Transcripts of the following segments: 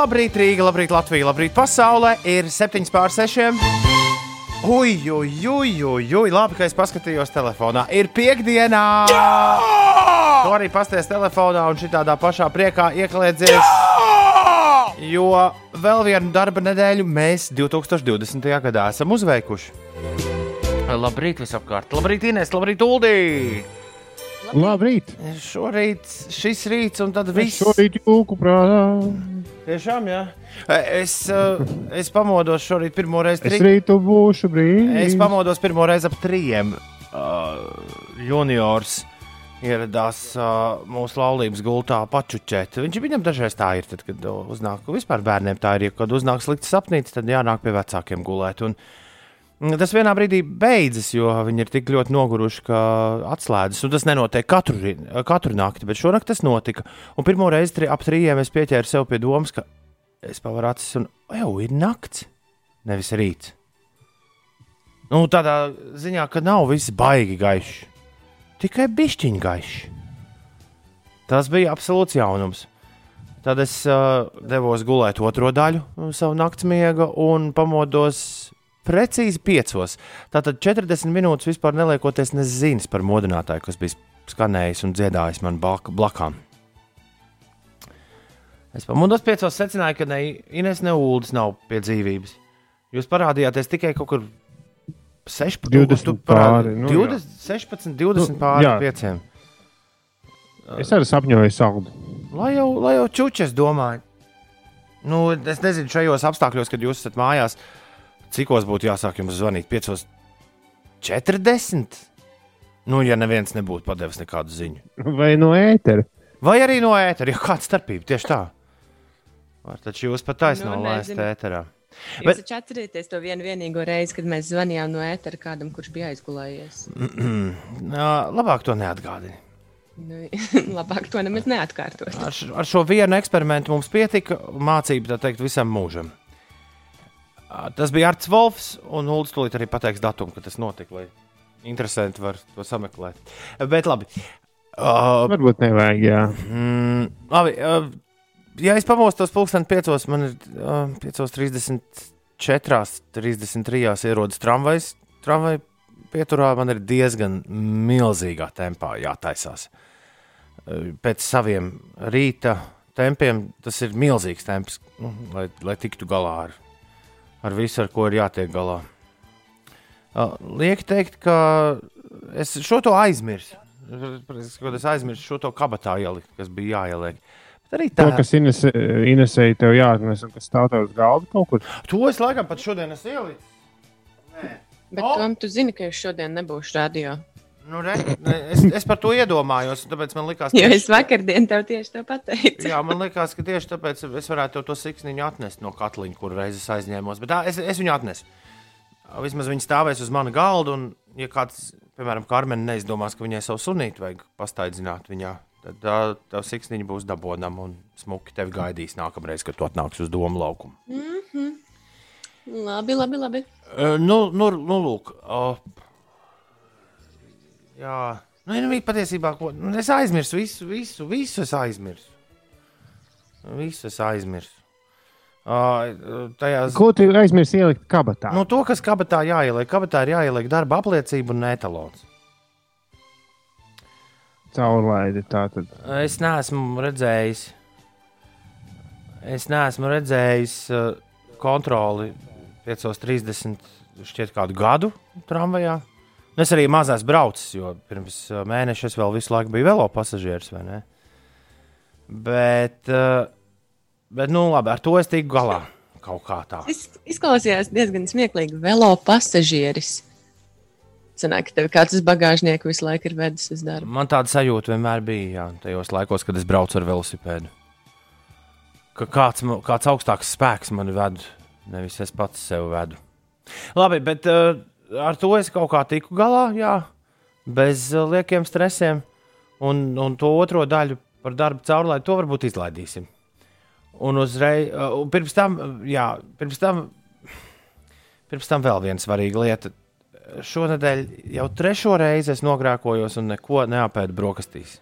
Labrīt, Rīga, labrīt, Latvija, labrīt, pasaulē. Ir 7 pār 6. Ui, ui, ui, ui, ui, labi, ka es paskatījos telefonā. Ir piekdienā! Jā! Tu arī pasties telefonā un šitādā pašā priekā ieklēdzies. Jā! Jo vēl vienu darba nedēļu mēs 2020. gadā esam uzveikuši. Labrīt, visapkārt! Labrīt, Inês! Labrīt, Uldī! Labrīt! Šorīt šis rīts un tad viss. Šorīt jūku prātā. Tiešām, jā. Es, uh, es pamodos šorīt pirmo reizi. Es rītu būšu brīvs. Es pamodos pirmo reizi ap trījiem. Uh, juniors ieradās uh, mūsu laulības gultā pačučēt. Viņš viņam dažreiz tā ir, tad, kad uznāk, vispār bērniem tā ir, ja kad uznāk slikts sapnītis, tad jānāk pie vecākiem gulēt. Un, Tas vienā brīdī beidzas, jo viņi ir tik ļoti noguruši, ka atslēdzas. Un tas nenotiek katru, katru nakti, bet šonakt tas notika. Un pirmo reizi tri, ap trījiem es pieķēru sev pie domas, ka es pavaru acis un jau ir nakts, nevis rīts. Nu, tādā ziņā, ka nav viss baigi gaišs, tikai bišķiņa gaišs. Tas bija absolūts jaunums. Tad es uh, devos gulēt otro daļu savu nakts miega un pamodos precīzi piecos. Tātad 40 minūtes vispār neliekoties nezināms par modinātāju, kas bija skanējis un dziedājis man blakām. Es pamodos piecos, secināju, ka ne Ines, ne Ulas nav pie dzīvības. Jūs parādījāties tikai kaut kur 16, 20 pāri. Nu, 20, 16, 20 nu, pāri jā. 5. Es arī sapņoju saldu. Lai jau, lai jau čučas domāju. Nu, es nezinu, šajos apstākļos, kad jūs esat mājās, cikos būtu jāsāk jums zvanīt? 5.40. Nu, ja neviens nebūtu padevis nekādu ziņu. Vai no ētera? Vai arī no ētera, jo kāda starpība tieši tā. Var taču jūs pat taisnām nu, laist ēterā. Bet... Jūs taču atcerieties to vienu vienīgo reizi, kad mēs zvanījām no ētera kādam, kurš bija aizgulējies. Nā, labāk to neatgādini. Nu, labāk to nemaz neatkārtot. Ar, ar šo vienu eksperimentu mums pietika mācība, tā teikt, visam mūžam. Tas bija Arts Volfs, un Ulas tūlīt arī pateiks datumu, kad tas notika, lai interesanti var to sameklēt. Bet labi. Uh, Varbūt nevajag, jā. Mm, labi, uh, ja es pamostos pulksten piecos, man ir uh, 5.34, 33 ierodas tramvajs, tramvaj pieturā man ir diezgan milzīgā tempā jātaisās. Uh, pēc saviem rīta tempiem tas ir milzīgs temps, nu, lai, lai tiktu galā ar ar visu, ar ko ir jātiek galā. Lieki teikt, ka es šo to aizmirsu. Kad es aizmirsu šo to kabatā ielikt, kas bija jāieliek. Bet arī tā, to, kas Ines, Inesēja tev jāatnes un kas stāv tev uz galda kaut kur. To es laikam pat šodien esmu ielicis. Nē. Bet, oh. Tom, tu zini, ka es šodien nebūšu radio. Nu, re, es, es par to iedomājos, tāpēc man likās, ka. Jo es vakardien tev tieši to pateicu. jā, man likās, ka tieši tāpēc es varētu to siksniņu atnest no katliņa, kur reizes aizņēmos. Bet tā, es, es viņu atnesu. Vismaz viņi stāvēs uz mana galda, un, ja kāds, piemēram, Karmen neizdomās, ka viņai savu sunīti vajag pastaigzināt viņā, tad tā, tā siksniņa būs dabonama un smuki tevi gaidīs nākamreiz, kad tu atnāksi uz domu laukumu. Mm -hmm. Labi, labi, labi. Uh, nu, nu, nu, lūk. Uh, Jā, nu, nu patiesībā ko, nu, es aizmirsu visu, visu, visu es aizmirsu. Visu es aizmirsu. Uh, tajās... Ko tu aizmirsti ielikt kabatā? Nu, to, kas kabatā jāieliek. Kabatā ir jāieliek darba apliecība un etalons. Caurlaidi tā tad. Es neesmu redzējis. Es neesmu redzējis uh, kontroli 5.30 šķiet kādu gadu tramvajā. Nu, es arī mazās braucis, jo pirms uh, mēneša es vēl visu laiku biju velo pasažieris. Bet, uh, bet, nu, labi, ar to es tiku galā kaut kā tā. Es izklausījās diezgan smieklīgi. Velo pasažieris. Sanāk, ka tev kāds uz bagāžnieku visu laiku ir vedis uz darbu. Man tāda sajūta vienmēr bija, jā, tajos laikos, kad es braucu ar velosipēdu. Ka kāds, kāds augstāks spēks mani ved, nevis es pats sev vedu. Labi, bet uh, ar to es kaut kā tiku galā, jā, bez uh, liekiem stresiem. Un, un to otro daļu par darbu caurlaidu, to varbūt izlaidīsim. Un uzreiz, uh, un pirms tam, jā, pirms tam, pirms tam vēl viena svarīga lieta. Šonadēļ jau trešo reizi es nogrēkojos un neko neapēdu brokastīs.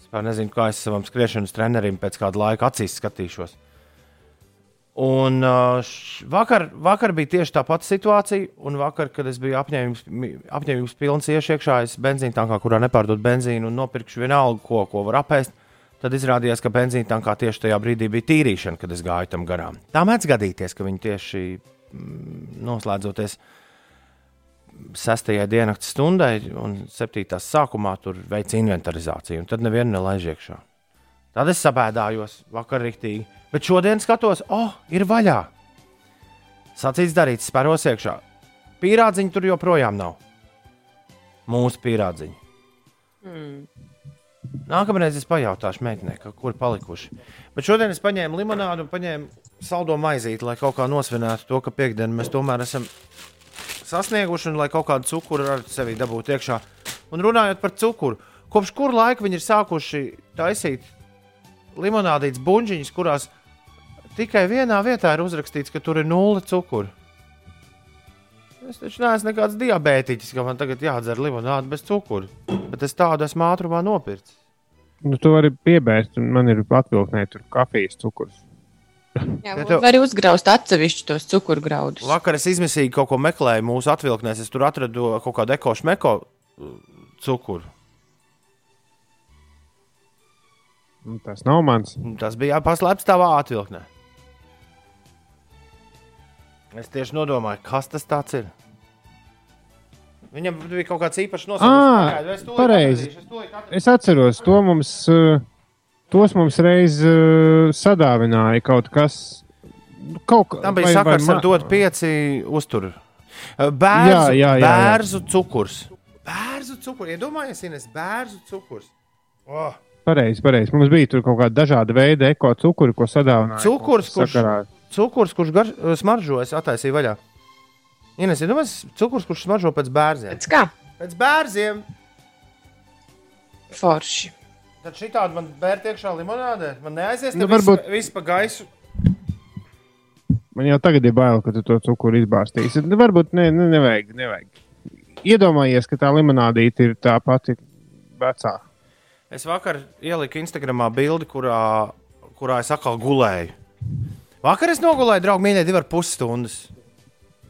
Es nezinu, kā es savam skriešanas trenerim pēc kāda laika acīs skatīšos. Un uh, vakar, vakar bija tieši tā pati situācija, un vakar, kad es biju apņēmības, apņēmības pilns iekšā, es benzīna tankā, kurā nepārdod benzīnu un nopirkšu vienalga, ko, ko var apēst. Tad izrādījās, ka benzīna tankā tieši tajā brīdī bija tīrīšana, kad es gāju tam garām. Tā mēdz gadīties, ka viņi tieši mm, noslēdzoties sestajai dienas stundai un septītās sākumā tur veic inventarizāciju, un tad nevienu nelaiž iekšā. Tad es sabēdājos vakar rīktīgi, bet šodien skatos, oh, ir vaļā. Sacīts darīts, spēros iekšā. Pīrādziņi tur joprojām nav. Mūsu pīrādziņi. Nākamreiz es pajautāšu meitenei, kur palikuši. Bet šodien es paņēmu limonādu un paņēmu saldo maizīti, lai kaut kā nosvinētu to, ka piekdienu mēs tomēr esam sasnieguši un lai kaut kādu cukuru ar sevi dabūtu iekšā. Un runājot par cukuru, kopš kura laika viņi ir sākuši taisīt limonādītas buļģiņas, kurās tikai vienā vietā ir uzrakstīts, ka tur ir nulle cukuru. Es taču neesmu nekāds diabētiķis, ka man tagad jādzer limonāde bez cukura. Bet es tādu esmu ātrumā nopircis. Nu, tu vari piebērt, un man ir atvilknē tur kafijas cukurs. Jā, Ja ja tev- var uzgraust atsevišķi tos cukurgraudus. Vakar es izmisīgi kaut ko meklēju mūsu atvilknēs. Es tur atradu kaut kādu ekošu meko uh, cukuru. Nu, tas nav mans. Tas bija paslēpts tavā atvilknē. Es tieši nodomāju, kas tas ir. Viņam bija kaut kāds īpašs nosaukums. pareizi. Es atceros, to mums, uh, tos mums reiz uh, sadāvināja kaut kas. Nu, Kaut kā Tam bija vai- vai sakars ar ma- dot pieci uzturu. Bērzu, Jā, jā, jā, jā. bērzu cukurs. Bērzu cukurs. Iedomājieties, Ines, bērzu cukurs. Oh. Pareizi, pareizi. Mums bija tur kaut kāda dažāda veida eko cukuri, ko sadāvināja. Cukurs, kurš- sakarā. Cukurs, kurš gar, smaržo, es attaisīju vaļā. Ines, iedomājieties, cukurs, kurš smaržo pēc bērziem. Pēc kā? Pēc bērziem. Forši. Tad šī tāda man bērta iekšā limonādē. Man neaizies, Nu, nu, varbūt varbūt- viss pa gaisu. Man jau tagad ir bail, ka tu to cukuru izbārstīsi. Nu, Varbūt ne, ne, nevajag, nevajag. Iedomājies, ka tā limonādīte ir tā pati vecā. Es vakar ieliku Instagramā bildi, kurā, kurā es atkal gulēju. Vakar es nogulēju, draugi, mīļie, divi ar pus stundas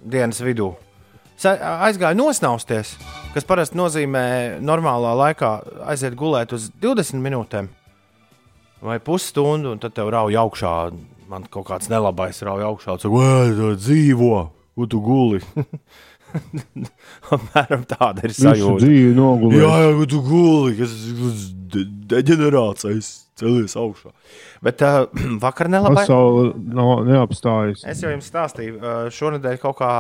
dienas vidū. Aizgāju nosnausties, kas parasti nozīmē normālā laikā aiziet gulēt uz 20 minūtēm vai pusstundu, un tad tev rauj augšā. Man kaut kāds nelabais rauj augšā, saka, vai dzīvo, kur tu guli. Apmēram tāda ir Visu sajūta. dzīvi nogulēju. Jā, jā, tu guli, kas ir deģenerācijas, celies augšā. Bet uh, vakar nelabais. Pasaule no, neapstājas. Es jau jums stāstīju, uh, šonadēļ kaut kā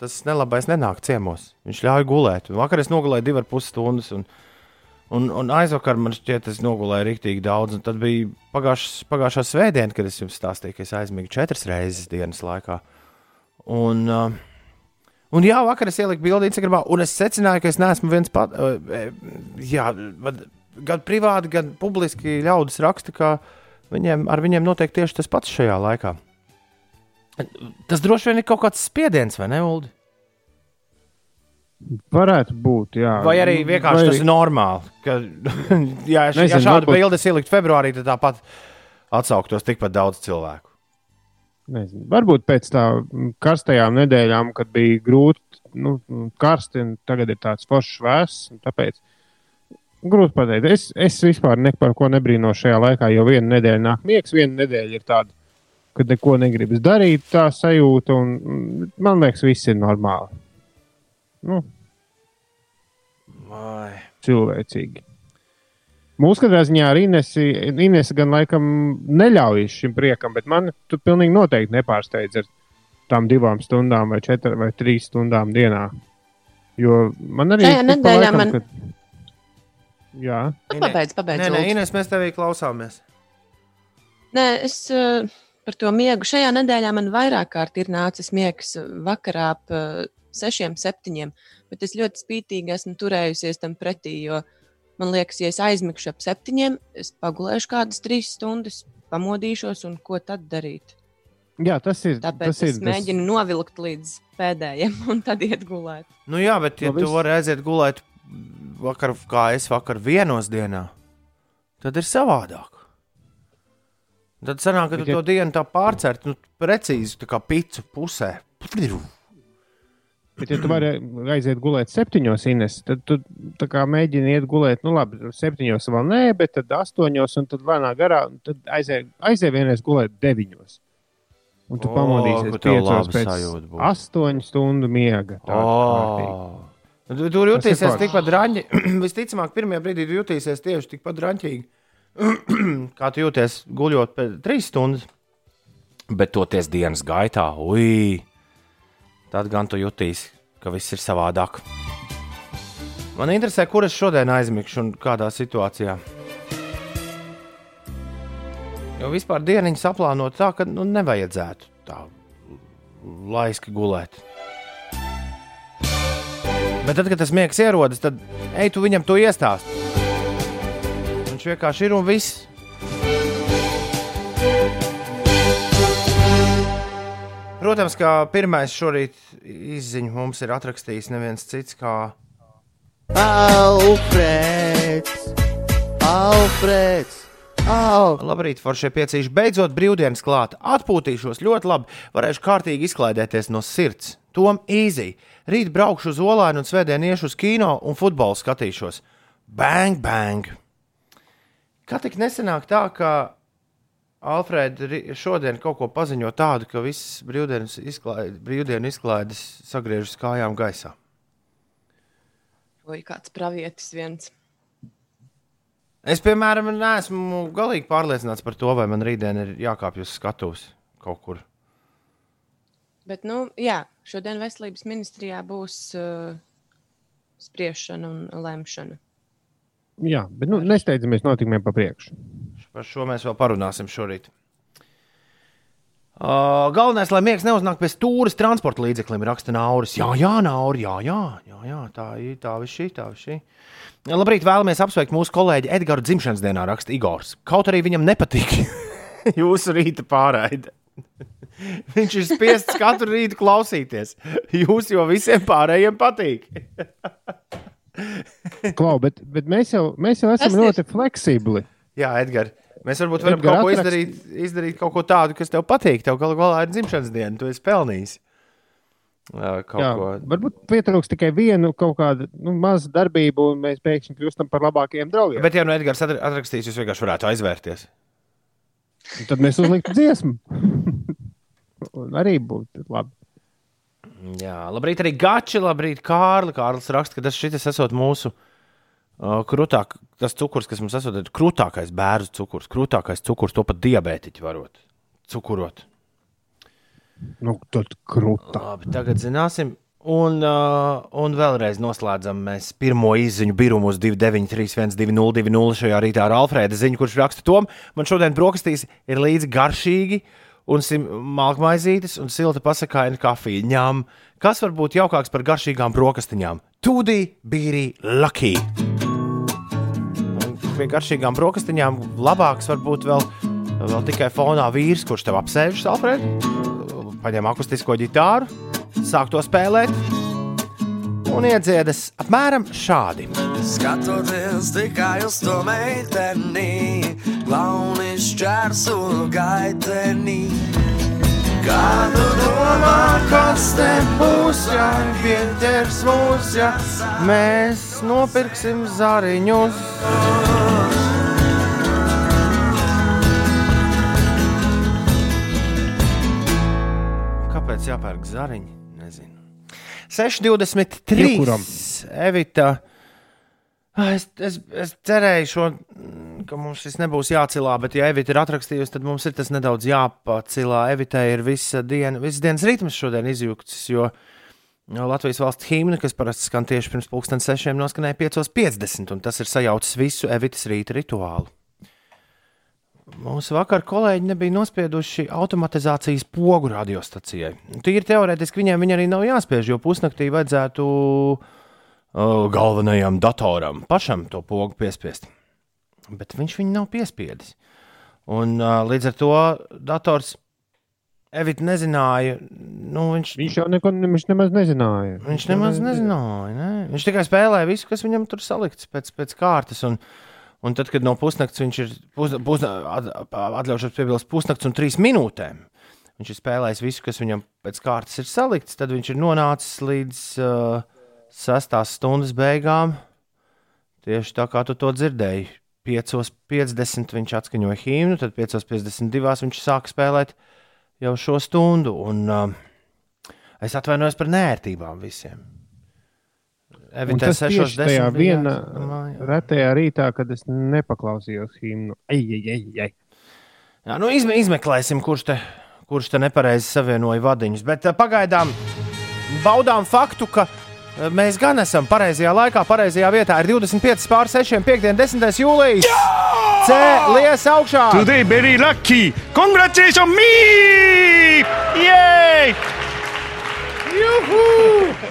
tas nelabais nenāk ciemos. Viņš ļauj gulēt. Vakar es nogulēju divas ar pus stundas, un, un, un aizvakar man šķiet, es nogulēju rīktīgi daudz. Un tad bija pagājušas, pagājušā svētdiena, kad es jums stāstīju, ka es aizmigu četras reizes dienas laikā. Un, uh, un jā, vakar es ieliku bildi Instagramā, un es secināju, ka es neesmu viens pats. Uh, jā, vad- gan privāti, gan publiski ļaudis raksta, ka viņiem, ar viņiem notiek tieši tas pats šajā laikā. Tas droši vien ir kaut kāds spiediens, vai ne, Ulu? Varētu būt, jā. Vai arī vienkārši Vai- tas ir normāli. Ka, jā, ja, Nezinu, ja šādu varbūt- bildi ielikt februārī, tad tāpat atsauktos tikpat daudz cilvēku. Nezinu. Varbūt pēc tam karstajām nedēļām, kad bija grūti, nu, karsti, un tagad ir tāds foršs vēss. Tāpēc grūti pateikt. Es, es vispār par ko nebrīnos šajā laikā, jo viena nedēļa nāk miegs, viena nedēļa ir tāda, kad neko negribas darīt, tā sajūta, un un man liekas, viss ir normāli. Nu, Vai. cilvēcīgi. Mūsu katrā ziņā arī Inês gan laikam neļauj šim priekam, bet man tu pilnīgi noteikti nepārsteidz ar tām divām stundām vai četrām vai trīs stundām dienā. Jo man arī pa nedēļā laikam, man- kad- Jā, Nu, Pabeidz, pabeidz. Nē, nē. Ines, mēs tevī klausāmies. Nē, es uh, par to miegu. Šajā nedēļā man vairāk kārt ir nācis miegs vakarā ap uh, sešiem, septiņiem, bet es ļoti spītīgi esmu turējusies tam pretī, jo man liekas, ja es aizmigšu ap septiņiem, es pagulēšu kādas trīs stundas, pamodīšos un ko tad darīt. jā tas ir. Tāpēc tas ir es mēģinu novilkt līdz pēdējiem un tad iet gulēt. Nu, jā, bet ja Nu, tu vari aiziet gulēt vakar, kā es vakar vienos dienā, tad ir savādāk. Tad sanāk, ka tu Bet, ja- to dienu tā pārcērt, nu, precīzi tā kā picu pusē. Bet, ja tu vari aiziet gulēt septiņos, Ines, tad tu mēģini iet gulēt, nu labi, septiņos vēl nē, bet tad astoņos, un tad lēnā garā, un tad aiziet, aiziet vienreiz gulēt deviņos. Un tu O, pamodīsies piecos pēc astoņu stundu miega. Tā, kārtīgi. Tu tur jutīsies tikpat raņķi. Visticamāk, pirmajā brīdī jutīsies tieši tikpat raņķīgi, kā tu jūties guļot pēc trīs stundas. Bet toties dienas gaitā, ui, tad gan tu jutīsi, ka viss ir savādāk. Man interesē, kur es šodien aizmigšu un kādā situācijā. Jo vispār dieniņu saplānot tā, ka nu, nevajadzētu tā laiski gulēt. Bet tad, kad tas miegs ierodas, tad ej, tu viņam to iestāsti. Viņš vienkārši ir un viss. Protams, kā pirmais šorīt izziņu mums ir atrakstījis neviens cits kā Alfrēds! Alfrēds! Au! Labrīt, foršie piecīši. Beidzot, brīvdienas klāt. Atpūtīšos ļoti labi. Varēšu kārtīgi izklaidēties no sirds. Tom īzī. Rīt braukšu uz Olainu un svētdien iešu uz kino un futbolu skatīšos. Bang, bang! Kā tik nesenāk tā, ka Alfrēda šodien kaut ko paziņo tādu, ka viss brīvdienas izklaide, brīvdienu izklaides sagriežas kājām gaisā. Vai kāds pravietis viens. Es, piemēram, neesmu galīgi pārliecināts par to, vai man rītdien ir jākāpj uz skatuves kaut kur. Bet, nu, jā, šodien veselības ministrijā būs uh, spriešana un lemšana. Jā, bet nu, nesteidzamies notikumiem pa priekšu. Par šo mēs vēl parunāsim šorīt. Uh, galvenais, lai miegs neuznāk pie stūres transporta līdzeklim, raksta Nauris. Jā, jā, Nauri, jā, jā, jā, jā tā ir, tā ir šī, tā ir šī. Labrīt, vēlamies apsveikt mūsu kolēģi Edgars dzimšanas dienā, raksta Igors. Kaut arī viņam nepatīk jūsu rīta pārraide. Viņš ir spiests katru rītu klausīties. Jūs jau visiem pārējiem patīk. Klau, bet, bet mēs, jau, mēs jau esam ir- ļoti fleksibli. Jā, Edgars. Mēs varbūt varam Edgar, kaut ko izdarīt, izdarīt kaut ko tādu, kas tev patīk. Tev galu galā ir dzimšanas diena, tu esi pelnījis. Kaut Jā, ko. varbūt pietrūks tikai vienu kaut kādu nu, mazu darbību, un mēs pēkšņi kļūstam par labākiem draugiem. Bet... Ja nu Edgars atr- atrakstīs, jūs vienkārši varētu aizvērties. Tad mēs uzliktu dziesmu. Un arī būtu labi. Jā, labrīt, arī Gači, labrīt, Kārli. Kārlis raksta, ka tas šis esot mūsu uh, krūtāk, tas cukurs, kas mums esot, ir krūtākais bērnu cukurs. Krūtākais cukurs, to pat diabētiķi varot cukurot. Nu, tad krūta. Labi, tagad zināsim. Un, uh, un vēlreiz noslēdzam mēs pirmo izziņu birumu uz 293, 1202 šajā rītā ar Alfrēda ziņu, kurš raksta to. Man šodien brokastīs ir līdzi garšīgi un malkmaizītes un silta pasakāina kafija. Ņem, kas var būt jaukāks par garšīgām brokastiņām? Tūdī, bīrī, lucky! Pie garšīgām brokastiņām labāks var būt vēl, vēl tikai fonā vīrs, kurš tev apsēžas, Alfrēda paņem akustisko ģitāru, sāk to spēlēt un iedziedas apmēram šādi. Skatoties tikai uz to meiteni, klauni šķērsu gaitenī. Kādu domā, kas te būs, ja pieķers mūs, ja mēs nopirksim zariņus? Kāpēc jāpērk zariņi? Nezinu. 6,23. Jebkuram. Evita. Es, es, es cerēju, šo, ka mums šis nebūs jācilā, bet, ja Evita ir atrakstījusi, tad mums ir tas nedaudz jāpacilā. Evitai ir visa diena, visas dienas ritms šodien izjūgts, jo Latvijas valsts himna, kas parasti skan tieši pirms pusdienas sešiem, noskanēja 5.50, un tas ir sajaucis visu Evitas rīta rituālu. Mūsu vakar kolēģi nebija nospieduši automatizācijas pogu radiostacijai. Tīri teorētiski viņiem viņa arī nav jāspiež, jo pusnaktī vajadzētu uh, galvenajam datoram pašam to pogu piespiest. Bet viņš viņu nav piespiedis. Un, uh, līdz ar to dators Evita nezināja. Nu, viņš, Viņš jau neko ne, viņš nemaz nezināja. Viņš nemaz nezināja. Ne? Viņš tikai spēlēja visu, kas viņam tur salikts pēc, pēc kārtas. Un, Un tad, kad no pusnakts viņš ir pus, pus, atļaušos piebilst pusnakts un trīs minūtēm, viņš ir spēlējis visu, kas viņam pēc kārtas ir salikts, tad viņš ir nonācis līdz uh, sestās stundas beigām. Tieši tā kā tu to dzirdēji. 5.50 viņš atskaņoja himnu, tad 5.52 viņš sāka spēlēt jau šo stundu. Un, uh, es atvainojos par nērtībām visiem. Evitē tas tieši 6.10 tajā vienā retajā rītā, kad es nepaklausījos himnu. Ei, ei, ei, ei. Jā, nu izme, izmeklēsim, kurš te, kurš te nepareizi savienoja vadiņus. Bet uh, pagaidām baudām faktu, ka mēs gan esam pareizajā laikā, pareizajā vietā. Ir 25 pār 6, 5, 10 jūlijas. Cēlies augšā! Today very lucky. Congratulations me! Yay! Juhu!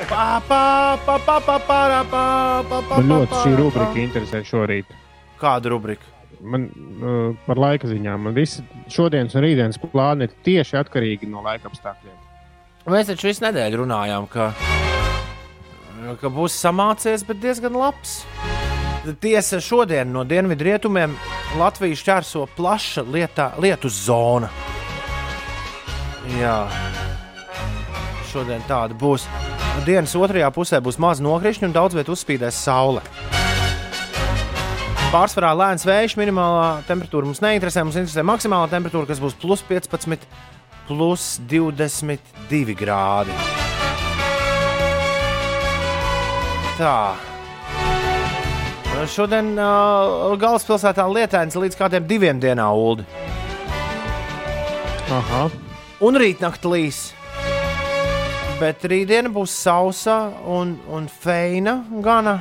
Pa, pa, pa, pa, pa, pa, pa, pa, pa, Man ļoti šī rubrika interesē šorīt. Kāda rubrika? Man uh, par laika ziņām. Man visi šodienas un rītdienas plāni ir tieši atkarīgi no laika apstākļiem. Mēs taču visu nedēļu runājām, ka, ka būs samācies, bet diezgan labs. Tiesa, šodien no dienvidrietumiem Latvijas šķērso plaša lietā, lietu zona. Jā, šodien tāda būs. Dienas otrajā pusē būs maz nokrišņu un daudz vietu uzspīdēs saule. Pārsvarā lēns vējš, minimālā temperatūra mums neinteresē. Mums interesē maksimālā temperatūra, kas būs plus 15, plus 22 grādi. Tā. Šodien uh, galvaspilsētā lietains līdz kādiem diviem dienām ulu. Aha. Un rītnakt līs. Bet rītdiena būs sausa un, un feina gana.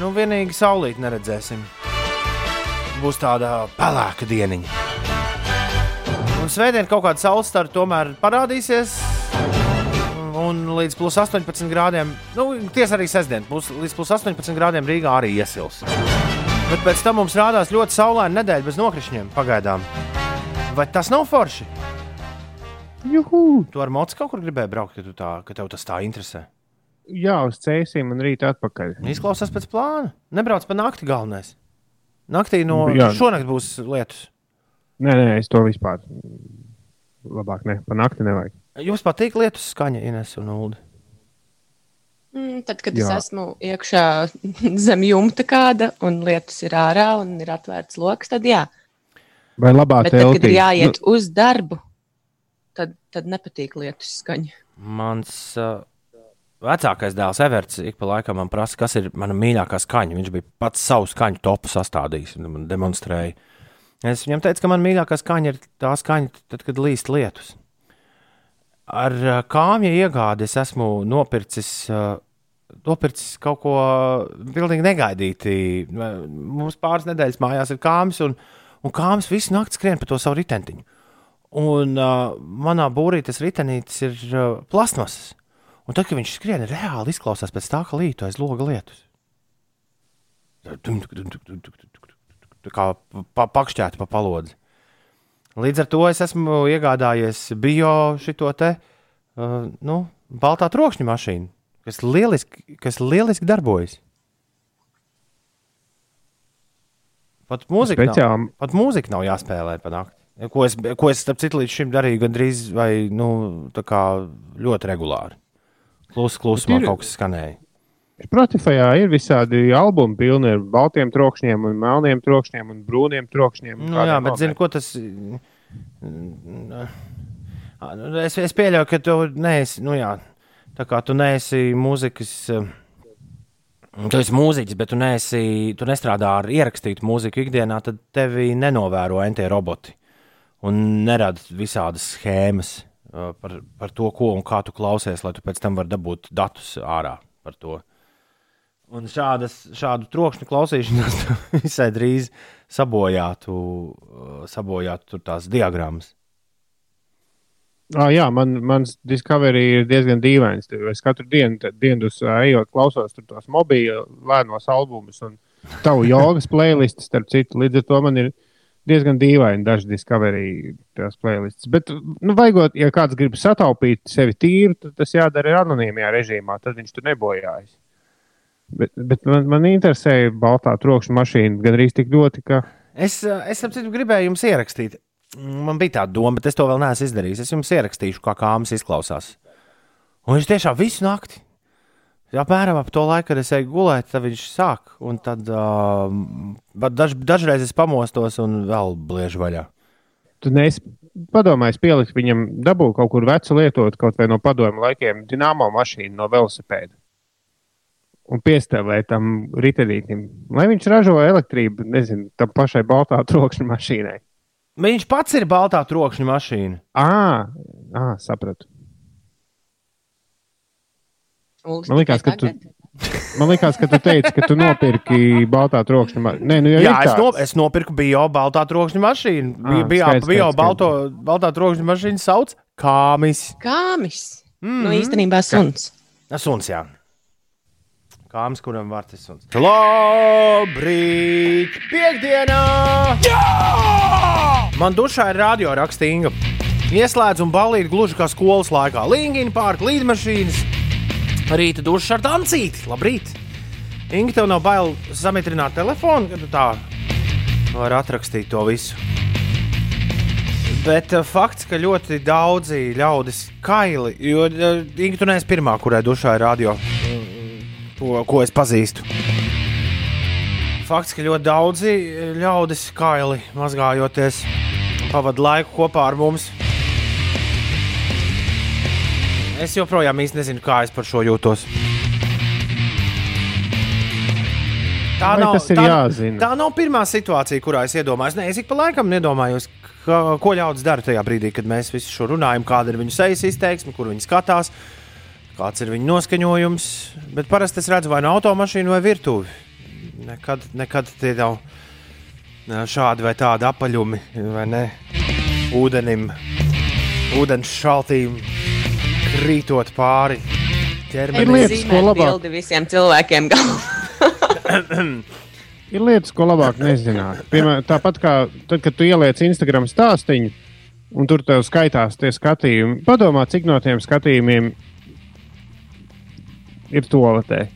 Nu, vienīgi saulīt neredzēsim. Būs tāda pelēka dieniņa. Un svētdien kaut kāda saules stara tomēr parādīsies. Un līdz plus 18 grādiem, nu, tiesa arī sestdien, būs līdz plus 18 grādiem Rīgā arī iesils. Bet pēc tam mums rādās ļoti saulaina nedēļa bez nokrišņiem pagaidām. Vai tas nav forši? Juhu! Tu ar mocu kaut kur gribēji braukt, ka, tu tā, ka tev tas tā interesē. Jā, uz ceļiem un rīt atpakaļ. Izklausās pēc plāna. Nebrauc pa nakti galvenais. Naktī no Jā. šonakt būs lietus. Nē, nē, es to vispār. Labāk, ne, pa nakti nevajag. Jums patīk lietus skaņa, Ines un Ulu. Mm, tad, kad Jā. Es esmu iekšā zem jumta kāda un lietus ir ārā un ir atvērts lokus, tad jā. Vai labā Bet tad, kad ir jāiet nu, uz darbu, tad, tad nepatīk lietus skaņa. Mans uh, vecākais dēls Everts ik pa laikam man prasa, kas ir mana mīļākā skaņa. Viņš bija pats savu skaņu topu sastādījis un man demonstrēja. Es viņam teicu, ka man mīļākā skaņa ir tā skaņa, tad, kad līst lietus. Ar uh, kāmja iegādi es esmu nopircis, uh, nopircis kaut ko pilnīgi negaidīti. Mums pāris nedēļas mājās ir kāms, un, un kāms visu nakti skrien pa to savu ritentiņu. Un uh, manā būrītes ritenītis ir uh, plasmasas. Un tad, kad viņš skrien, reāli izklausās pēc tā, ka līto aiz loga lietus. Kā pa, pakšķēta pa palodzi. Līdz ar to es esmu iegādājies bio šito te, uh, nu, baltā trokšņa mašīnu, kas lieliski, kas lieliski darbojas. Pat mūzika, nav, Speciāli. pat mūzika nav jāspēlē pa nakti. Ko es, ko es starp citu, līdz šim darīju gandrīz vai nu, ļoti regulāri. Klus, klusumā ir- kaut kas skanēja. Spotify ir visādi albumi, pilni ar baltiem trokšņiem, un melniem trokšņiem un brūniem trokšņiem. Nu, jā, bet zini, ko tas. Es, es pieļauju, ka tu neesi. Nu, jā, tā kā tu neesi mūzikas. eh, Tu esi mūziķis, bet tu, neesi, tu nestrādā ar ierakstītu mūziku ikdienā, tad tevi nenovēro NT roboti un nerada visādas schēmas uh, par, par to, ko un kā tu klausies, lai tu pēc tam varētu dabūt datus ārā par to. Un šādas, šādu trokšņu klausīšanos visai drīz sabojātu, uh, sabojātu tās diagrammas. Ah, jā, man, mans Discovery ir diezgan dīvains. Es katru dienu, dienu ejot, klausos tos mobīļos, lēnos albumus un tavu jogas playlistus, starp citu. Līdz ar to man ir diezgan dīvaini daži Discovery playlists. Bet, nu, vajagot, ja kāds grib sataupīt sevi tīru, tad tas jādara anonīmajā režīmā, tad viņš tur nebojājas. Bet, bet man, man interesēja baltā trokšņa mašīna gan arī tik ļoti, ka Es, eh, es citu gribēju jums ierakstīt. Man bija tāda doma, bet es to vēl neesmu izdarījis. Es jums ierakstīšu, kā kāmas izklausās. Un viņš tiešām visu nakti. Apmēram ap to laiku, kad es eju gulēt, tad viņš sāk. Un tad uh, daž, dažreiz es pamostos un vēl bliežu vaļā. tu neesi padomājis pielikt viņam dabū kaut kur vecu lietot, kaut vai no padomu laikiem, dināmo mašīnu no velosipēda. Un piestāvēt tam ritenītam, lai viņš ražo elektrību, nezinu, tam pašai baltā trokšņa mašīnai. Viņš pats ir baltā trokšņa mašīna. À, à, sapratu. Uldis, Man liekas, ka tu-. Man liekas, ka tu teici, ka tu nopirki baltā trokšņa mašīnu. Nē, nu jau Jā, es, no, es nopirku bio baltā trokšņa mašīnu. Bija, Ā, bija, skaidrs, bio skaidrs, balto, baltā trokšņa mašīna sauc Kāmis. Kāmis. Mm. -hmm. Nu, īstenībā suns. Suns, jā. Kāms, kuram vārds ir suns. Labrīt! Piektdienā! Jā! Man dušā ir radio rakstīga. Ieslēdz un balīt gluži kā skolas laikā. Līnija pārk, līdmašīnas. Rīta dušas ar dancīti. Labrīt! Inga, tev nav bail samitrināt telefonu, kad tu tā vari atrakstīt to visu. Bet uh, fakts, ka ļoti daudzi ļaudis kaili, jo uh, Inga, tu neesi pirmā, kurai dušā ir radio, mm, ko, es pazīstu. Fakts, ka ļoti daudzi ļaudis kaili mazgājoties, pavadīja laiku kopā ar mums. Es joprojām īsti nezinu, kā es par šo jūtos. Tā Vai ir tā, jāzina? tā nav pirmā situācija, kurā es iedomājos. Nē, es ik pa laikam iedomājos, ka, ko ļaudis dara tajā brīdī, kad mēs visu šo runājam, kāda ir viņu sejas izteiksme, kur viņi skatās, kāds ir viņu noskaņojums. Bet parasti es redzu vai no automašīnu vai virtuvi. Nekad, nekad tie nav šādi vai tādi apaļumi, vai ne? Ūdenim, ūdens šaltīm krītot pāri Ir ķermenim. lietas, ko labāk- visiem cilvēkiem galvā. Ir lietas, ko labāk nezināt. Piemēram, tāpat kā tad, kad tu ieliec Instagram stāstīņu, un tur tev skaitās tie skatījumi. Padomā, cik no tiem skatījumiem ir toaletē.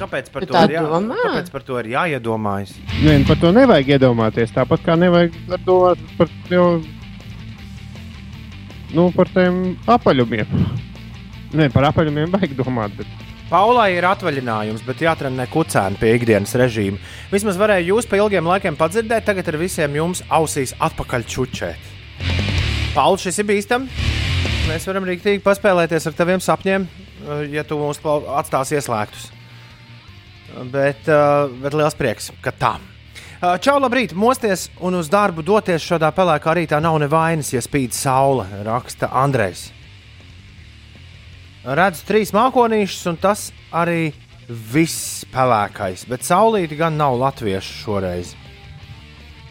Kāpēc par, Tu to tā ir jā, domā? kāpēc par to ir jāiedomājas? Nē, par to nevajag iedomāties. Tāpat kā nevajag domāt par, jau, nu, par tiem apaļumiem. Nē, par apaļumiem vajag domāt. Bet... Paulai ir atvaļinājums, bet jātrenē kucēni pie ikdienas režīma. Vismaz varēja jūs pa ilgiem laikiem padzirdēt, tagad ar visiem jums ausīs atpakaļ čučēt. Pauls, šis ir bīstams. Mēs varam rīktīgi paspēlēties ar taviem sapņiem, eh, ja tu mūs atstāsi ieslēgtus. Bet, eh, bet liels prieks, ka tā. Eh, Čau, labrīt! Mosties un uz darbu doties šādā pelēkā rītā nav nevainas, ja spīd saule, raksta Andrejs. Redzu trīs mākonīšus, un tas arī viss pelēkais. Bet saulīti gan nav latviešu šoreiz.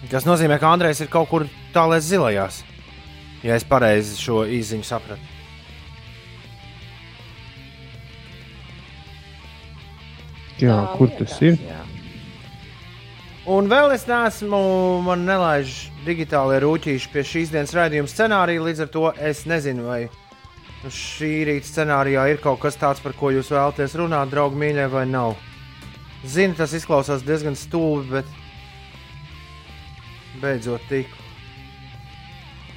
Tas nozīmē, ka Andrejs ir kaut kur tālēs zilajās. Ja es pareizi šo īziņu sapratu. Jā, kur tas ir? Un vēl es neesmu, man nelaiž digitālajie rūtīši pie šīs dienas raidījuma scenārija. Līdz ar to es nezinu, vai šī rīta scenārijā ir kaut kas tāds, par ko jūs vēlaties runāt, draugi mīļie, vai nav. Zinu, tas izklausās diezgan stulbi, bet beidzot tiku.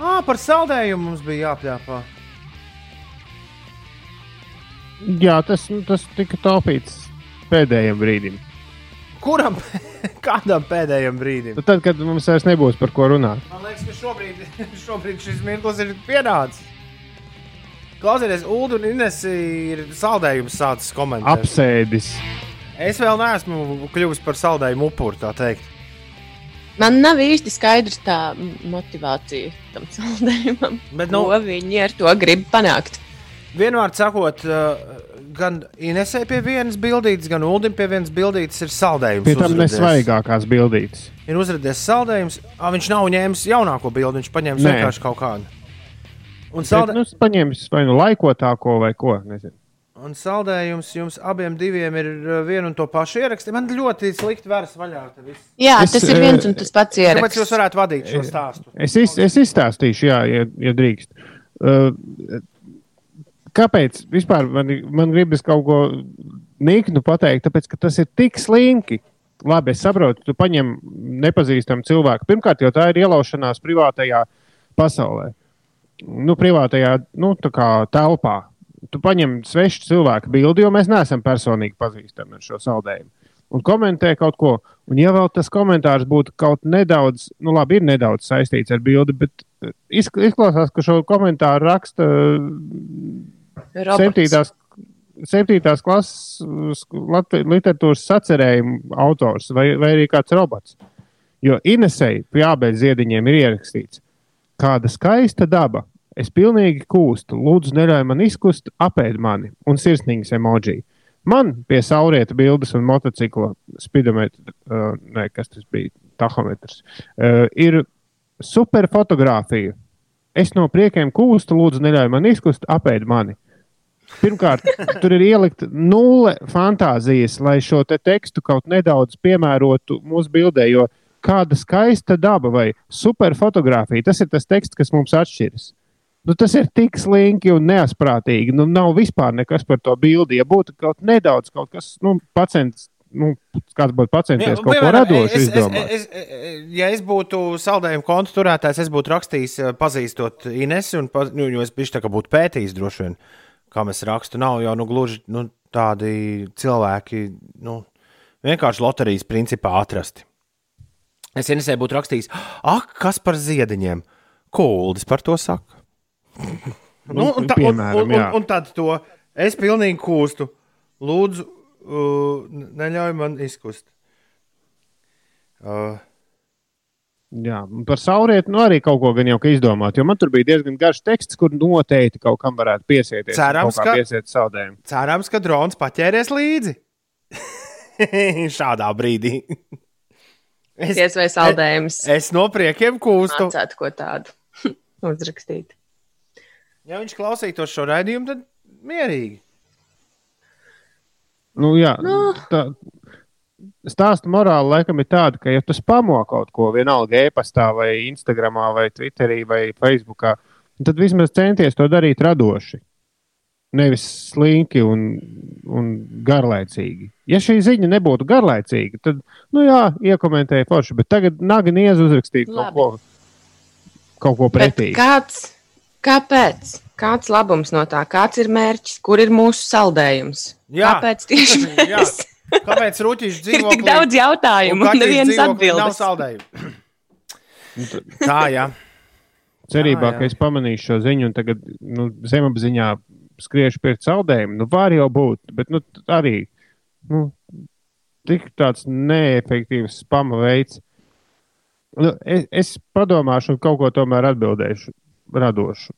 Ah, par saldējumu mums bija jāpļāpā. Jā, tas, tas tika taupīts pēdējiem brīdim. Kuram? Kādam pēdējam brīdim? Nu, Tad, kad mums vairs nebūs par ko runāt. Man liekas, ka šobrīd, šobrīd šis mirklis ir pienācis. Klausieties, Ulu un Ines ir saldējums sācis komentēt. Apsēdis. Es vēl neesmu kļuvis par saldējumu upuru, tā teikt. Man nav īsti skaidrs tā motivācija tam saldējumam. Bet, Nu, ko viņi ar to grib panākt? vienmēr sakot, uh, gan Inesē pie vienas bildītes, gan Ulim pie vienas bildītes ir saldējums. Pie tam nesvaigākās bildītes. Ir uzrādījies saldējums. À, viņš nav ņēmis jaunāko bildi, viņš paņēma vienkārši kaut kādu. Un, Bet, salde... nu, es paņēmu vai nu laikotāko vai ko. Nezinu. Un saldējums jums abiem diviem ir uh, viena un to pašu ieraksti. Man ļoti slikti vērs vaļā. te viss. Jā, Es, tas ir eh, viens un tas pats Kāpēc jūs ieraksts. varētu vadīt šo stāstu? Es, iz, es izstāstīšu, jā, ja, ja drīkst. Uh, kāpēc vispār man, man gribas kaut ko niknu pateikt? Tāpēc, ka tas ir tik slinki. Labi, es saprotu, tu paņem nepazīstamu cilvēku. Pirmkārt, jau tā ir ielaušanās privātajā pasaulē, nu, privātajā nu, tā kā telpā. Tu paņem svešu cilvēku bildi, jo mēs neesam personīgi pazīstami ar šo saldējumu. Un komentē kaut ko. Un, ja vēl tas komentārs būtu kaut nedaudz, nu, labi, ir nedaudz saistīts ar bildi, bet eh, izk- izklausās, ka šo komentāru raksta Robots. septītās, septītās klases lat- literatūras sacerējuma autors vai, vai arī kāds robots. Jo Inesei pie abiem ziediņiem ir ierakstīts, kāda skaista daba. Es pilnīgi kūstu, lūdzu, neļauj man izkust, apēd mani un sirsnīgas emoji. Man pie saurieta bildes un motocikla spidometra, uh, ne, kas tas bija, tahometrs, uh, ir super fotografija. Es no priekiem kūstu, lūdzu, neļauj man izkust, apēd mani. Pirmkārt, tur ir ielikt nulle fantāzijas, lai šo te tekstu kaut nedaudz piemērotu mūsu bildē, jo kāda skaista daba vai superfotografija, tas ir tas teksts, kas mums atšķiras. Nu, tas ir tik slinki un neasprātīgi. Nu, nav vispār nekas par to bildi. Ja būtu kaut nedaudz kaut kas, nu, pacients, nu, kāds būtu pacienties kaut ko radošu es, es, es, es, ja es būtu saldējuma konta turētājs, es būtu rakstījis, eh, pazīstot Inesu, un pa, nu, es biju tā kā būtu pētījis droši vien, kā mēs rakstu. Nav jau nu, gluži nu, tādi cilvēki, nu, vienkārši loterijas principā atrasti. Es Inesē būtu rakstījis, ak, kas par ziediņiem? Kuldis par to saka. Nu, un, tā, un, piemēram, un, un, jā. un tad to es pilnīgi kūstu. Lūdzu, uh, neļauj man izkust. Uh, Jā, un par saulrietu nu, arī kaut ko gan jau ka izdomāt, jo man tur bija diezgan garš teksts, kur noteikti kaut kam varētu piesieties. un Cerams, kaut kā ka- piesiet saldējumu. cerams, ka drons paķēries līdzi. Šādā brīdī. Es, Ties vai saldējums. es no priekiem kūstu. Mācētu ko tādu uzrakstīt. Ja viņš klausītos šo raidījumu, tad mierīgi. Nu, jā, Nu. tā, stāsta morāla laikam ir tāda, ka, ja tu spamo kaut ko, vienalga e-pastā, vai Instagram, vai Twitterī, vai Facebookā, tad vismaz centies to darīt radoši. Nevis slinki un, un garlaicīgi. Ja šī ziņa nebūtu garlaicīga, tad, nu jā, iekomentēja forši, bet tagad nagi niez uzrakstīt kaut Labi. ko, kaut ko Bet pretī. kāds, kāpēc? Kāds labums no tā? Kāds ir mērķis? Kur ir mūsu saldējums? Jā. Kāpēc tieši Jā. mēs? Kāpēc Rūtīša ir dzīvo tik daudz jautājumu un nevienas Nav atbildes. saldējumu. Tā, jā. cerībā, Jā, jā. ka es pamanīšu šo ziņu, un tagad nu, zemapziņā skriešu pie saldējuma. Nu, var jau būt, bet nu, arī nu, tik tāds neefektīvs spama veids. Nu, es, es padomāšu, un kaut ko tomēr atbildēšu radošu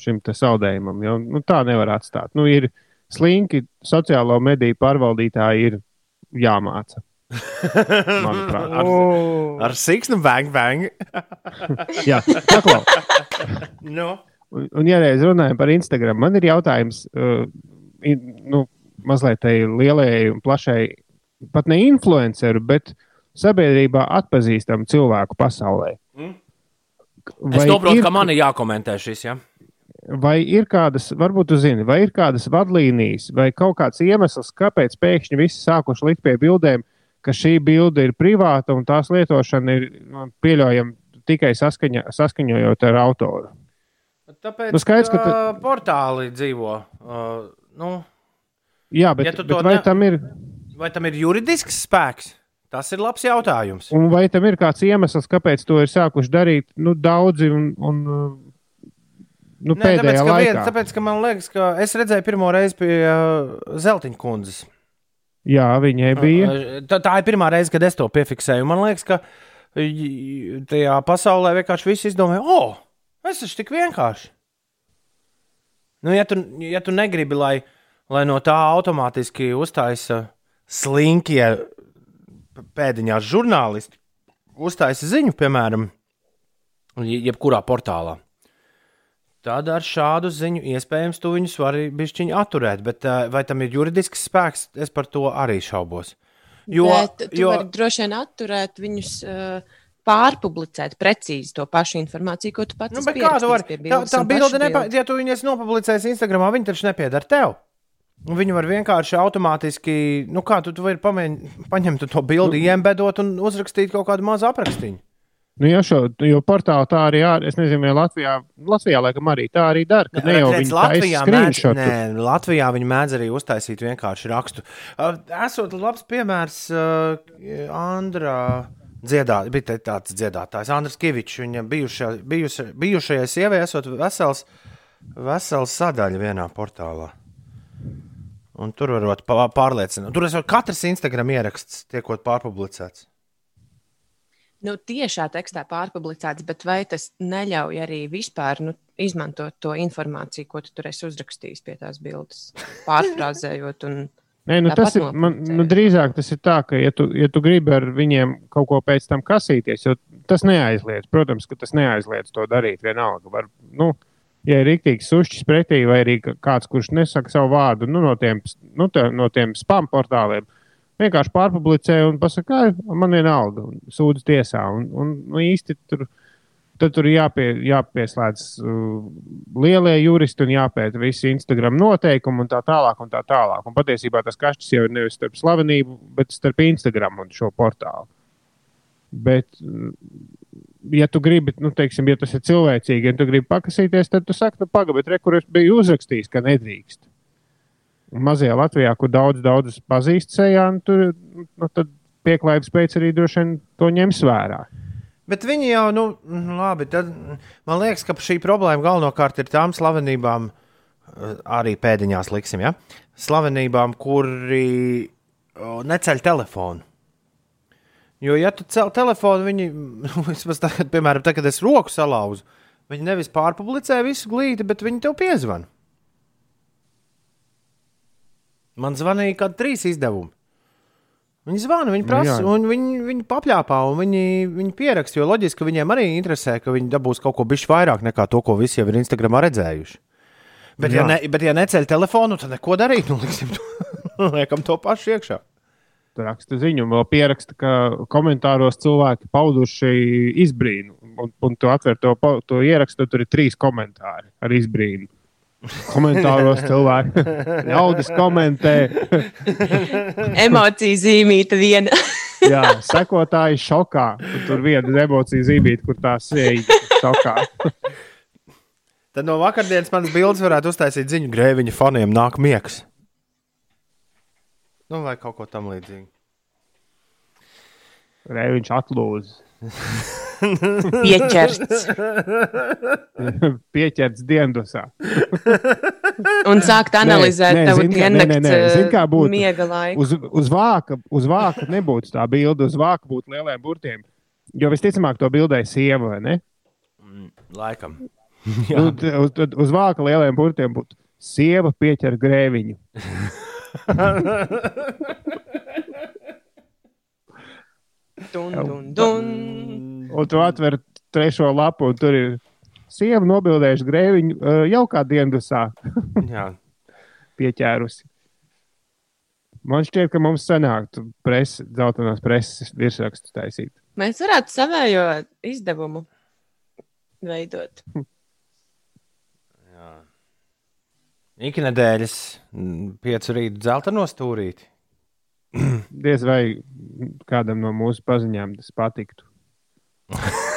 šim te saldējumam. Jo, nu, tā nevar atstāt. Nu, ir slinki, sociālo mediju pārvaldītāji ir jāmāca. Manuprāt, ar, Ar siksnu bang, bang. jā, paklau. Nu. Un, un ja reiz runājam par Instagram, man ir jautājums, uh, in, nu, mazliet tai lielai un plašai, pat ne influenceru, bet sabiedrībā atpazīstamu cilvēku pasaulē. Mm. Es saprotu, ir, ka man ir jākomentē šis. Ja? vai ir kādas, varbūt jūs zināt, vai ir kādas vadlīnijas, vai kaut kāds iemesls, kāpēc pēkšņi visi sākuši likt pie bildēm, ka šī bilde ir privāta un tās lietošana ir nu, pieļaujama tikai saskaņa, saskaņojot ar autoru. Tāpēc, Nu, skaidrs, ka ka portāli dzīvo. Uh, nu, Jā, bet, Ja bet vai ne- tam ir? vai tam ir juridisks spēks? Tas ir labs jautājums. Un vai tam ir kāds iemesls, kāpēc to ir sākuši darīt nu, daudzi un, un uh, nu, Nē, tāpēc, pēdējā ka laikā? vien, tāpēc, ka man liekas, ka es redzēju pirmo reizi pie uh, Zeltiņa kundzes. Jā, viņai bija. Uh, Tā, tā ir pirmā reize, kad es to piefiksēju. Man liekas, ka j- tajā pasaulē vienkārši viss izdomāja, o, oh, es esmu tik vienkārši. Nu, ja, tu, ja tu negribi, lai, lai no tā automātiski uztaisa slinkie pēdiņās žurnālisti, uztaisa ziņu, piemēram, je- jebkurā portālā. Tad ar šādu ziņu iespējams tu viņus vari bišķiņi atturēt, bet uh, vai tam ir juridisks spēks, es par to arī šaubos. Jo, Bet tu jo vari droši vien atturēt viņus uh, pārpublicēt precīzi to pašu informāciju, ko tu pats Nu, esi bet kā tu vari? Tā, tā un bilde, nepa, ja tu viņas nopublicēsi Instagramā, viņa taču nepiedara tev. Un Viņu var vienkārši automātiski, nu kā tu, tu vari pamēģin, paņemt to bildi, nu, iembedot un uzrakstīt kaut kādu mazu aprakstīnu. Nu, ja šo, jo portāli tā arī, ār, es nezinu, vai Latvijā, Latvijā laikam arī tā arī dara, ka ne jau Redz, Latvijā, mēdz, nē, Latvijā viņi mēdz arī uztaisīt vienkārši rakstu. Esot labs piemērs uh, Andrā. Dziedāt, bija tāds dziedātājs, Andris Kavičs. Viņa bijušā, bijuša, bijušajai sievai esot vesels, vesels sadaļa vienā portālā. Un tur varot pā- pārliecināt. Tur esot katrs Instagram ieraksts tiekot pārpublicēts. Nu, tiešā tekstā pārpublicēts, bet vai tas neļauj arī vispār nu, izmantot to informāciju, ko tu tur esi uzrakstījis pie tās bildes, pārfrāzējot? Un... Nē, nu, tas ir man, nu, drīzāk tas ir tā, ka, ja tu, ja tu gribi ar viņiem kaut ko pēc tam kasīties, jo tas neaizliedz. Protams, ka tas neaizliedz to darīt vienalga. Var, nu, ja ir rīktīgs sušķis pretī, vai arī kāds, kurš nesaka savu vārdu nu, no, tiem, nu, tā, no tiem spam portāliem, vienkārši pārpublicē un pasakā, "Ai, man vienalga, un sūdz tiesā. Un, un, nu, īsti tur, tad tur jāpie, jāpieslēdz uh, lielie juristi un jāpēta visi Instagram noteikumi un tā tālāk. Un tā tālāk. Un patiesībā tas kašķis jau ir nevis starp slavenību, bet starp Instagram un šo portālu. Bet, mm, ja tu gribi, nu, teiksim, ja tas ir cilvēcīgi, ja tu gribi pakasīties, tad tu saki, nu, pagaidi, bet re, kur es biju uzrakstījis, ka nedrīkst. Un mazajā Latvijā, kur daudz, daudz pazīst sejā, nu, tur nu, tad pieklājības pēc arī droši vien to ņems vērā. Bet viņi jau, nu, labi, tad man liekas, ka šī problēma galvenokārt ir tām slavenībām, eh, arī pēdiņās liksim, ja? slavenībām, kuri neceļ telefonu. Jo, ja tu cel telefonu, viņi, nu, vismaz tagad, piemēram, tagad, es roku salauzu, viņi nevis pārpublicē visu glīti, bet viņi tev piezvan. Man zvanīja kādi trīs izdevumi. Viņi zvana, viņi prasa, jā. un viņi, viņi papļāpā, un viņi, viņi pieraksta. Jo loģiski, ka viņiem arī interesē, ka viņi dabūs kaut ko bišķi vairāk nekā to, ko visi jau ir Instagramā redzējuši. Bet, ja, Jā. ne, bet ja neceļ telefonu, tad neko darīt. Nu, liksim, to, liekam to pašu iekšā. Raksta ziņu, un vēl pieraksta, ka komentāros cilvēki pauduši izbrīnu. Un, un tu atver to, to ierakstu, tur ir trīs komentāri ar izbrīnu. Komentāros cilvēki ļaudis komentē, Emocija zīmīta viena. jā, sekotāji šokā. Tur viena emocija zīmīta, kur tā sēž šokā. Tad no vakardienas manas bildes varētu uztaisīt ziņu, grēviņa faniem nāk miegs. Nu, vai kaut ko tam līdzīgu. Reiviņš atlūz. Pieķerts. Pieķerts diendusā. Un sākt analizēt nē, tavu nē, diennakts zini kā būtu? miega laiku. Uz, uz, vāka, uz vāka nebūtu tā bilde, uz vāka būtu lieliem burtiem. Jo visticamāk, to bildēja sieva, vai ne? Laikam. Nu, uz, tad uz vāka lieliem burtiem būtu sieva pieķer grēviņu. Dun, dun, dun. Un tu atver trešo lapu, un tur ir sieva nobildējuši grēviņu jau kā diendusā Jā. pieķērusi. Man šķiet, ka mums sanāktu presi, dzeltenās preses virsrakstu taisīt. Mēs varētu savējo izdevumu veidot. Mm, piecu rītu zelta nostūrīti. Diez vai kādam no mūsu paziņām tas patiktu.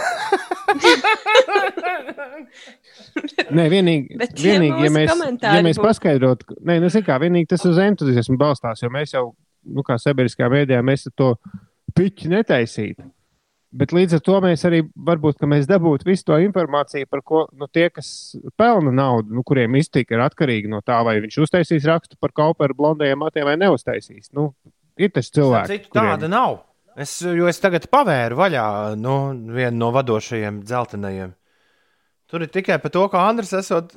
Nē, vienīgi, Bet vienīgi ja mēs, ja mēs paskaidrotu, ka nē, nu, kā, vienīgi tas uz entuziasmu balstās, jo mēs jau, nu, kā sabiedriskā mēdījā, mēs to piķi netaisītu. Bet līdz ar to mēs arī varbūt ka mēs dabūtu visu to informāciju, par ko nu, tie, kas pelna naudu, nu, kuriem iztika ir atkarīgi no tā, vai viņš uztaisīs rakstu par kauperu blondajiem matiem vai neuztaisīs. Nu, ir tas cilvēks, Citu tāda nav. Es, jo es tagad pavēru vaļā nu, vienu no vadošajiem dzeltenajiem. Tur ir tikai par to, ka Andris esot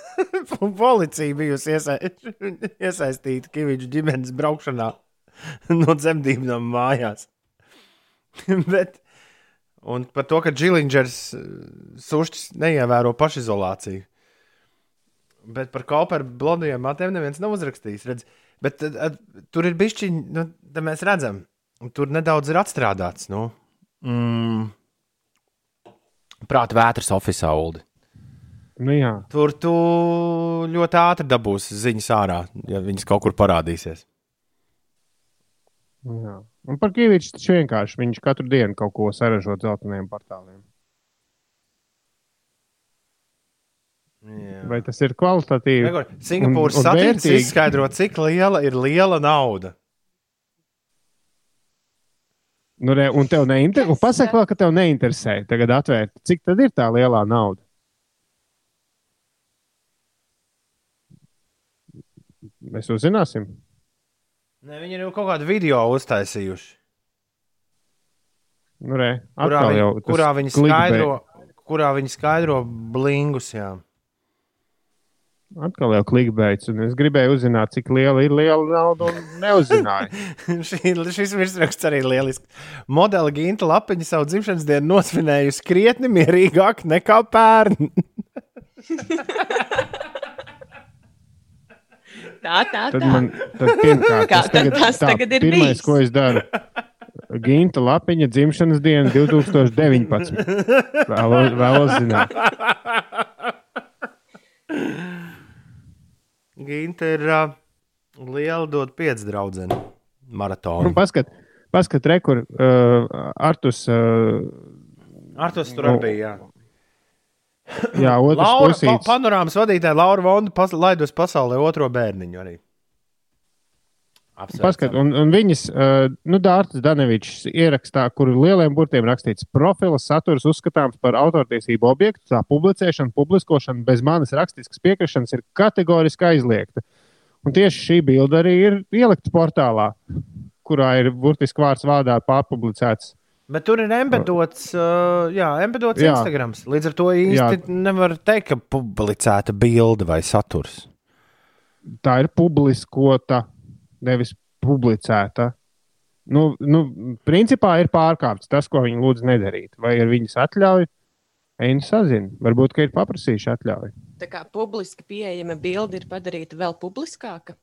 policija bijusi iesa iesaistīta Kaviča ģimenes braukšanā no dzemdībām mājās. Bet, un par to, ka Džilingers sušķis neievēro pašizolāciju. Bet par kauperu blondiem matiem neviens nav uzrakstījis. Redz, bet tad, tad, tur ir bišķiņi, nu, tad mēs redzam, un tur nedaudz ir atstrādāts. Nu. Mm, Prāta vētras oficiālā uldi. Nu, jā. Tur tu ļoti ātri dabūsi ziņas ārā, ja viņas kaut kur parādīsies. nu jā. Un par Kīviču tas vienkārši. Viņš katru dienu kaut ko saražo dzelteniem portāliem. Jā. Vai tas ir kvalitatīvi? Singapūras vērtīgi. izskaidro, cik liela ir liela nauda. Nu, re, un tev neinteresē. Un pasaka vēl, ka tev neinteresē. Tagad atvērt, cik tad ir tā lielā nauda? Mēs to zināsim. Ne, viņi ir jau kaut kādu video uztaisījuši. Nu, re, Kurā, atkal viņi, kurā, viņi skaidro, kurā viņi skaidro blingus. Jā. Atkal jau klikbeigts. Es gribēju uzzināt, cik liela ir liela nauda, un neuzzināju. Šī, šis virsraksts arī ir lielisks. Modeli Ginta Lapiņa savu dzimšanas dienu nosvinējusi krietni mierīgāk nekā pērn. Tā, tā, Tad tā. man tad pirmkārt, Kā tas tad tagad, tas tā, tagad ir pirmais, bijis? ko es daru. Ginta Lapiņa dzimšanas diena 2019. Vēlos, vēlos zināt. Ginta ir uh, liela dot pieci draudzeni maratonu. paskat, paskat rekur, uh, Artus, uh, Ar to tur arī bija. Jā. jā, otrs Laura, pa, pusīts. panorāmas vadītāja Laura Vonda pas, laidos pasaulē otro bērniņu arī. Paskat, un, un viņas, uh, nu, Dārtas Danevičs ierakstā, kur lieliem burtiem rakstīts, profila saturs uzskatāms par autortiesību objektu, tā publicēšana, publiskošana bez manas rakstiskas piekrišanas ir kategoriski aizliegta. Un tieši šī bilde arī ir ielikta portālā, kurā ir burtiski vārds vārdā pārpublicēts. Bet tur ir embedots, uh, jā, embedots Jā. Instagram. Līdz ar to īsti Jā. nevar teikt, ka publicēta bilde vai saturs. Tā ir publiskota, nevis publicēta. Nu, nu, principā ir pārkāpts tas, ko viņi lūdz nedarīt. Vai ar viņas atļauju? Einu sazina. Varbūt, ka ir paprasījuši atļauju. Tā kā publiski pieejama bilde ir padarīta vēl publiskāka.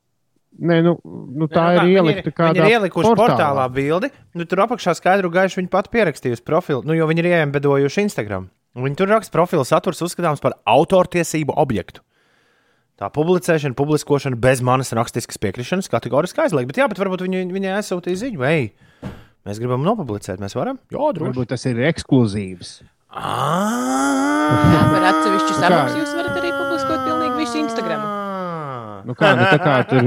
Nē, nu, nu, tā Nu, ir viņi ielikta Viņi kādā ir ielikuši portālā, portālā bildi. Nu, tur apakšā skaidru gaišu viņi pat pierakstījusi profilu, nu, jo viņi ir iembedojuši Instagram. Un Viņi tur raksta profilu saturs uzskatāms par autortiesību objektu. Tā publicēšana, publiskošana bez manas rakstiskas piekrišanas kategoriski aizliegta. Bet, jā, bet varbūt viņi, viņai aizsūtīja ziņu, vai mēs gribam nopublicēt, mēs varam? Jā, droši. Varbūt tas ir ekskluzīvs. Jā, par atsevišķu kā? samaksu jūs varat arī publiskot pilnīgi visu Instagram. Nu, kā, nu, tā kā tur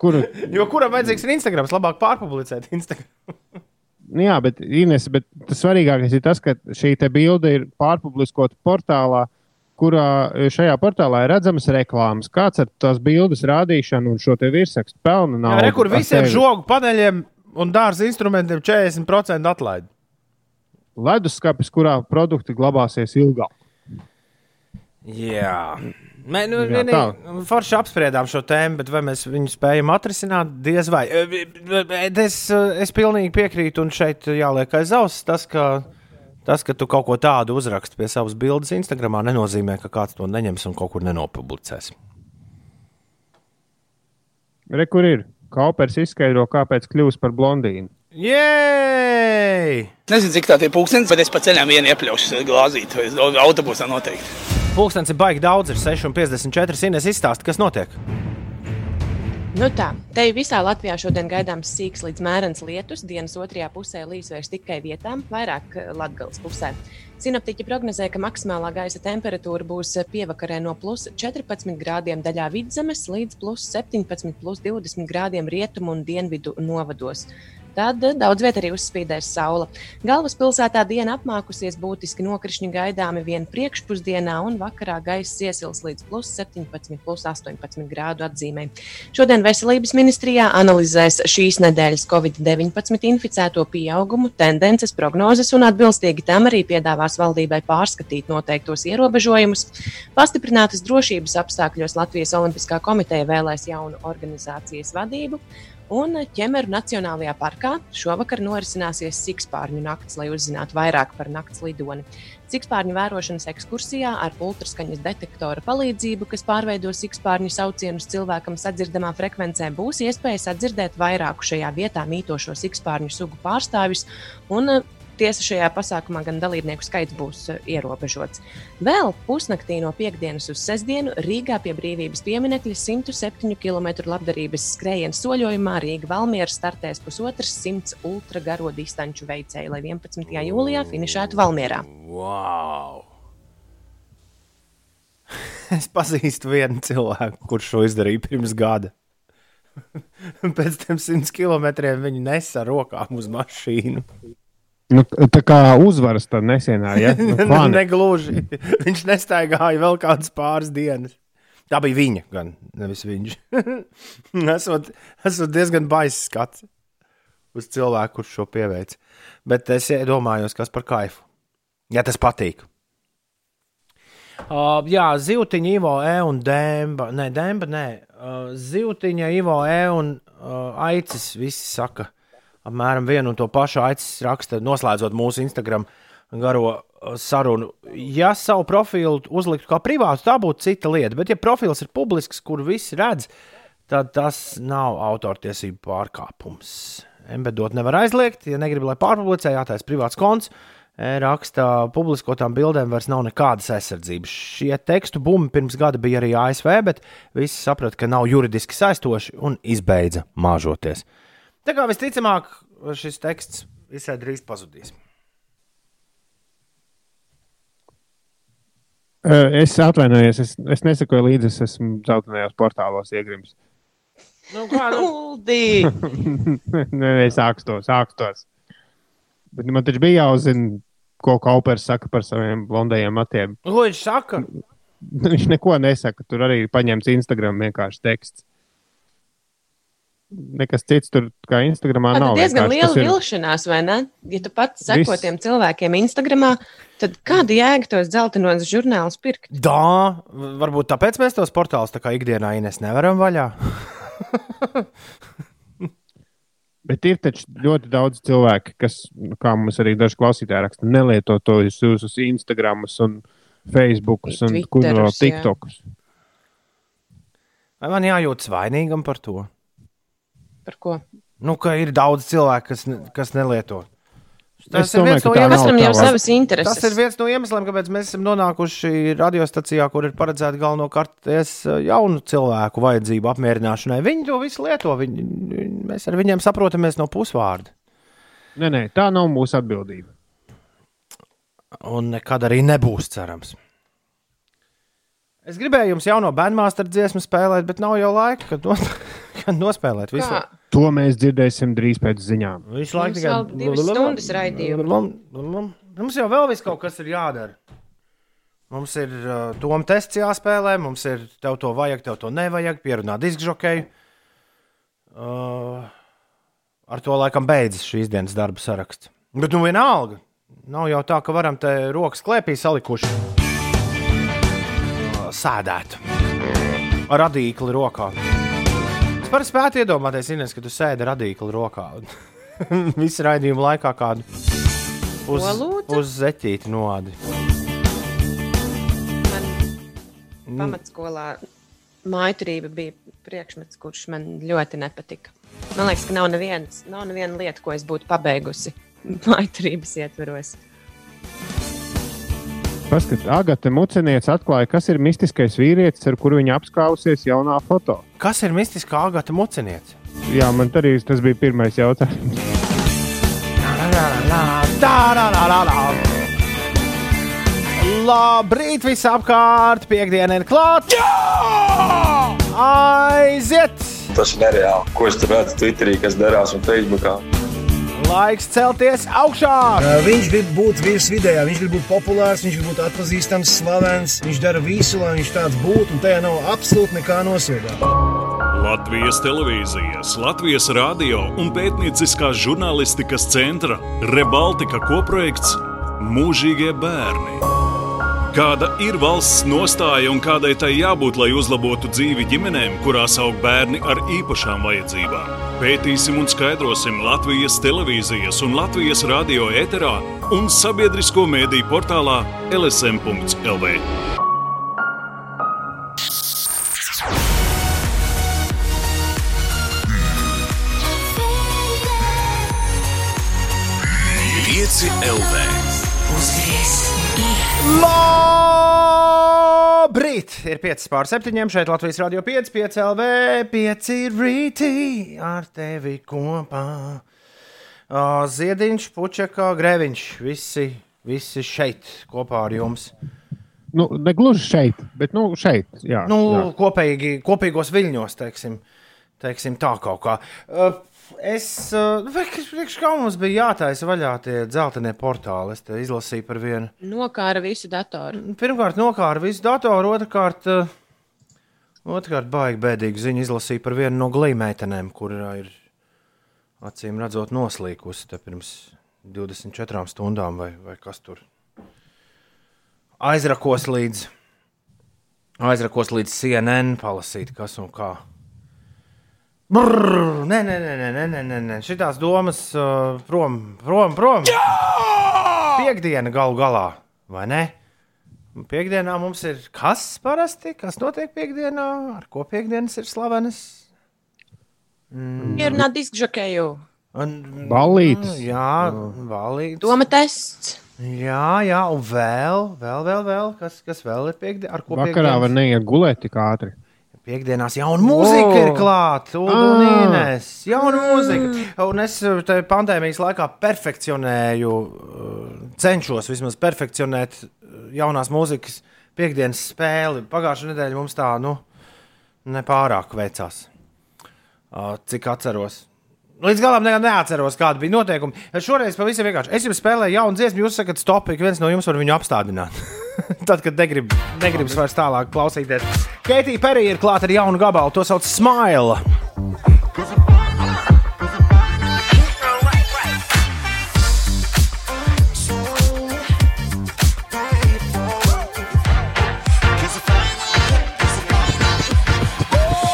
Kuru, Jo kuram vajadzīgs ir Instagram? Labāk pārpublicēt Instagram. nu, jā, bet, Ines, bet tas svarīgākais ir tas, ka šī te bilde ir pārpubliskota portālā, kurā šajā portālā ir redzamas reklāmas. Kāds ar tās bildes rādīšanu un šo te virsrakstu pelna naudu? re, kur visiem sevi? žogu paneļiem un dārza instrumentiem 40% atlaidi. Leduskapis, kurā produkti glabāsies ilgāk. Jā. Mē, nu, Jā, jā, tā. Forši apspriedām šo tēmu, bet vai mēs viņu spējam atrisināt? Diez vai. Es, es pilnīgi piekrītu, un šeit jāliek aiz auss tas, ka, tas, ka tu kaut ko tādu uzraksti pie savas bildes Instagram, nenozīmē, ka kāds to neņems un kaut kur nenopublicēs. Re, kur ir? Kaupers izskaidro, kāpēc kļūst par blondīnu. Jēj! Nezinu, cik tā ir pūkstens, bet es pa ceļam vienu iepļaušu glāzīt, vai autobusā noteikti. Pūkstens ir baigi daudz, ir 6,54. Ines izstāsta, kas notiek. Nu tā, te visā Latvijā šodien gaidāms sīks līdz mērens lietus. Dienas otrajā pusē līs vairs tikai vietām, vairāk Latvijas pusē. Sinoptiķi prognozē, ka maksimālā gaisa temperatūra būs pievakarē no plus 14 grādiem daļā vidzemes līdz plus 17, plus 20 grādiem rietumu un dienvidu novados. Tad daudz vietā arī uzspīdēs saule. Galvaspilsētā diena apmākusies, būtiski nokrišņi gaidāmi vien priekšpusdienā, un vakarā gaisa iesils līdz plus 17, plus 18 grādu atzīmē. Šodien Veselības ministrijā analizēs šīs nedēļas Covid-19 inficēto pieaugumu, tendences, prognozes un atbilstīgi tam arī piedāvās valdībai pārskatīt noteiktos ierobežojumus. Pastiprinātas drošības apstākļos Latvijas Olimpiskā komiteja vēlēs jaunu organizācijas vadību. Un ķemeru Nacionālajā parkā šovakar norisināsies Sikspārņu nakts, lai uzzinātu vairāk par nakts lidoni. Sikspārņu vērošanas ekskursijā ar ultraskaņas detektora palīdzību, kas pārveido sikspārņu saucienus cilvēkam sadzirdamā frekvencē, būs iespēja sadzirdēt vairāku šajā vietā mītošo sikspārņu sugu pārstāvjus un Tiesa šajā pasākumā gan dalībnieku skaits būs eh, ierobežots. Vēl pusnaktī no piekdienas uz sestdienu Rīgā pie brīvības pieminiekļa 107 km labdarības skrējiena soļojumā Rīga Valmiera startēs pusotras simts ultragaro distanču veicēju, lai 11. jūlijā finišētu Valmierā. Wow! Es pazīstu vienu cilvēku, kurš to izdarīja pirms gada. Pēc tam simts kilometriem viņi nesa rokām uz mašīnu. Nu, tā kā uzvaras tad nesienā, ja? Nu. Negluži. Viņš nestaigāja vēl kādas pāris dienas. Tā bija viņa, gan nevis viņš. esot, esot diezgan baisa skats uz cilvēku, kurš šo pieveic. Bet es iedomājos, kas par kaifu. Ja tas patīk. Uh, jā, Zivtiņa, Ivo, E un Dēmba. Nē, Dēmba, nē. Uh, Zivtiņa, Ivo, E un uh, Aicis. Visi saka, apmēram vienu un to pašu. Aicis raksta, noslēdzot mūsu Instagram garo uh, sarunu. Ja savu profilu uzliktu kā privātu, tā būtu cita lieta. Bet, ja profils ir publisks, kur visi redz, tad tas nav autortiesību pārkāpums. Embedot nevar aizliegt, ja negribi, lai pārpublicē, jātais privāts konts. E Raksta, publiskotām bildēm vairs nav nekādas aizsardzības. Šie tekstu bumi pirms gada bija arī ASV, bet visi saprata, ka nav juridiski saistoši un izbeidza māžoties. Tā kā visticamāk, šis teksts visai drīz pazudīs. Eh, Es atvainojos, es, es nesakoju līdzi, es esmu zeltainajos portālos iegrimis. Nu, kā, nu, Uldi! Nē, es sākstos, sākstos. Bet man taču bija jāuzzina, ko Kaupers saka par saviem blondajiem matiem. ko viņš saka? Viņš neko nesaka. Tur arī ir paņemts Instagram vienkārši teksts. Nekas cits tur kā Instagramā Tā nav. ir diezgan liela tas ir- vilšanās, vai ne? Ja tu pats seko Viss. tiem cilvēkiem Instagramā, tad kāda jēga tos dzeltenos žurnālus pirkt? Tā, varbūt tāpēc mēs tos portālus tā kā ikdienā Ines nevaram vaļā. Bet ir taču ļoti daudz cilvēku, kas, nu, kā mums arī daži klausītāji raksta, nelieto to jūsu Instagram un Facebook un kur vēl. TikTokus. Vai man jājūtas vainīgam par to? Par ko? Nu, ka ir daudz cilvēku, kas, ne, kas nelieto. Es domāju, tā nav Katram jau tā savas intereses. Tas ir viens no iemesliem, kāpēc mēs esam nonākuši radiostacijā, kur ir paredzēta galvenokārt es, eh, jaunu cilvēku vajadzību apmierināšanai. Viņi to visu lieto. Viņi, mēs ar viņiem saprotamies no pusvārda. Nē, nē, tā nav mūsu atbildība. Un nekad arī nebūs cerams. Es gribēju jums jauno bērnu dziesmu spēlēt, bet nav jau laika, kad, no, kad nospēlēt visu. Kā? To mēs dzirdēsim drīz pēc ziņām. Visu Mums vēl divas stundas raidījuma. Mums jau vēl viss kaut kas ir jādara. Mums ir uh, tom tests jāspēlē, mums ir tev to vajag, tev to nevajag, pierunāt diskžokeju. Uh, ar to laikam beidzas šīs dienas darba saraksts. Bet nu vienalga. Nav jau tā, ka varam te rokas klēpī salikuši. Uh, sēdēt. Ar radīkli rokā. Es varu spēt iedomāties, Ines, ka tu sēdi radīkli rokā. un Visu raidījumu laikā kādu uz, Ko lūdzu? uz zeķīti noādi. Man pamatskolā mājturība bija priekšmets, kurš man ļoti nepatika. Man liekas, ka nav nevienas, nav neviena lieta, ko es būtu pabeigusi mājturības ietveros. Paskat, Agate Muceniece atklāja, kas ir mistiskais vīrietis, ar kuru viņa apskausies jaunā foto. Kas ir mistiskā agata muceniece? Jā, man arī tas bija pirmais jautājums. Labrīt, visapkārt! Piektdiena ir klāta! Aiziet! Tas ir nereāli. Ko es tur redzu Twitterī, kas darās un Facebookā? Laiks celties augšā! Uh, Viņš grib būt virsvidējā, viņš grib būt populārs, viņš grib būt atpazīstams, slavens. Viņš dara visu, lai viņš tāds būtu, un tajā nav absolūti nekā nosodāmā. Latvijas televīzijas, Latvijas radio un pētnieciskās žurnālistikas centra Rebaltika kopprojekts Mūžīgie bērni. Kāda ir valsts nostāja un kādai tai jābūt, lai uzlabotu dzīvi ģimenēm, kurās aug bērni ar īpašām vajadzībām? Pētīsim un skaidrosim Latvijas televīzijas un Latvijas radio ēterā un sabiedrisko mēdīju portālā LSM.lv. 5 LV. Labrīt! Ir 5 pār 7. šeit Latvijas Rādio 5, 5 LV, 5 rītī ar tevi kopā. Ziediņš, puķekā, grēviņš, visi, visi šeit kopā ar jums. Nu, ne gluži šeit, bet nu, šeit. Jā, Nu, jā. kopīgi, kopīgos viļņos, teiksim, teiksim tā kaut kā. Uh, Es domāju, kā mums bija jātaisa vaļā tie dzeltenie portāli. Es izlasīju par vienu. Nokāra visu datoru. Pirmkārt, nokāra visu datoru, otrkārt, uh, otrkārt baigi bēdīgi ziņu izlasīju par vienu no glīmeitenēm, kur ir acīm redzot noslīkusi pirms 24 stundām vai, vai kas tur. Aizrakos līdz, aizrakos līdz CNN palasīt, kas un kā. Brr, nē, nē, nē, nē, nē, nē, nē. šitās domas uh, prom, prom, prom. Jā! Piektdiena galu galā, vai ne? Piektdienā mums ir kas parasti, kas notiek piekdienā, ar ko piekdienas ir slavenas. Mm. Ir nāc diskžakēju. Balīts. Mm, jā, balīts. Doma tests. Jā, jā, un vēl, vēl, vēl, vēl kas, kas vēl ir piekdiena, ar ko piekdienas. Vakarā var neiet gulēt tik ātri. Piektdienās jauna mūzika Wow. ir klāta, un Ah. Inês, jauna mūzika. Un es te pandēmijas laikā perfekcionēju, uh, cenšos vismaz perfekcionēt uh, jaunās mūzikas piekdienas spēli. Pagājušā nedēļa mums tā, nu, nepārāk veicās. Uh, Cik atceros. Līdz galam ne, neatceros, kāda bija noteikumi. Šoreiz pavisam vienkārši. Es jums spēlēju jaunu dziesmu, jūs sakat, stop, ik viens no jums var viņu apstādināt. Tad, kad negrib, negribas vairs tālāk klausīties. Keitija Perija ir klāta ar jaunu gabalu, to sauc Smile.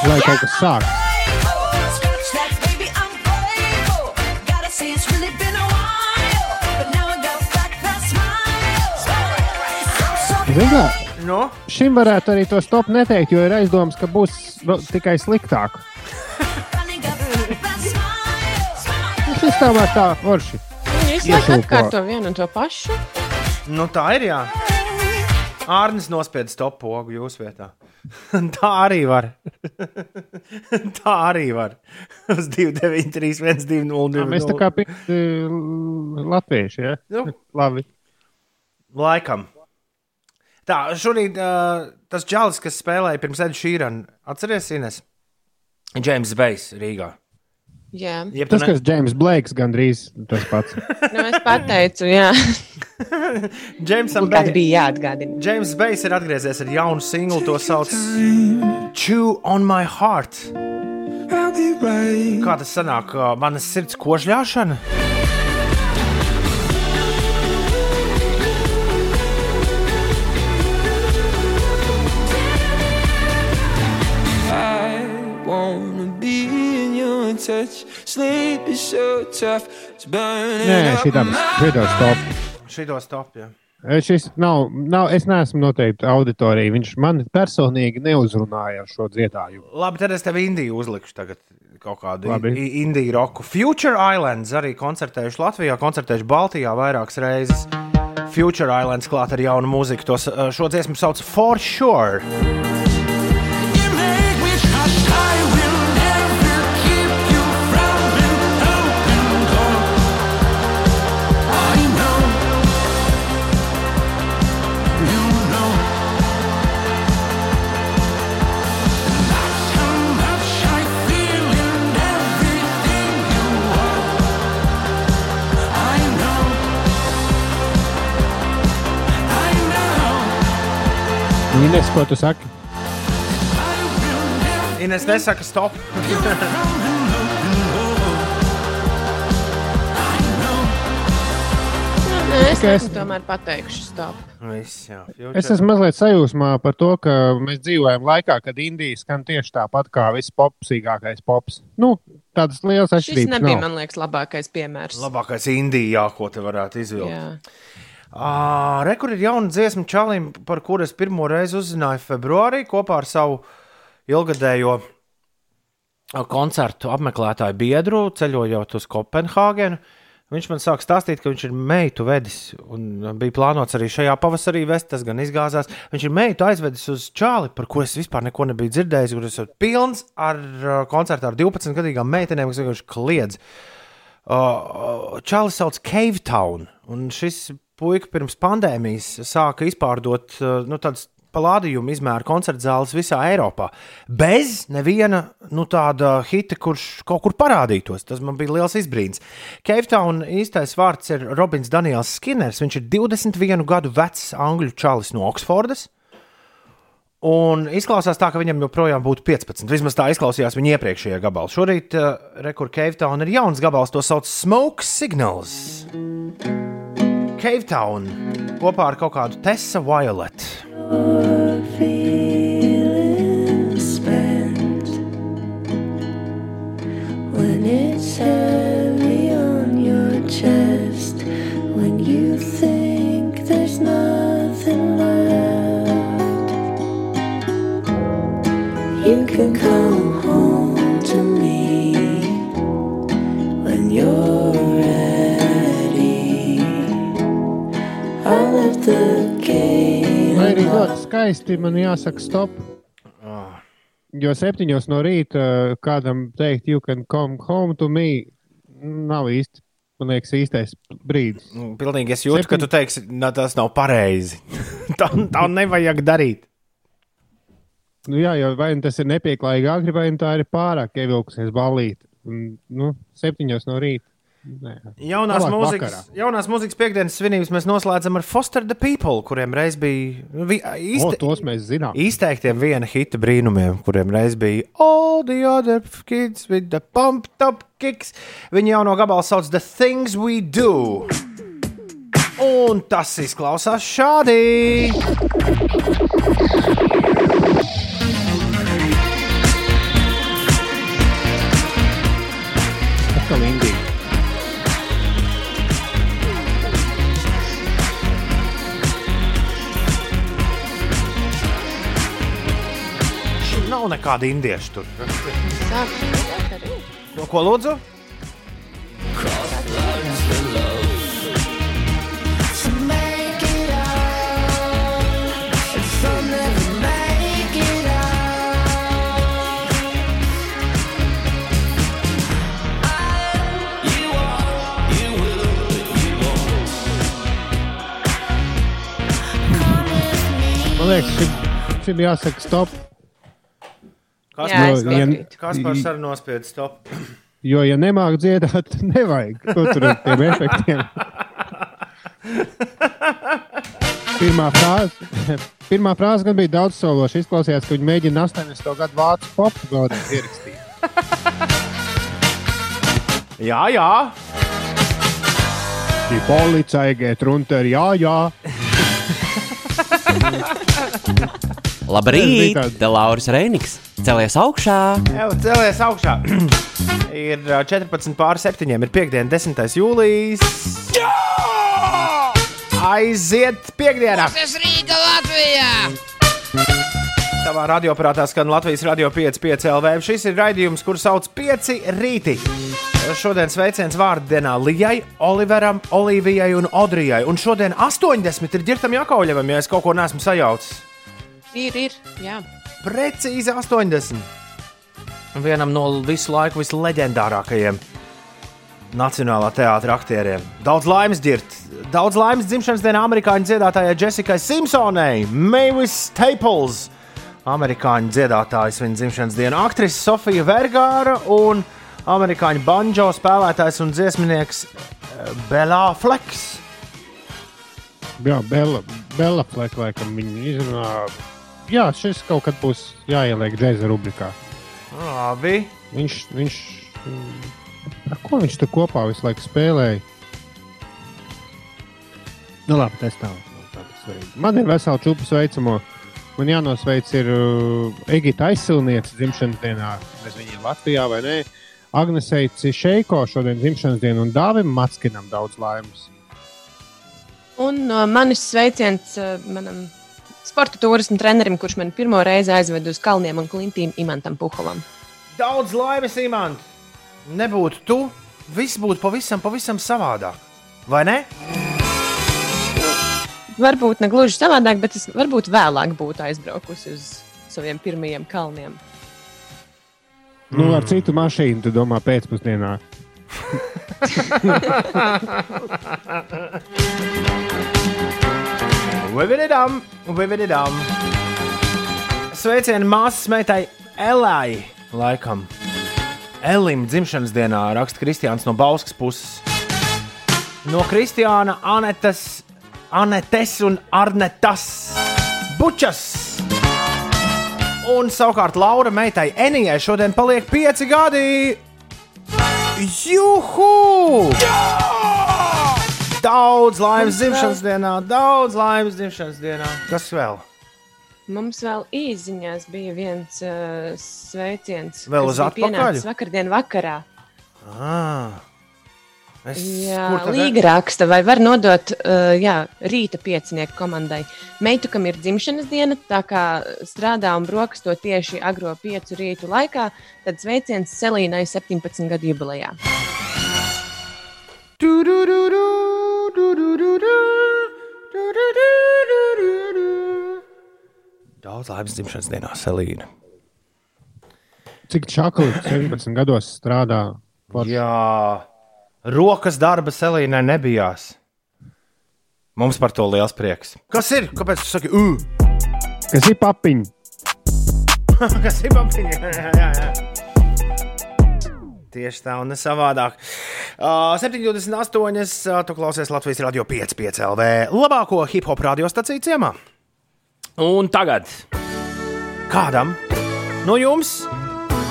Lai kaut kas sāk. Zini kā, No? Šim varētu arī to stop neteikt, jo ir aizdoms, ka būs nu, tikai sliktāk. Šis tā var tā visu laiku Iešūpo. atkārto vienu un to pašu. Nu, tā ir. Jā. Ārnis nospieda stop pogu jūsu vietā. tā arī var. tā arī var. Uz 293, 120. Tā Mēs tā kā pikti latvieši, ja? Nu. Labi. Laikam. Tā, šorīt uh, tas čalis, kas spēlēja pirms Edu Šīrana, atceries, Ines? Džeims Bejs Rīgā. Jā, Jeb Tas, ne- kas Džeims Blakes gandrīz tas pats. nu, es pateicu, jā. Džeimsam Kāds Bej- bija jāatgādina. Džeims Bejs ir atgriezies ar jaunu singlu, to sauc Chew on My Heart. Kā tas sanāk? Manas sirds kožļāšana? Nē, my šitam stop. Šito stop, jā. Eh, Šis nav, nav, es neesmu noteikti auditorija. Viņš man personīgi neuzrunāja ar šo dziedājumu. Labi, tad es tev Indiju uzlikšu tagad kaut kādu Labi. i- indiju roku. Future Islands arī koncertējuši Latvijā, koncertējuši Baltijā vairākas reizes. Future Islands klāt ar jaunu mūziku. Tos, uh, šo dziesmu sauc For Sure. Ines, ko tu saki? Ines nesaka stop. Nē, es es- esmu tomēr pateikuši stop. Viss, jā. Es esmu mazliet sajūsmā par to, ka mēs dzīvojam laikā, kad Indija skan tieši tāpat kā viss popsīgākais pops. Nu, tādas lielas Šis atšķirības. nebija, nav. man liekas, labākais piemērs. Labākais Indijā, ko te varētu izvilkt. Jā. Uh, Rekur ir jauna dziesma Čalim, par kuru es pirmo reizi uzzināju februārī kopā ar savu ilgadējo koncertu apmeklētāju biedru, ceļojot uz Kopenhāgenu. Viņš man sāk stāstīt, ka viņš ir meitu vedis. Un bija plānots arī šajā pavasarī vest, tas gan izgāzās. Viņš ir meitu aizvedis uz čāli, par ko es vispār neko nebiju dzirdējis. Kur es esmu pilns ar koncertu ar 12 gadīgām meitenēm, kas vienkārši kliedz. Uh, Čālis sauc Cave Town, un šis puika pirms pandēmijas sāka izpārdot uh, nu, tādas palādījumu izmēra koncerta zāles visā Eiropā. Bez neviena nu, tāda hita, kurš kaut kur parādītos. Tas man bija liels izbrīns. Keivtauna īstais vārds ir Robins Daniels Skinners. Viņš ir 21 gadu vecs angļu čalis no Oksfordas. Un izklausās tā, ka viņam joprojām būtu 15. Vismaz tā izklausījās viņa iepriekšējā gabalā. Šorīt uh, Rekur Cave Town ir jauns gabals, to sauc Smoke Signals. Cave Town kopā ar kaut kādu Tessa Violet. When it's heavy on your chest, when you think there's nothing left, you can come Lai arī ļoti skaisti, man jāsaka, stop. Jo septiņos no rīta uh, kādam teikt, you can come home to me, nav īsti. Man liekas, īstais brīdis. Nu, Pilnīgi es jūtu, ka tu teiksi, ka tas nav pareizi. tā, tā nevajag darīt. Nu, jā, jo vai nu tas ir nepieklājīgi agri, vai nu tā ir pārāk ievilkusies balīti. Un, Nu, septiņos no rīta. Jaunās Labāk mūzikas, vakarā. jaunās mūzikas piekdienas svinības mēs noslēdzam ar Foster the People, kuriem reiz bija vi, O, īsti, tos mēs zinām. izteiktiem viena hita brīnumiem, kuriem reiz bija All the other kids with the pumped up kicks. Viņa jauno gabalu sauc The Things We Do. Un tas izklausās šādi. Nav nekāda indieša tur. Sākšu dziedāt arī. No ko lūdzu? To make it out, and some never make it out. You won't, you will, you won't. Come with me. Man liekas, šim, šim jāsaka stop. Kas par sarunu nospied stop? Jo, ja nemāķi dziedāt, nevajag. Ko tur ar tiem efektiem? Pirmā frāze, pirmā frāze gan bija daudz sološa. Izklausījās, ka viņi mēģina 80. gadu vācu popu gaudīt ierakstīt. Jā, jā. Die Polizei geht runter, jā, jā. Labrīt, te Lauris Reiniks. Celies augšā! Jau cēlies augšā. ir ā, 14 pār 7. Ir piekdiena, 10. jūlijas. Aiziet piekdienā! Tas Rīga Latvijā! Tavā radioaparātā skan Latvijas radio 5,5 LV. Šis ir raidījums, kur sauc 5 rīti. Šodien sveiciens vārdienā Lijai, Oliveram, Olivijai un Odrijai. Un šodien 80 ir ģirtam Jakauļevam, ja es kaut ko neesmu sajaucis. Ir, ir. Jā. Precīzi 80. Vienam no visu laiku visleģendārākajiem Nacionālā teātris aktieriem. Daudz laimes dzirt. Daudz laimes dzimšanas dienā amerikāņu dziedātājai Jessikai Simpsonai, Mavis Staples. Amerikāņu dziedātājs viņa dzimšanas dienu, aktrise Sofija Vergāra un amerikāņu banjo spēlētājs un dziesminieks eh, Bela Fleks. Jā, Bela, Bela Fleka, laikam viņa izrunā. Jā, šis kaut kad būs jāieliek džēza rubrikā. Labi. Viņš, viņš, ar ko viņš tur kopā visu laiku spēlēja? Nu, labi, tas tā. nav tāda svarīga. Man ir vesela čūpa sveicamo. Man jānosveic ir uh, Egita aizsilniece dzimšanas dienā. Nezinu, viņa ir Latvijā vai nē. Agnesei Cišeiko šodien dzimšanas diena un Dāvim Matskinam daudz laimes. Un no manis sveiciens uh, manam sporta turismu trenerim, kurš man pirmo reizi aizveda uz kalniem un klintīm Imantam Puholam. Daudz laimes, Imants! Nebūtu tu, viss būtu pavisam, pavisam savādāk. Vai ne? Varbūt ne gluži savādāk, bet es varbūt vēlāk būtu aizbraukusi uz saviem pirmajiem kalniem. Nu, ar citu mašīnu, tu domā, pēcpusdienā. Vivididam, vivididam. Sveicieni māsas meitai Elai. Laikam. Elim dzimšanas dienā raksta Kristiāns no Bauskas puses. No Kristiāna, Anetes, Anetes un Arnetas Bučas. Un savukārt Laura meitai Enijai šodien paliek pieci gadi. Juhu! Daudz laimes Mums vēl- dzimšanas dienā, daudz laimes dzimšanas dienā. Kas vēl? Mums vēl īsiņās bija viens uh, sveiciens. Vēl uz atpakaļ? Vakardien vakarā. Ah. Es, Jā, kur tad- Līga raksta, vai var nodot uh, jā, rīta piecinieku komandai. Meitu, kam ir dzimšanas diena, tā kā strādā un brokasto tieši agro piecu rītu laikā, tad sveiciens Selīnai 17 gadu jubilejā. Daudz laimes dzimšanas dienā, Selīna. Cik čakli 17 gados strādā? Jā, rokas darba Selīnai nebijās. Mums par to liels prieks. Kas ir? Kāpēc tu saki, uh? Kas ir papiņi? Kas ir papiņa? jā, jā, jā. Tieši tā un ne savādāk. Uh, 7,28. Uh, tu klausies Latvijas radio 5,5 LV. Labāko hip hop radiostaciju ciemā. Un tagad kādam no jums,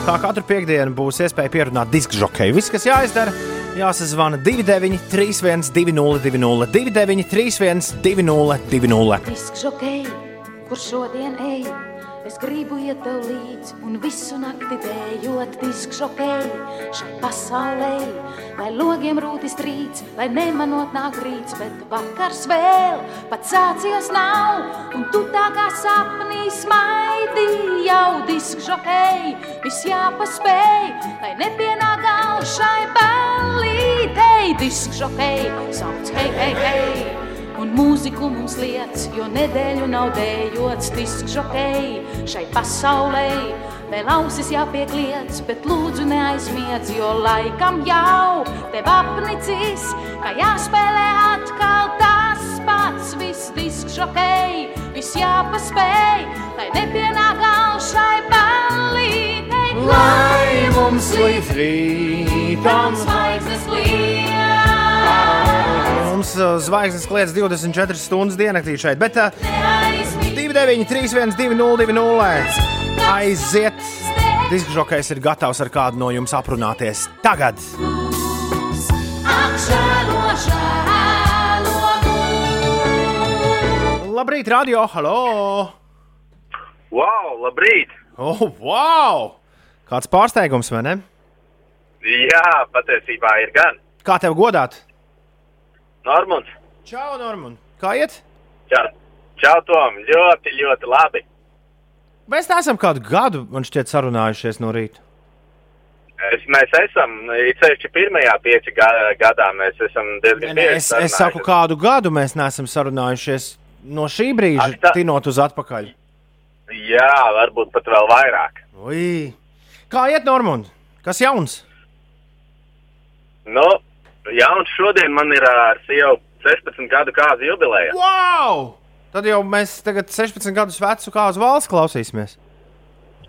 kā katru piekdienu, būs iespēja pierunāt disku žokeju. Viss, kas jāizdara, jāsazvana 29, 31, 20, 29, 31, 20. Disks žokei, kur šodien ej, es gribu iet tev līdzi un visu nakti dējot disks žokei šai pasaulē. Lai logiem rūtis trīc, lai nemanot nāk rīts, bet vakars vēl pat sācies nav. Un tu tā kā sapnī smaidi jau disks žokei, viss jāpaspēj, lai nepienāk gals šai ballītei. Disks žokei, sauc hei, hei, hei! Un mūziku mums liec, jo nedēļu nav dējots disks žokei šai pasaulē. Vēl ausis jāpiekliedz, bet lūdzu neaizmiedz, jo laikam jau tev apnicis, ka jāspēlē atkal tas pats viss disks žokei. Viss jāpaspēj, lai nepienāk gals šai ballītei. Lai mums līdz rītam zvaigznes liek. Mums zvaigznes kliedz 24 stundas diennaktī šeit, bet uh, 29, 31, 20, aiziet! Diskžokais ir gatavs ar kādu no jums aprunāties tagad. Labrīt, radio! Halo! Wow, labrīt! Oh, wow! Kāds pārsteigums, vai ne? Jā, patiesībā ir gan. Kā tev godāt? Normons. Čau, Normund! Kā iet? Čau, čau Tom! Ļoti, ļoti labi. Mēs neesam kādu gadu, man šķiet, sarunājušies no rīta. Es, mēs esam, sevišķi pirmajā pieci ga- gadā, mēs esam diezgan bieži es, es saku, kādu gadu mēs neesam sarunājušies no šī brīža, Ak, tā- tinot uz atpakaļ. Jā, varbūt pat vēl vairāk. Ui. Kā iet, Normund? Kas jauns? Nu, jauns šodien man ir ar sievu 16 gadu kāzu jubileja. Wow! Tad jau mēs tagad 16 gadus vecu kā uz valsts klausīsimies.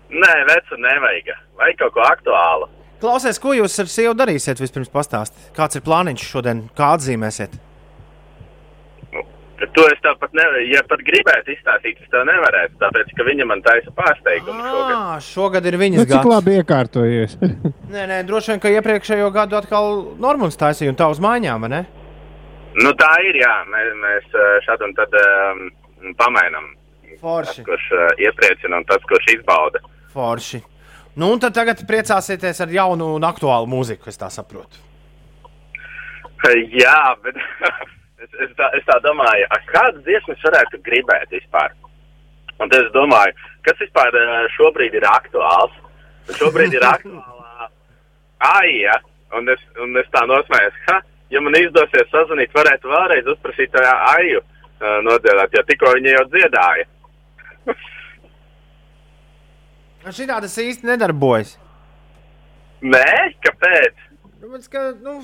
Nē, vecu nevajag. Vajag kaut ko aktuālu. Klausies, ko jūs ar sievu darīsiet? Vispirms pastāstiet, kāds ir plāniņš šodien, kā atzīmēsiet. To es tev pat nevaru, ja pat gribētu izstāstīt, es tev nevarētu, tāpēc, ka viņa man taisa pārsteigumu šogad. Ah, šogad ir Nu, viņas cik gads. labi iekārtojies? Nē, nē, droši vien, ka iepriekšējo gadu atkal Normons taisīja un tā uz mājām, vai ne? Nu, tā ir, jā, mēs, mēs šad un tad um, pamainām. Forši. Tas, kurš uh, iepriecina un tas, kurš izbauda. Forši. Nu, un tad tagad priecāsieties ar jaunu un aktuālu mūziku, es tā saprotu. Jā, bet es, es, tā, es tā domāju, kādas dziesmas varētu gribēt vispār. Un tad es domāju, kas vispār eh, šobrīd ir aktuāls. Un šobrīd ir aktuālā Aija Un es, un es tā nosmējos, ka, ja man izdosies sazvanīt, varētu vēlreiz uzprasīt tā aiju uh, nodziedāt, jo tikko viņi jau dziedāja. Šī tādas īsti nedarbojas. Nē, kāpēc? Tāpēc, ka, nu,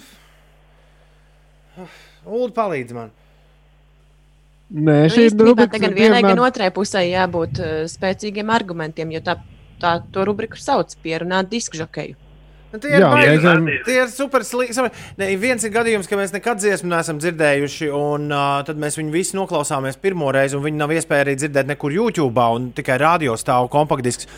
Ulu palīdz man. Nē, Nu, šī īstenībā rubrika gan vienai, gan otrai pusē jābūt uh, spēcīgiem argumentiem, jo tā, tā to rubriku sauc pierunāt diskžokeju. Nu, tie ir, Jā, baigi- reizēm- tie ir super slikti. Viens ir gadījums, ka mēs nekad dziesmu neesam dzirdējuši, un uh, tad mēs viņu visu noklausāmies pirmo reizi, un viņi nav iespēja arī dzirdēt nekur YouTube, un tikai radio stāv kompaktdisks.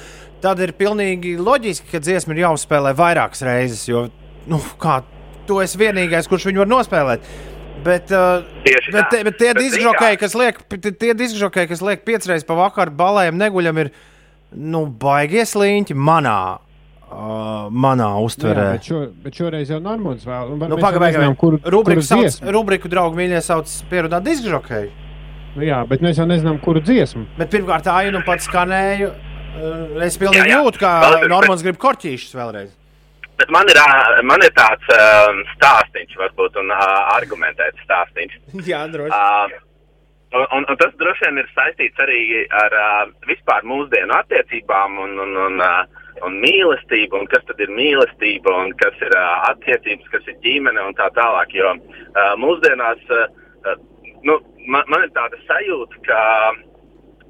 Tad ir pilnīgi loģiski, ka dziesma ir jāuzspēlē vairākas reizes, jo nu, kā, tu esi vienīgais, kurš viņu var nospēlēt. Bet, uh, bet, te- bet tie diskžokēji, kas liek, tie diskžokēji, kas liek piecreiz pa vakaru balējiem neguļam, ir nu, baigi sliņķi manā, uh, manā Jā, uztverē. bet, šo, bet šoreiz jau Normons vēl. Nu, Pagaidiet, nezinām, kur, rubriku, sauc, dziesmu. rubriku draugu mīļie sauc pierunāt diskžokēju. Nu, jā, bet mēs jau nezinām, kuru dziesmu. Bet pirmkārt, tā jau nu pats skanēju. uh, Es pilnīgi Jā, jā. jūtu, ka Normāns grib korķīšus vēlreiz. Bet man ir, man ir tāds um, stāstīns, varbūt, un uh, argumentēts stāstīns. Jā, droši. Uh, un, un, un tas droši vien ir saistīts arī ar uh, vispār mūsdienu attiecībām un, un, un, uh, un mīlestību, un kas tad ir mīlestība, un kas ir uh, attiecības, kas ir ģimene un tā tālāk. Jo uh, mūsdienās uh, nu, man, man ir tāda sajūta, ka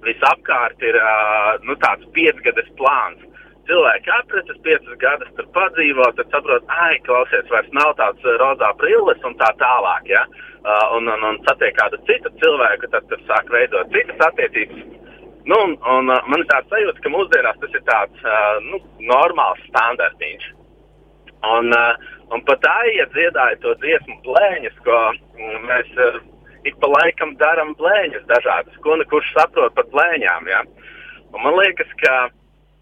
visapkārt ir uh, nu, tāds piecgades plāns. Cilvēki aprecas piecas gadus, tur padzīvo, tad saprot, ah, klausies, vairs nav tāds uh, rozā brilles un tā tālāk. Ja? Uh, un, un, un satiek kādu citu cilvēku, tad tur sāk veidot citas attiecības. Nu, un, un, uh, man ir tāds sajūta, ka mūsdienās tas ir tāds uh, nu, normāls standartiņš. Un, uh, un pat Aija dziedāja to dziesmu blēņas, ko mm, mēs uh, ik pa laikam darām blēņas dažādas, ko nu kurš saprot par blēņām. Ja? Un man liekas, ka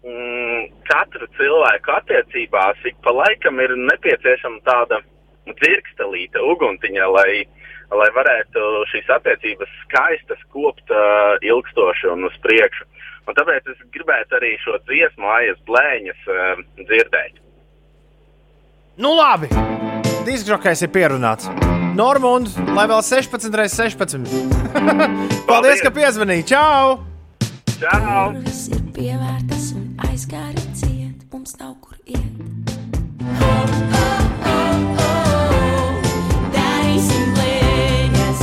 mm, katru cilvēku attiecībās ik pa laikam ir nepieciešama tāda dzirkstelīta, uguntiņa, lai, lai varētu šīs attiecības skaistas kopt uh, ilgstoši un uz priekšu. Un tāpēc es gribētu arī šo dziesmu, aiz blēņas, uh, dzirdēt. Nu, labi. Diskžokējs ir pierunāts. Normāns, lai vēl 16 reizes 16. Paldies, ka piezvanīji. Čau! Čau! Pievērtas un aizgāri ciet, mums nav kur iet. Darīsim blēņas,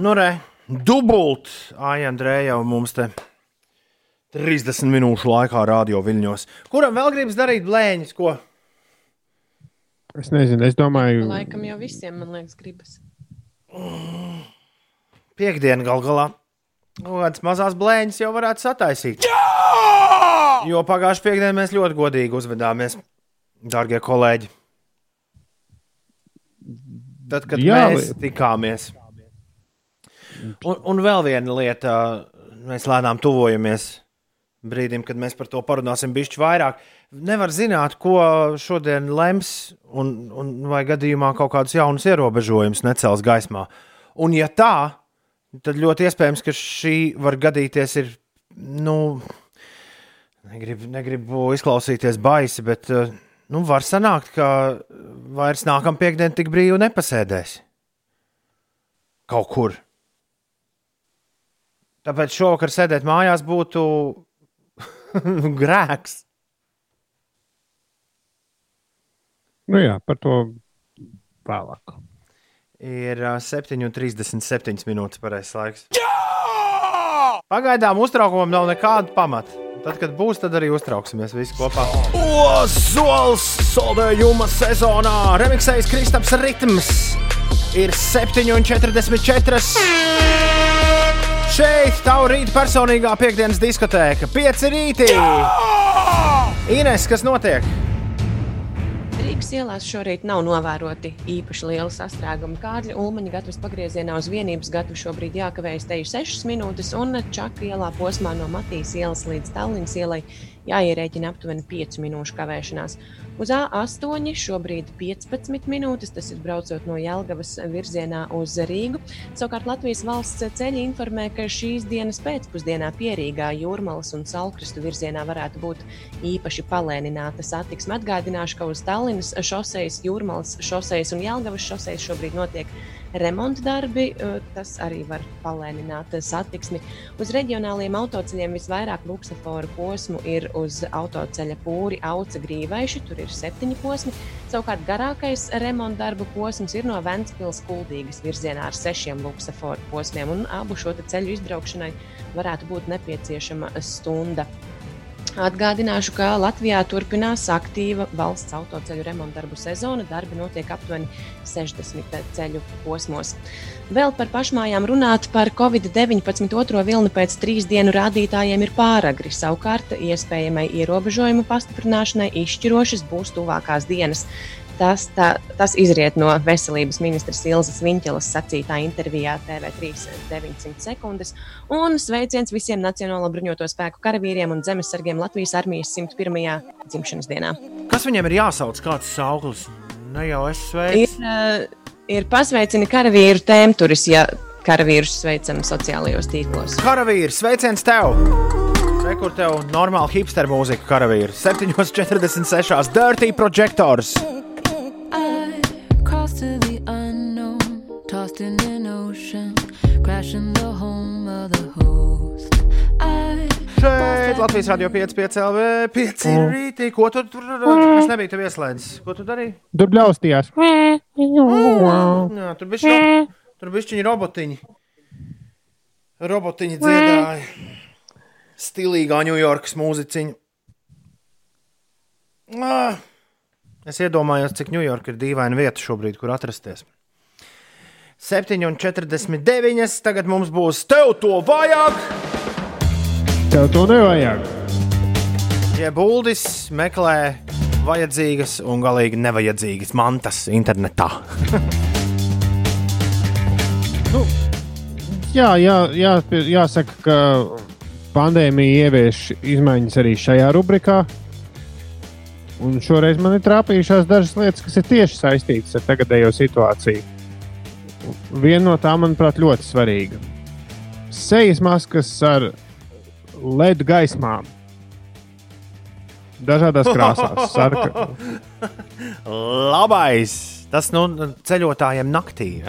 Nu, re, dubult Aija Andrēja jau mums te 30 minūšu laikā radio viļņos. Kuram vēl gribas darīt blēņas, ko? Es nezinu, es domāju, Laikam jau visiem, man liekas, gribas. Piektdiena gal galā. Kādas mazas blēņas jau varētu sataisīt. Jā! Jo pagājušajā piekdienā mēs ļoti godīgi uzvedāmies, darbie kolēģi. Tad, kad Jā, mēs li- tikāmies. Un, un vēl viena lieta, mēs lēnām tuvojamies brīdim, kad mēs par to parunāsim bišķi vairāk. Nevar zināt, ko šodien lems, un, un vai gadījumā kaut kādus jaunus ierobežojumus necels gaismā. Un, ja tā, tad ļoti iespējams, ka šī var gadīties. Ir, nu, negribu, negribu izklausīties baisi, bet eh, nu, var sanākt, ka vairs nākamā piekdiena tik brīvi nepasēdēs. Kaut kur. Tāpēc šovakar sēdēt mājās būtu grēks. nu jā, par to vēlāk. Ir ā, 7,37 minūtes pareizais laiks. Pagaidām uztraukumam nav nekāda pamata. Tad, kad būs, tad arī uztrauksimies visi kopā. Ozols soldējuma sezonā remiksējis Kristaps Ritms ir 7,44. Šeit tavu rīta personīgā piekdienas diskotēka. Pieci rītī! Ines, kas notiek? Rīgas ielās šorīt nav novēroti īpaši lieli sastrēgumi. Kārļa Ulmaņa gatavs pagriezienā uz vienības gatavu šobrīd jākavējas teju 6 minūtes, un Čaka ielā posmā no Matīs ielas līdz Tallinas ielai jāierēķina aptuveni 5 minūšu kavēšanās. Uz A8 šobrīd 15 minūtes, tas ir braucot no Jelgavas virzienā uz Rīgu. Savukārt Latvijas valsts ceļi informē, ka šīs dienas pēcpusdienā pierīgā jūrmalas un salkrastu virzienā varētu būt īpaši palēnināta satiksme. Atgādināšu, ka uz Tallinas šosejas, jūrmalas šosejas un Jelgavas šosejas šobrīd notiek remonta darbi. eh, Tas arī var palēnināt satiksmi. Uz reģionāliem autoceļiem visvairāk luksusforu posmu ir uz autoceļa pūri Auca Grīvaiši, tur ir septiņi posmi. Savukārt garākais remonta darbu posms ir no Ventspils kuldīgas virzienā ar sešiem luksusforu posmiem, un abu šo ceļu izbraukšanai varētu būt nepieciešama stunda. Atgādināšu, ka Latvijā turpinās aktīva valsts autoceļu remonta darbu sezona. Darbi notiek aptuveni 60 ceļu posmos. Vēl par pašmājām runāt par Covid-19 otro vilni pēc trīs dienu rādītājiem ir pāragri. Savukārt, iespējamai ierobežojumu pastiprināšanai izšķirošas būs tuvākās dienas. Tas, tā, tas izriet no veselības ministras Ilzas Viņķelas sacītā intervijā TV3 900 sekundes. Un sveiciens visiem Nacionālo bruņoto spēku karavīriem un zemesargiem Latvijas armijas 101. dzimšanas dienā. Kas viņiem ir jāsauc? Kāds sauklis? Ne jau es Ir, sveicu. uh, ir pasveicini karavīru tēmturis, ja karavīrus sveicam sociālajos tīklos. Karavīrs, sveiciens tev! Re, kur tev normāla hipster mūzika, karavīrs. 7,46. Dirty Projectors! Tossed in an ocean, crashing the home of the host. I Šeit Latvijas radio 5,5 LV, 5 rītī. Ko tu tur Es nebiju tev ieslēdzis. Ko tu darīji? Tur bļaustījās. Jā, tur bija tur bišķiņi robotiņi. Robotiņi dziedāja. Stilīgā Ņujorkas mūziciņa. Ah, Es iedomājos, cik Ņujorka ir dīvaina vieta šobrīd, kur atrasties. 7,49. Tagad mums būs tev to vajag! Tev to nevajag. Ja Buldis meklē vajadzīgas un galīgi nevajadzīgas mantas internetā. Nu, jā, jā, jā, jāsaka, ka pandēmija ievieš izmaiņas arī šajā rubrikā. Un šoreiz man ir trāpījušās dažas lietas, kas ir tieši saistītas ar tagadējo situāciju. Viena no tām, manuprāt, ļoti svarīga. Sejas maskas ar LED gaismām. Dažādās krāsās. Sarka. Labais! Tas nu, ceļotājiem naktī.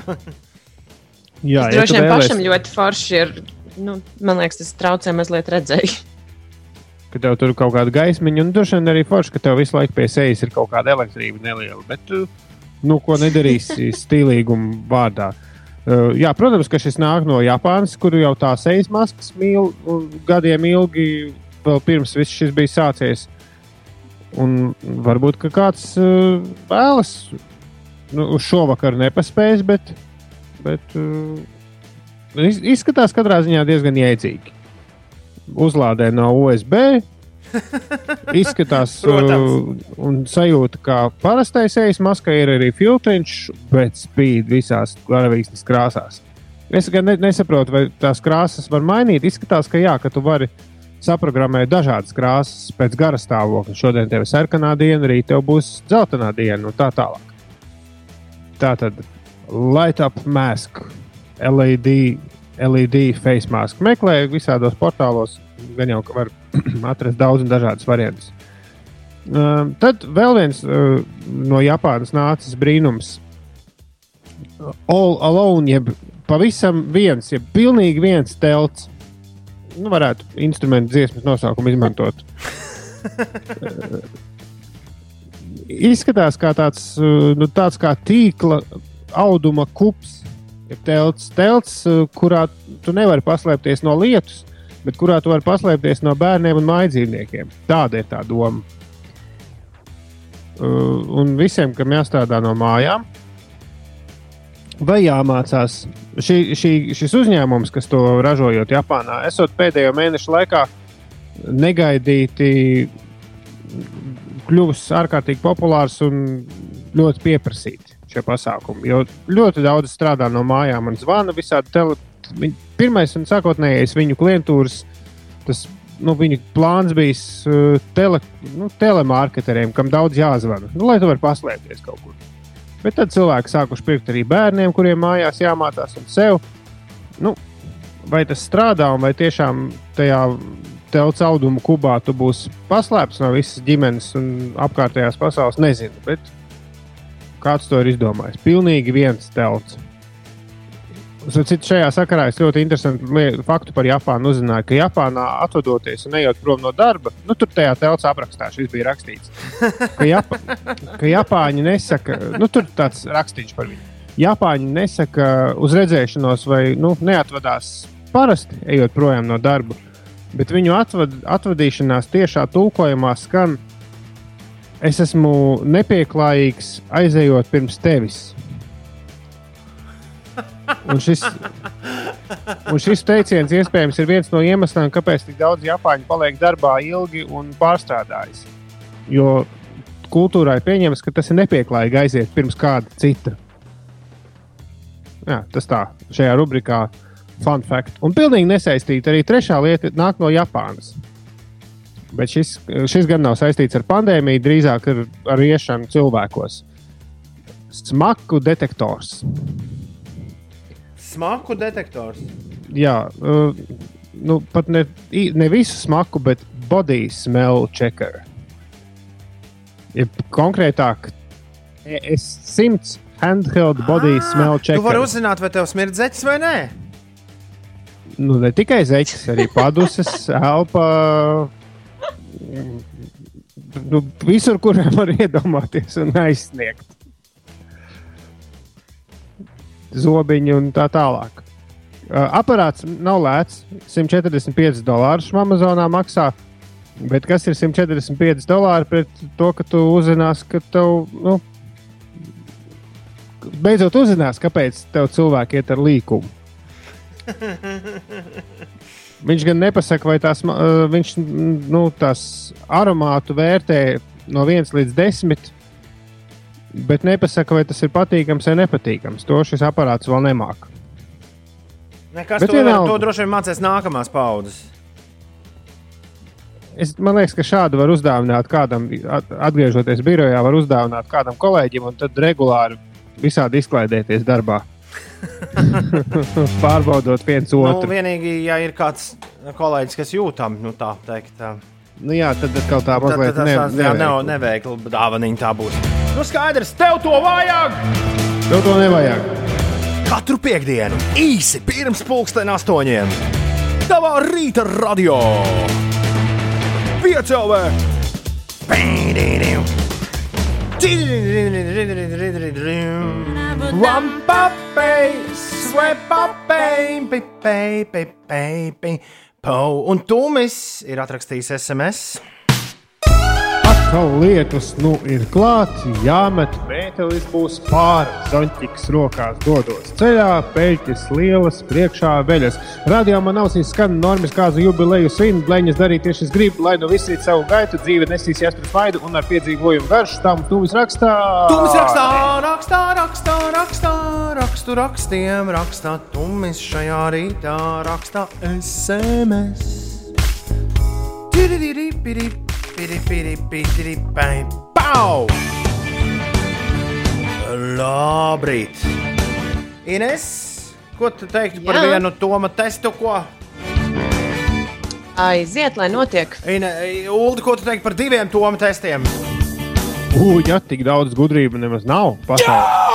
Jā, Tas droši vien pašam ļoti forši ir. Nu, man liekas, tas traucē mazliet redzēju. ka tev tur ir kaut kāda gaismiņa, un droši vien arī forši, ka tev visu laiku pie sejas ir kaut kāda elektrība neliela. Bet, uh, nu, ko nedarīsi stilīguma vārdā. Uh, jā, protams, ka šis nāk no Japānas, kur jau tā sejas maskas mīl un gadiem ilgi, vēl pirms viss šis bija sācies. Un varbūt kāds uh, vēlas nu, uz šo vakaru nepaspējas, bet, bet uh, iz- izskatās katrā ziņā diezgan jēdzīgi uzlādē no USB. Izskatās, uh, un sajūta, ka parastai sejas maskai ir arī filtriņš, bet spīd visās garavīksnes krāsās. Es gan ne, nesaprotu, vai tās krāsas var mainīt. Izskatās, ka jā, ka tu vari saprogrammēt dažādas krāsas pēc gara stāvokļa. Šodien tev ir sarkanā diena, rīt tev būs dzeltenā diena un tā tālāk. Tā tad light up mask, LED, LED face mask. Meklē visādos portālos, gan jau var atrast daudz un dažādas variantus. Uh, tad vēl viens uh, no Japānas nācis brīnums. All alone, jeb pavisam viens, jeb pilnīgi viens telts. Nu, varētu instrumentu dziesmas nosaukumu izmantot. Uh, Izskatās kā tāds, uh, nu, tāds kā tīkla auduma kups, jeb telts, telts, uh, kurā tu nevari paslēpties no lietus, bet kurā tu vari paslēpties no bērniem un mājdzīvniekiem. Tāda ir tā doma. Uh, un visiem, kam jāstrādā no mājām, vai jāmācās, šī, šī, šis uzņēmums, kas to ražojot Japānā, esot pēdējo mēnešu laikā negaidīti kļuvis ārkārtīgi populārs un ļoti pieprasīts šie pasākumi. Jo ļoti daudz strādā no mājām un zvana visādi tele. Viņ- Pirmais un sākotnējais viņu klientūras tas nu, viņu plāns bija uh, tele, nu, telemārketeriem, kam daudz jāzvana, nu, lai tu varētu paslēpties kaut kur. Bet tad cilvēki sākuši pirkt arī bērniem, kuriem mājās jāmācās un sev. Nu, vai tas strādā, un vai tiešām tajā telts audumu kubā tu būsi paslēpts no visas ģimenes un apkārtējās pasaules, nezinu. Bet kāds to ir izdomājis? Pilnīgi viens telts. Citu šajā sakarā es ļoti interesantu faktu par Japānu uzzināju, ka Japānā atvadoties un ejot prom no darba, nu tur tajā telcā aprakstā šis bija rakstīts, ka, Japa, ka Japāņi nesaka, nu tur tāds rakstīts par viņu. Japāņi nesaka uz redzēšanos vai nu, neatvadās parasti ejot projām no darba, bet viņu atvad, atvadīšanās tiešā tulkojumā skan: Es esmu nepieklājīgs aizejot pirms tevis. Un šis, un šis teiciens iespējams ir viens no iemesliem, kāpēc tik daudz Japāņu paliek darbā ilgi un pārstrādājas. Jo kultūrai pieņems, ka tas ir nepieklājīgi aiziet pirms kāda cita. Jā, tas tā, šajā rubrikā Fun Fact. Un pilnīgi nesaistīta arī trešā lieta nāk no Japānas. Bet šis, šis gan nav saistīts ar pandēmiju, drīzāk ar, ar iešanu cilvēkos. Smaku detektors. Smaku detektors. Jā, uh, nu, pat ne, ne visu smaku, bet body smell checker. Ja konkrētāk, es simts handheld body smell Tu vari checker. uzzināt, vai tev smird zeķis vai nē. Nu, ne tikai zeķis, arī paduses, elpa. Nu, visur, kur var iedomāties un aizsniegt. Zobiņi un tā tālāk. Uh, aparāts nav lēts. 145 dolārus Amazonā maksā. Bet kas ir 145 dolāri pret to, ka tu uzzināsi, ka tev. Nu, beidzot uzzinās, kāpēc tev cilvēki iet ar līkumu. Viņš gan nepasaka, vai tās, uh, viņš nu, tās aromātu vērtē no 1 līdz 10, bet nepasaka, vai tas ir patīkams vai nepatīkams. To šis aparāts vēl nemāca. Nekas to, vienalga. to droši vien mācīs nākamās paudzes. Es, man liekas, ka šādu var uzdāvināt kādam, at- atgriežoties birojā, var uzdāvināt kādam kolēģim un tad regulāri visādi izklaidēties darbā. Pārbaudot viens Nu, otru. vienīgi, ja ir kāds kolēģis, kas jūtam, nu tā teikt. tā. Nu, jā, tad atkal tā mazliet tas tāds jā, neveikla. nav neveikla dāvaniņa tā būs. Nu skaidrs, tev to vajag! Tev to nevajag. Katru piekdienu īsi pirms pulksten astoņiem. Tavā rīta radio! Piecēlē! One puppy, sweat puppy, pipei, pipei, pipei. Un Tūmis ir atrakstījis SMS. Atkal lietus nu ir klāts, jāmet mētelis būs pāri. Zonķis rokās dodos ceļā, peļķis lielas, priekšā veļas. Radio man ausīs skan normas kāzu jubileju svin, bleņas darīt tieši es gribu, lai nu visi iet savu gaitu, dzīve nesīs jāstur smaidu un ar piedzīvojumu garšu. Tā mums tūmis rakstā. Tūmis rakstā, rakstā, rakstā, rakstā, rakstu rakstiem, rakstā. Tūmis šajā rītā rakstā SMS. Tiriri, piri, piri, piri, piri, pai, Pau! Labrīt! Ines, ko tu teiktu par Jā. vienu Toma testu? Ko? Aiziet, lai notiek. Ine, Uldi, ko tu teiktu par diviem Toma testiem? Ugh, ja tik daudz gudrība nemaz nav pasaulē.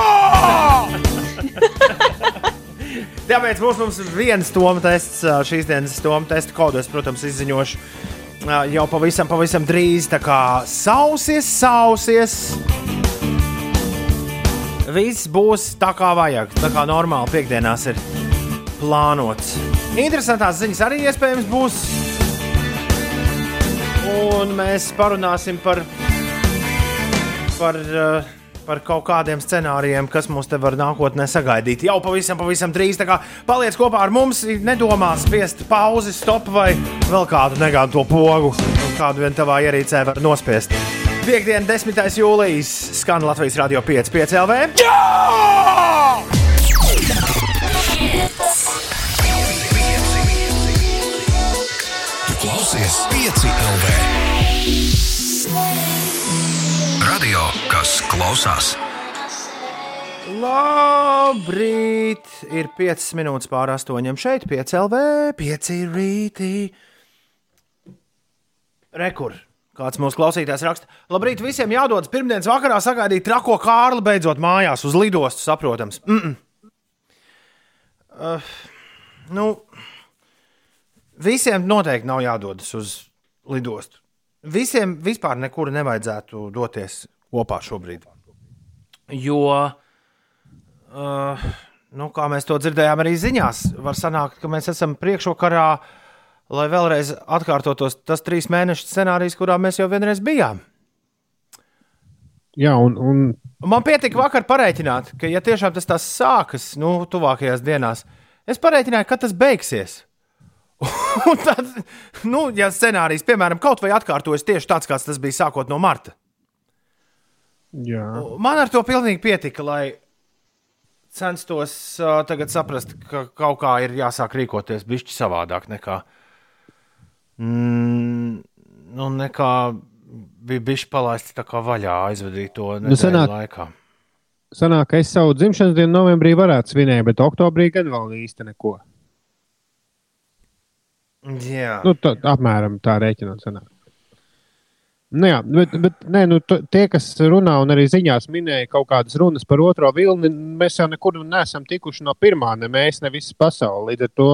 Tāpēc mums, mums viens Toma tests šīs dienas Toma testa kodu. Es, protams, izziņošu jau pavisam, pavisam drīz. Tā kā sausies, sausies. Viss būs tā kā vajag. Tā kā normāli piekdienās ir plānots. Interesantās ziņas arī iespējams būs. Un mēs parunāsim par, par, uh, par kaut kādiem scenārijiem, kas mums te var nākotnē sagaidīt. Jau pavisam, pavisam drīz. Tā kā paliec kopā ar mums, nedomā spiest pauzi, stop vai vēl kādu negādu to pogu, kādu vien tavā ierīcē var nospiest. Piektdiena, 10. jūlijas, skan Latvijas radio 5, 5 LV. Klausies Klausies 5 LV. Radio, kas klausās. Labrīt! Ir 5 minūtes pār 8. šeit, 5 LV, 5 rītī. Rekur. Kāds mūsu klausītājs raksta, labrīt, visiem jādodas pirmdienas vakarā sagaidīt trako kārli beidzot mājās uz lidostu, saprotams. Mm -mm. Uh, nu, visiem noteikti nav jādodas uz lidostu. Visiem vispār nekur nevajadzētu doties kopā šobrīd. Jo, uh, nu, kā mēs to dzirdējām arī ziņās, var sanākt, ka mēs esam priekšvakarā, lai vēlreiz atkārtotos tas trīs mēnešu scenārijs, kurā mēs jau vienreiz bijām. Jā, un, un Man pietika vakar parēķināt, ka, ja tiešām tas sākas, nu, tuvākajās dienās, es parēķināju, kad tas beigsies. Un tad, nu, ja scenārijs, piemēram, kaut vai atkārtojas tieši tāds, kāds tas bija sākot no marta, jā. man ar to pilnīgi pietika, lai censtos uh, tagad saprast, ka kaut kā ir jāsāk rīkoties bišķi savādāk nekā, mm, nu, nekā bija bišķi palaisti tā kā vaļā aizvadīt to Nu, sanāk- laikā. Sanāk, ka es savu dzimšanas dienu novembrī varētu svinēt, bet oktobrī gan vēl īsti neko. Jā. Nu, tā, apmēram tā rēķinot. Sanāk. Nu, jā, bet, bet nē, nu, t- tie, kas runā un arī ziņās minēja kaut kādas runas par otro vilni, mēs jau nekur neesam tikuši no pirmā, ne mēs, ne visa pasaule. Līdz ar to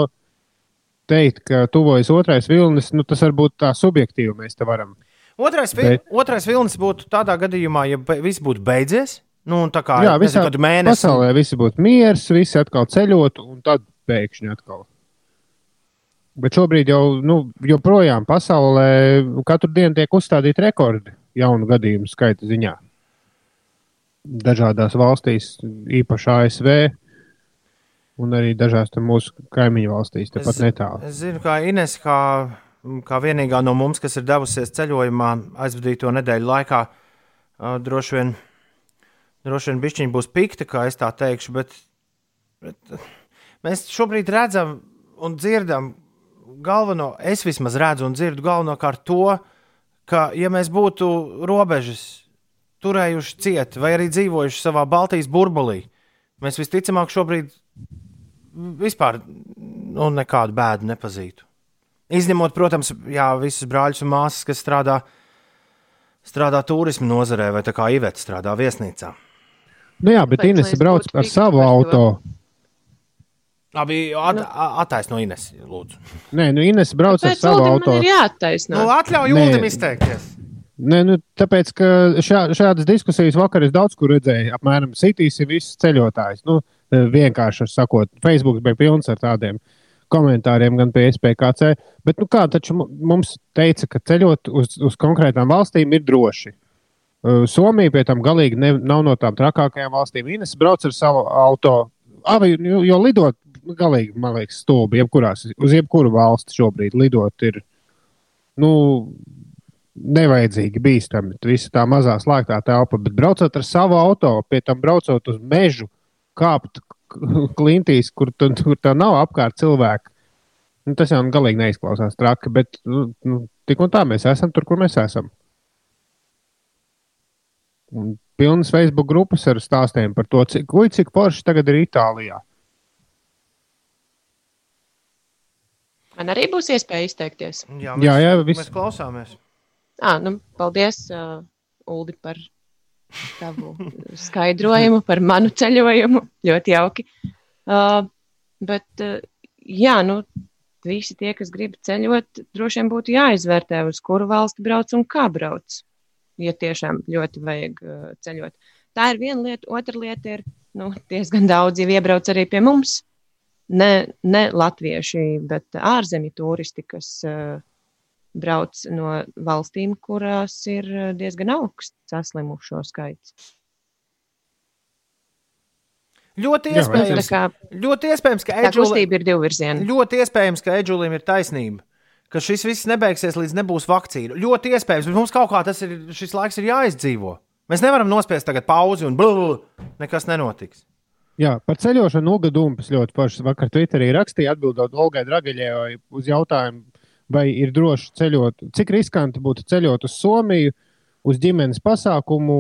teikt, ka tuvojas otrais vilnis, nu, tas varbūt tā subjektīvi mēs te varam. Otrais, vi Bet- otrais vilnis būtu tādā gadījumā, ja be- viss būtu beidzies. Nu, un tā kā jā, nezinu, visā kādu mēnesi. pasaulē visi būtu miers, visi atkal ceļot, un tad pēkšņi atkal. Bet šobrīd jau nu, joprojām pasaulē katru dienu tiek uzstādīti rekordi jaunu gadījumu skaita ziņā. Dažādās valstīs, īpaši ASV, un arī dažās mūsu kaimiņu valstīs, tepat netālu. Es zinu, kā Ines, kā, kā vienīgā no mums, kas ir devusies ceļojumā aizvadīto nedēļu laikā, uh, droši vien, droši vien bišķiņi būs pikti, kā es tā teikšu, bet, bet mēs šobrīd redzam un dzirdam galveno, es vismaz redzu un dzirdu galvenokārt to, ka, ja mēs būtu robežas turējuši ciet vai arī dzīvojuši savā Baltijas burbulī, mēs visticamāk šobrīd vispār nu, nekādu bēdu nepazītu. Izņemot, protams, jā, visus brāļus un māsas, kas strādā, strādā turismu nozarē, vai tā kā Iveta strādā viesnīcā. Nu jā, bet es brauc ar savu par to. Labi, at, a- attaisno Ines, lūdzu. Nē, nu Ines brauc ar Pēc savu auto. man ir jāattaisno. Nu, atļauj. Uldim izteikties. Nē, nu, tāpēc, ka šā, šādas diskusijas vakar es daudz kur redzēju. Apmēram sitīs ir viss ceļotājs. Nu, vienkārši sakot, Facebook bija pilns ar tādiem komentāriem, gan pie SPKC. Bet, nu, kā taču mu- mums teica, ka ceļot uz, uz konkrētām valstīm ir droši. Uh, Somija pie tam galīgi ne, nav no tām trakākajām valstīm. Ines brauc ar savu auto. Abi, jo, jo lidot galīgi, man liekas, stulbi. Jebkurās, uz jebkuru valsti šobrīd lidot ir. Nu, nevajadzīgi bīstami. Visa tā mazā slēgtā telpa, bet braucot ar savu auto, pie tam braucot uz mežu, kāpt klintīs, kur, tu, kur tā nav apkārt cilvēku. Nu, tas jau galīgi neizklausās traki, bet nu, nu, tik un tā mēs esam tur, kur mēs esam. Un pilnas Facebook grupas ar stāstiem par to, cik, uj, cik forši tagad ir Itālijā. Man arī būs iespēja izteikties. Jā, Jā, jā, viss. mēs klausāmies. À, nu, paldies, uh, Uldi, par tavu skaidrojumu, par manu ceļojumu. Ļoti jauki. Uh, bet, uh, jā, nu, visi tie, kas grib ceļot, droši vien būtu jāizvērtē, uz kuru valsti brauc un kā brauc. Ja tiešām ļoti vajag uh, ceļot. Tā ir viena lieta. Otra lieta ir, nu, diezgan daudz jau iebrauc arī pie mums. Ne, ne latvieši, bet ārzemju turisti, kas uh, brauc no valstīm, kurās ir uh, diezgan augsts saslimušo skaits. Ļoti Jā, iespējams, tā kā- ļoti iespējams ka kustība ir divvirziena. Ļoti iespējams, ka Edžulim ir taisnība. Ka šis viss nebeigsies, līdz nebūs vakcīna. Ļoti iespējams, bet mums kaut kā tas ir, šis laiks ir jāizdzīvo. Mēs nevaram nospiest tagad pauzi un blūzi. Nekas nenotiks. Jā, par ceļošanu Uga Dumpis ļoti pašs vakar Twitterī rakstīja, atbildot Olgai Dragaļai uz jautājumu, vai ir droši ceļot, cik riskanti būtu ceļot uz Somiju uz ģimenes pasākumu,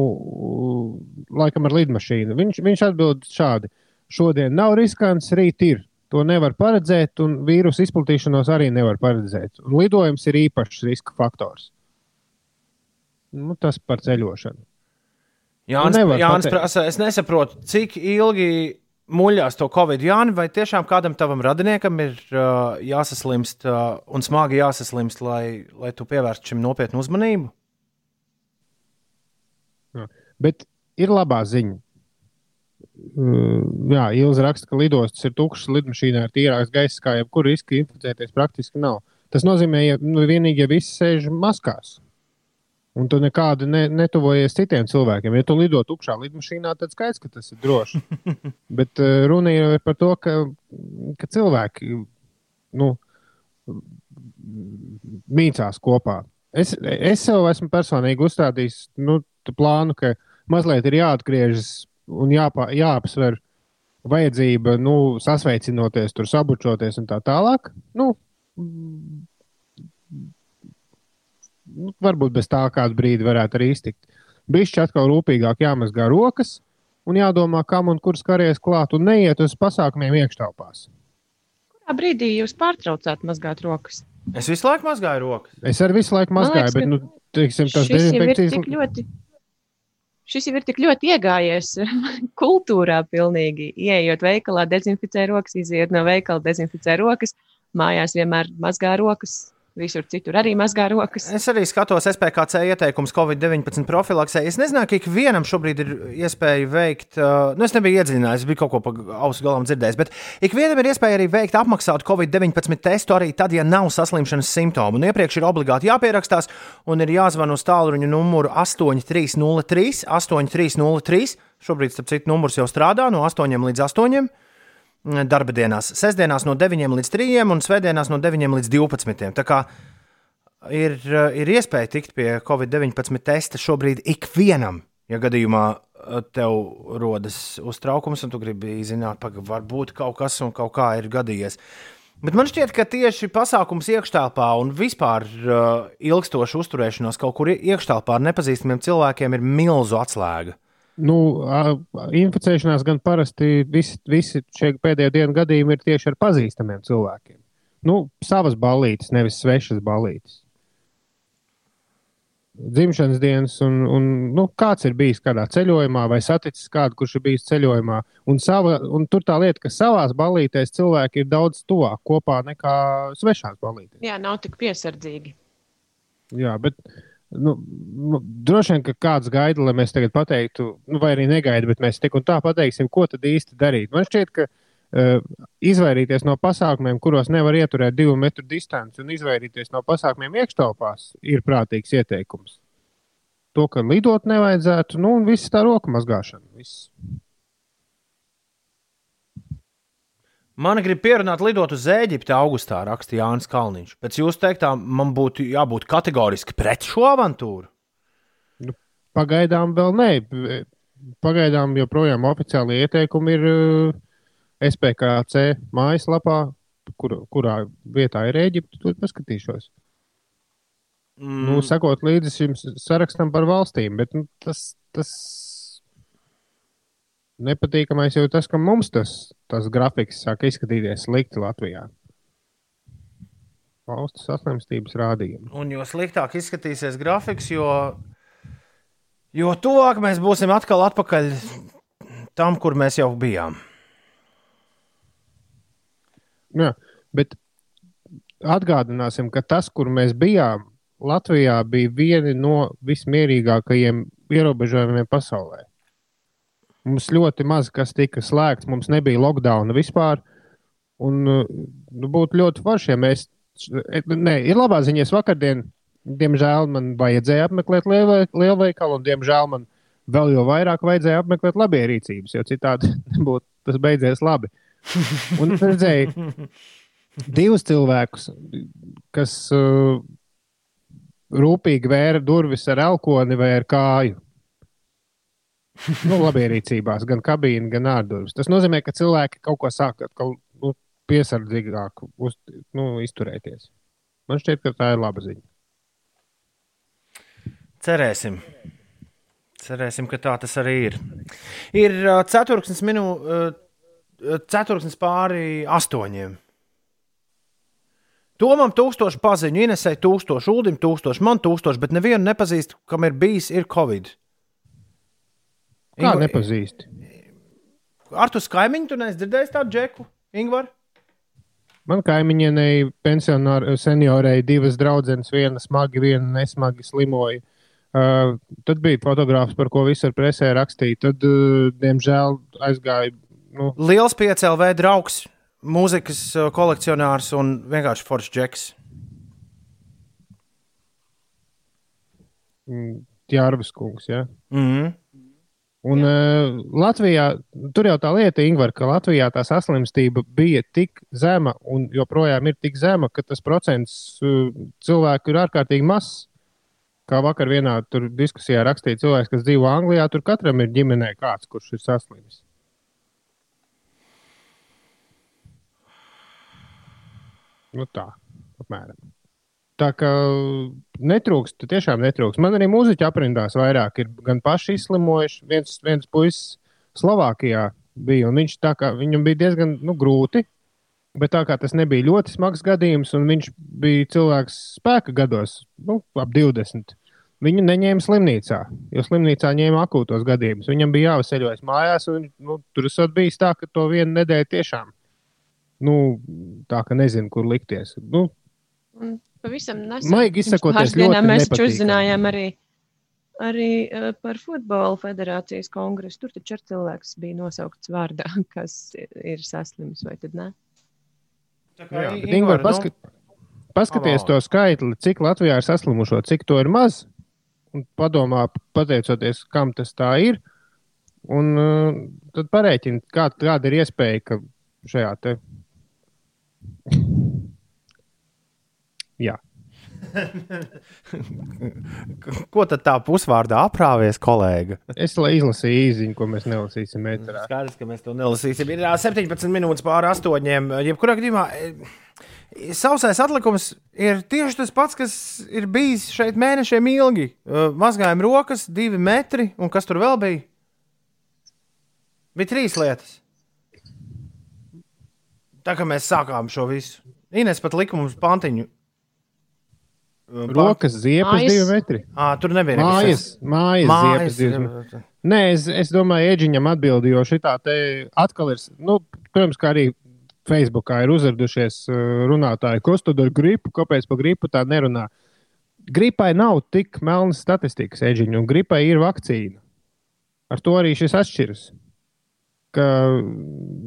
laikam ar lidmašīnu. Viņš, viņš atbild šādi: Šodien nav riskants, rīt ir. To nevar paredzēt, un vīrusu izplatīšanos arī nevar paredzēt. Un lidojums ir īpašs riska faktors. Nu, tas par ceļošanu. Jānis, Jānis prasa, es nesaprotu, cik ilgi muļās to Covid. Jāni, vai tiešām kādam tavam radiniekam ir uh, jāsaslimst uh, un smagi jāsaslimst, lai, lai tu pievērstu šim nopietnu uzmanību? Jā. Bet ir labā ziņa. Uh, Jā, Ilza raksta, ka lidostas ir tukšas, lidmašīnā ir tīrāks gaiss, kā jebkur riska inficēties praktiski nav. Tas nozīmē, ja nu, vienīgi, ja visi sēž maskās. Un tu nekādi ne, netuvojies citiem cilvēkiem. Ja tu lido tukšā lidmašīnā, tad skaidrs, ka tas ir droši. Bet uh, runa ir par to, ka, ka cilvēki nu, mīcās kopā. Es, es sev esmu personīgi uzstādījis nu, plānu, ka mazliet ir jāatgriežas un jāpā, jāapsver vajadzība, nu, sasveicinoties, tur sabučoties un tā tālāk. Nu, nu, varbūt bez tā kādu brīdi varētu arī iztikt. Bišķi atkal rūpīgāk jāmazgā rokas un jādomā, kam un kur skaries klāt un neiet uz pasākumiem iekštelpās. Kurā brīdī jūs pārtraucāt mazgāt rokas? Es visu laiku mazgāju rokas. Es arī visu laiku mazgāju, liekas, bet, nu, teiksim, tas ir dezinfekcijas tik ļoti. Šis jau ir tik ļoti iegājies kultūrā, pilnīgi. Iejot veikalā, dezinficē rokas, iziet no veikala, dezinficē rokas, mājās vienmēr mazgā rokas, visur citur arī mazgā rokas. Es arī skatos SPKC ieteikumus Covid-19 profilaksē. Es nezināju, ka ikvienam šobrīd ir iespēja veikt, uh, nu, es nebiju iedziļinājies, biju kaut ko pa ausu galam dzirdējis, bet ikvienam ir iespēja arī veikt apmaksātu Covid-19 testu arī tad, ja nav saslimšanas simptomu. Un iepriekš ir obligāti jāpierakstās un ir jāzvan uz tālruņa numuru 8303, 8303. Šobrīd, starp citu, numurs jau strādā no 8 līdz 8 darba dienās. Sestdienās no 9 līdz 3 un svētdienās no 9 līdz 12. Tā kā ir, eh, ir iespēja tikt pie Covid-19 testa šobrīd ikvienam, ja gadījumā eh, tev rodas uztraukums un tu gribi zināt, ka varbūt kaut kas un kaut kā ir gadījies. Bet man šķiet, ka tieši pasākums iekštelpā un vispār uh, ilgstoša uzturēšanās kaut kur iekštelpā ar nepazīstamiem cilvēkiem ir milzu atslēga. Nu, inficēšanās gan parasti visi, visi šie pēdējie dienu gadījumi ir tieši ar pazīstamiem cilvēkiem. Nu, savas balītes, nevis svešas balītes. Dzimšanas dienas, un, un nu, kāds ir bijis kādā ceļojumā, vai saticis kādu, kurš ir bijis ceļojumā. Un, sava, un tur tā lieta, ka savās balītēs cilvēki ir daudz tuvāk kopā nekā svešās balītēs. Jā, nav tik piesardzīgi. Jā, bet nu, nu, droši vien, ka kāds gaida, lai mēs tagad pateiktu, nu, vai arī negaida, bet mēs tik un tā pateiksim, ko tad īsti darīt. Man šķiet, ka uh, izvairīties no pasākumiem, kuros nevar ieturēt divu metru distanci, un izvairīties no pasākumiem iekštelpās, ir prātīgs ieteikums. To, ka lidot nevajadzētu, nu, un viss tā roka mazgāšana. Viss. Man grib pierunāt lidot uz Eģipti augustā, raksta Jānis Kalniņš. Pēc jūsu teiktā, man būtu jābūt kategoriski pret šo avantūru. Pagaidām vēl nē. Pagaidām joprojām oficiāli ieteikumi ir uh, SPKC mājaslapā, kur, kurā vietā ir Eģipte. Tur paskatīšos. Mm. Nu, sakot līdzi šim sarakstam par valstīm, bet nu, tas, tas nepatīkamais jau tas, ka mums tas, tas grafiks sāk izskatīties slikti Latvijā. Valsts saslimstības rādījumi. Un jo sliktāk izskatīsies grafiks, jo, jo tuvāk mēs būsim atkal atpakaļ tam, kur mēs jau bijām. Jā, bet atgādināsim, ka tas, kur mēs bijām, Latvijā bija viena no vismierīgākajiem ierobežojumiem pasaulē. Mums ļoti maz kas tika slēgts, mums nebija lockdown vispār. Un, nu, būtu ļoti forši, ja mēs. Nē, ir labā ziņa, es vakardien, diemžēl, man vajadzēja apmeklēt lielvei- lielveikalu, un, diemžēl, man vēl jau vairāk vajadzēja apmeklēt labierīcības, jo citādi būtu tas beidzies labi. Un es redzēju divus cilvēkus, kas uh, rūpīgi vēra durvis ar elkoni vai ar kāju nu, labierīcībās, gan kabīnē, gan ārdurvis. Tas nozīmē, ka cilvēki kaut ko sāk atkal, nu, piesardzīgāk uz, nu, izturēties. Man šķiet, ka tā ir laba ziņa. Cerēsim. Cerēsim, ka tā tas arī ir. Ir uh, ceturksnis, minū, uh, ceturksnis pāri astoņiem. Tomam tūkstoši paziņu, Inesai tūkstoši, Ulim tūkstoši, man tūkstoši, bet nevienu nepazīst, kam ir bijis ir Covid. -19. Kādu nepazīsti? Ar to kaimiņu tu nedzirdēji tādu džeku, Ingūru? Man kaimiņienei, pensionārai, seniorei, divas draudzenes, viena smagi, viena nesmagi slimoja. Uh, tad bija fotogrāfs, par ko visur presē rakstīja. Tad, uh, diemžēl, aizgāja. Nu... Liels piecēlē draugs, mūzikas uh, kolekcionārs un vienkārši foršs džeks. Mm, Jārvis kungs, jā. Ja? Mm -hmm. Un uh, Latvijā, tur jau tā lieta, Ingūna, ka Latvijā tā saslimstība bija tik zema un joprojām ir tik zema, ka tas procents uh, cilvēku ir ārkārtīgi mazs. Kā vakar vienā diskusijā rakstīja cilvēks, kas dzīvo Anglijā, tur katram ir ģimenē kāds, kurš ir saslimis. Nu tā, apmēram. Tā kā netrūkst, tiešām netrūkst. Man arī mūziķi aprindās vairāk ir gan paši izslimojuši. Viens, viens puisis Slovākijā bija, un viņš kā viņam bija diezgan nu, grūti. Bet tā kā tas nebija ļoti smags gadījums, un viņš bija cilvēks spēka gados, nu, ap 20. Viņu neņēma slimnīcā, jo slimnīcā ņēma akūtos gadījumus. Viņam bija jāveseļojas mājās, un nu, tur esot bijis tā, ka to vienu nedēļu tiešām nu, tā, ka nezinu, kur likties. Nu, pavisam nesen. Maigi izsakoties, ļoti mēs taču uzzinājām arī, arī uh, par futbola federācijas kongresu. Tur taču ar cilvēks bija nosaukts vārdā, kas ir saslims, vai tad ne? Jā, bet, Ingūna, paskat, paskaties to skaitli, cik Latvijā ir saslimušo, cik to ir maz. Un padomā, pateicoties, kam tas tā ir. Un uh, tad parēķini, kā, kāda ir iespēja, ka šajā te. Jā. Ko tad tā pusvārdā aprāvies, kolēģi? Es lai izlasīju īziņu, ko mēs nelasīsim ēterā. Skaidrs, ka mēs to nelasīsim. Ir ā, 17 minūtes pāri astoņiem. Jebkurā gadījumā sausais atlikums ir tieši tas pats, kas ir bijis šeit mēnešiem ilgi. Mazgājām rokas, divi metri, un kas tur vēl bija? Bija trīs lietas. Tā kā mēs sākām šo visu. Ines pat lika mums pantiņu. E, Rokas ziepes Mājas. divi metri. À, tur nebija Mājas, mājas, Mājas, ziepes. Nē, es, es domāju, Eģiņam atbildēju, jo šī tā te atkal ir. Nu, protams, kā arī Facebookā ir uzradušies uh, runātāji, kas tad ar gripu, kāpēc par gripu tā nerunā. Gripai nav tik melnas statistikas, Eģiņa, un gripai ir vakcīna. Ar to arī šis atšķiras. Ka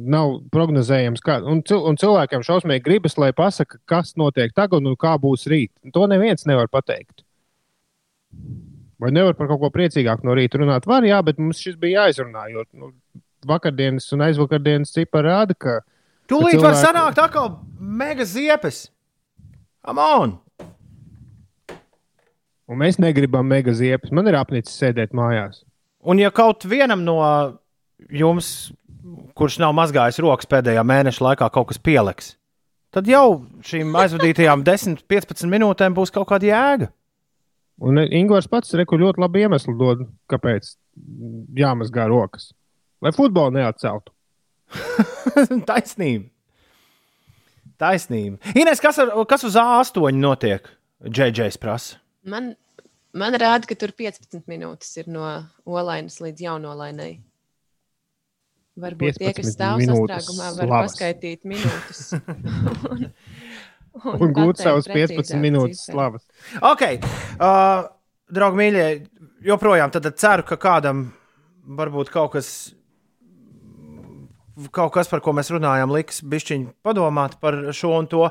nav prognozējams, kā, un, cil, un cilvēkiem šausmīgi gribas, lai pasakā, kas notiek tagad un kā būs rīt. To neviens nevar pateikt. Vai nevar par kaut ko priecīgāku no rīta runāt? Var, jā, bet mums šis bija jāizrunā. Jo nu, vakardienas un aizvakardienas cipari rāda, ka. Tūlīt ka var cilvēki- sanākt atkal mega ziepes. Come on! Un mēs negribam mega ziepes. Man ir apnicis sēdēt mājās. Un ja kaut vienam no jums, kurš nav mazgājis rokas pēdējā mēneša laikā, kaut kas pieliks, tad jau šīm aizvadītajām 10, 15 minūtēm būs kaut kāda jēga. Un Ingūns pats reku ļoti labi iemeslu dod, kāpēc jāmazgā rokas. Lai futbolu neatceltu. Taisnība. Taisnība. Ines, kas, ar, kas uz A8 notiek? JJ's prasa. Man, man rāda, ka tur 15 minūtes ir no olainas līdz jaunolainai. Varbūt tie, 15 kas stāv sastrēgumā, var slavas. paskaidīt minūtes. un, Un gūt pateikt savus 15 precīzāk minūtes cifru. slavas. Ok, uh, draugi, mīļie, joprojām tad ceru, ka kādam varbūt kaut kas, kaut kas, par ko mēs runājam, liks bišķiņi padomāt par šo un to.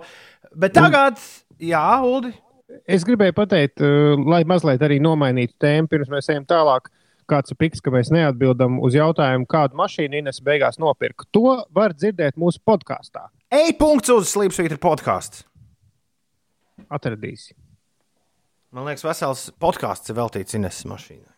Bet tagad, jā, Uldi. Es gribēju pateikt, uh, lai mazliet arī nomainītu tēmu, pirms mēs ejam tālāk. Kāds ir piks, ka mēs neatbildam uz jautājumu, kādu mašīnu Ines beigās nopirka. To var dzirdēt mūsu podkāstā. Ej, punkts uz Sleepsvītra podkāstu. Atradīsi. Man liekas, vesels podkāsts ir veltīts Ines mašīnai.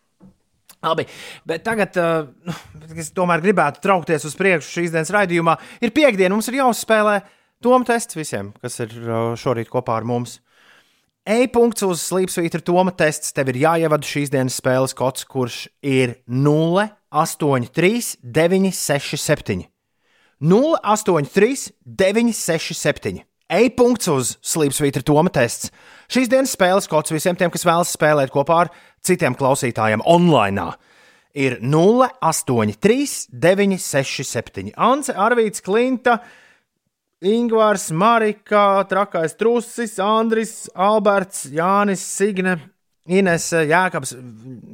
Labi, bet tagad uh, es tomēr gribētu traukties uz priekšu šīs dienas raidījumā. Ir piekdiena, mums ir jāuzspēlē Toma tests visiem, kas ir uh, šorīt kopā ar mums. E-punkts uz slīpsvītra Toma tests. Tev ir jāievada šīs dienas spēles kods, kurš ir 083 967. 083 967. E-punkts uz slīpsvītra Toma tests. Šīs dienas spēles kods visiem tiem, kas vēlas spēlēt kopā ar citiem klausītājiem online. Ir 083 967. Ance, Arvīts, Klinta, Ingūns, Marika, Trakais Trusis, Andris, Alberts, Jānis, Signe, Ines, Jēkabs.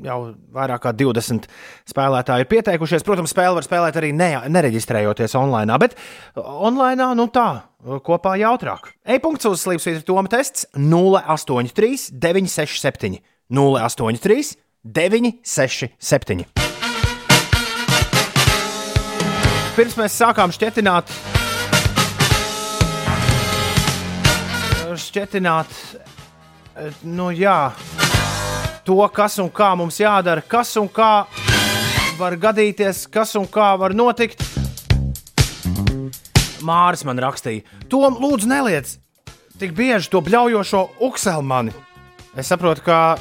Jau vairāk kā 20 spēlētāji ir pieteikušies. Protams, spēli var spēlēt arī ne, nereģistrējoties online, bet online, nu tā, kopā jautrāk. E-punkts uz slīpsvītra Toma tests 083 967 083 967. Pirms mēs sākām šķietināt, šķietināt, nu jā, to, kas un kā mums jādara, kas un kā var gadīties, kas un kā var notikt. Māris man rakstīja, Tom, lūdzu, neliec tik bieži to bļaujošo ukselmani. Es saprotu, ka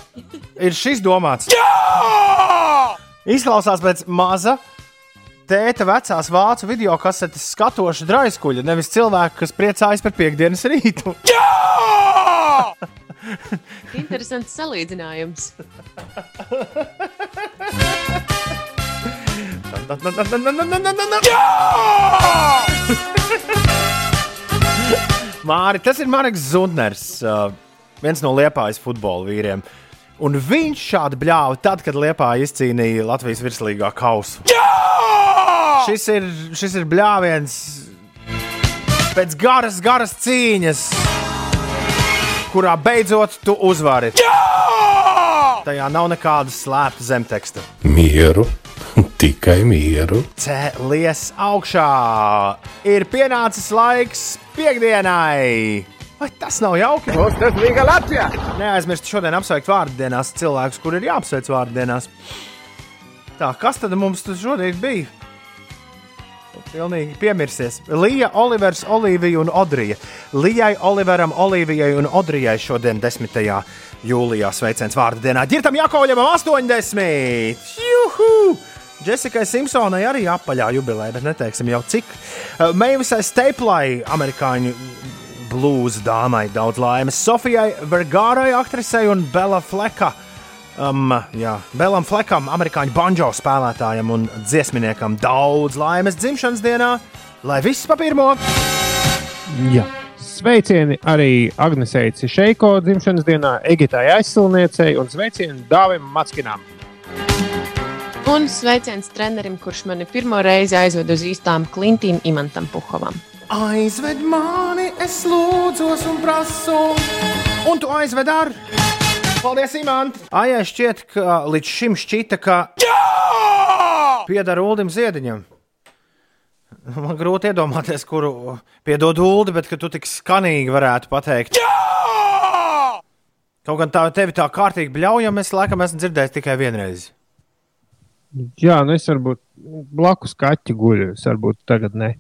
ir šis domāts. Jā! Izklausās pēc maza tēta vecās vācu video kasetes skatoša draiskuļa, nevis cilvēka, kas priecājas par piekdienas rītu. Jā! Interesants salīdzinājums. Māri, tas ir Marks Zundners, uh, viens no Liepājas futbola vīriem. Un viņš šādi bļāva tad, kad Liepāja izcīnīja Latvijas virslīgā kausu. Šis ir, šis ir bļāviens pēc garas, garas cīņas, kurā beidzot tu uzvari. Jā! Tajā nav nekāda slēpta zemteksta. Mieru, tikai mieru. Cēlies augšā! Ir pienācis laiks piekdienai! Vai tas nav jauki? Tas bija Latvijā! Neaizmirst šodien apsveikt vārdienās cilvēkus, kur ir jāapsveic vārdienās. Tā, kas tad mums tas šodien bija? Pilnīgi piemirsies. Līja, Olivers, Olivija un Odrija. Lijai, Oliveram, Olivijai un Odrijai šodien 10. jūlijā sveiciens vārdu dienā. Girtam Jakovļam 80! Juhu! Jessikai Simpsonai arī apaļā jubileja, bet neteiksim jau cik. Meivisai Staplai, amerikāņu blūza dāmai, daudz laimes. Sofijai Vergārai, aktrisei un Bela Fleka. Um, jā, Belam Flekam, amerikāņu banjo spēlētājam un dziesminiekam daudz laimes dzimšanas dienā, lai viss pa pirmo! Jā. Sveicieni arī Agnesei Cišeiko dzimšanas dienā, Egitai aizsilniecei un sveicieni Dāvim Matskinam. Un sveiciens trenerim, kurš mani pirmo reizi aizved uz īstām klintīm Imantam Puhovam. Aizved mani, es lūdzos un prasu, un tu aizved ar. Paldies, Imants! Ai, šķiet, ka līdz šim šķita, ka pieder Ulim Ziediņam. Man grūti iedomāties, kuru piedod Ulu, bet ka tu tik skanīgi varētu pateikt. Jā! Kaut gan tā tevi tā kārtīgi bļaujam, es laikam esmu dzirdējis tikai vienreiz. Jā, nu es varbūt blakus kaķi guļu, es varbūt tagad ne.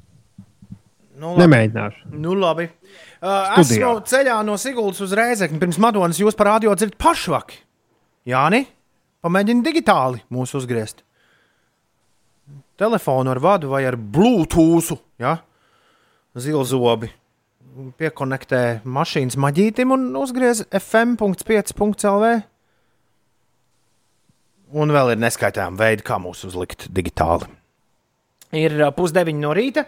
Nu, Nemēģināšu. Nu, labi. Uh, Studijā. esmu ceļā no Siguldas uz Rēzekni. Pirms Madonas jūs parādījāt, dzirdat pašvaki. Jāni, pamēģini digitāli mūs uzgriezt. Telefonu ar vadu vai ar Bluetooth, ja? zilzobi. Piekonektē mašīnas maģītim un uzgriez FM.5.CLV. Un vēl ir neskaitām veidi, kā mūs uzlikt digitāli. Ir uh, pusdeviņi no rīta.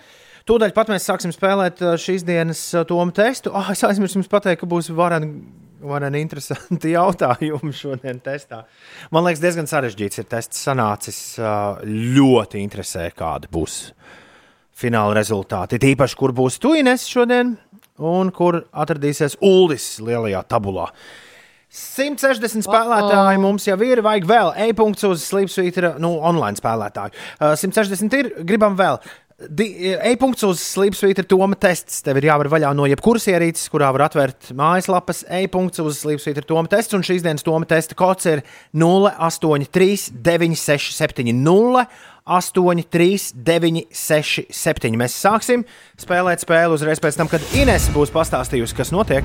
Tūdaļ pat mēs sāksim spēlēt uh, šīs dienas uh, tomu testu. Ah, es aizmirsu jums pateikt, ka būs vareni, vareni interesanti jautājumi šodien testā. Man liekas, diezgan sarežģīts ir tests sanācis. uh, Ļoti interesē, kāda būs fināla rezultāti. Tīpaši, kur būs Tuines šodien un kur atradīsies Uldis lielajā tabulā. 160 spēlētāji mums jau ir, vajag vēl e-punkts uz Slipsvītra, nu, online spēlētāju. Uh, 160 ir, gribam vēl. Di- E-punkts uz Slipsvītra Toma tests. Tev ir jāvar vaļā no jebkuras ierīces, kurā var atvērt mājaslapas. E-punkts uz Slipsvītra Toma tests, un šīs dienas Toma testa kods ir 083 967 083 967. Mēs sāksim spēlēt spēli uzreiz pēc tam, kad Ines būs pastāstījusi, kas notiek.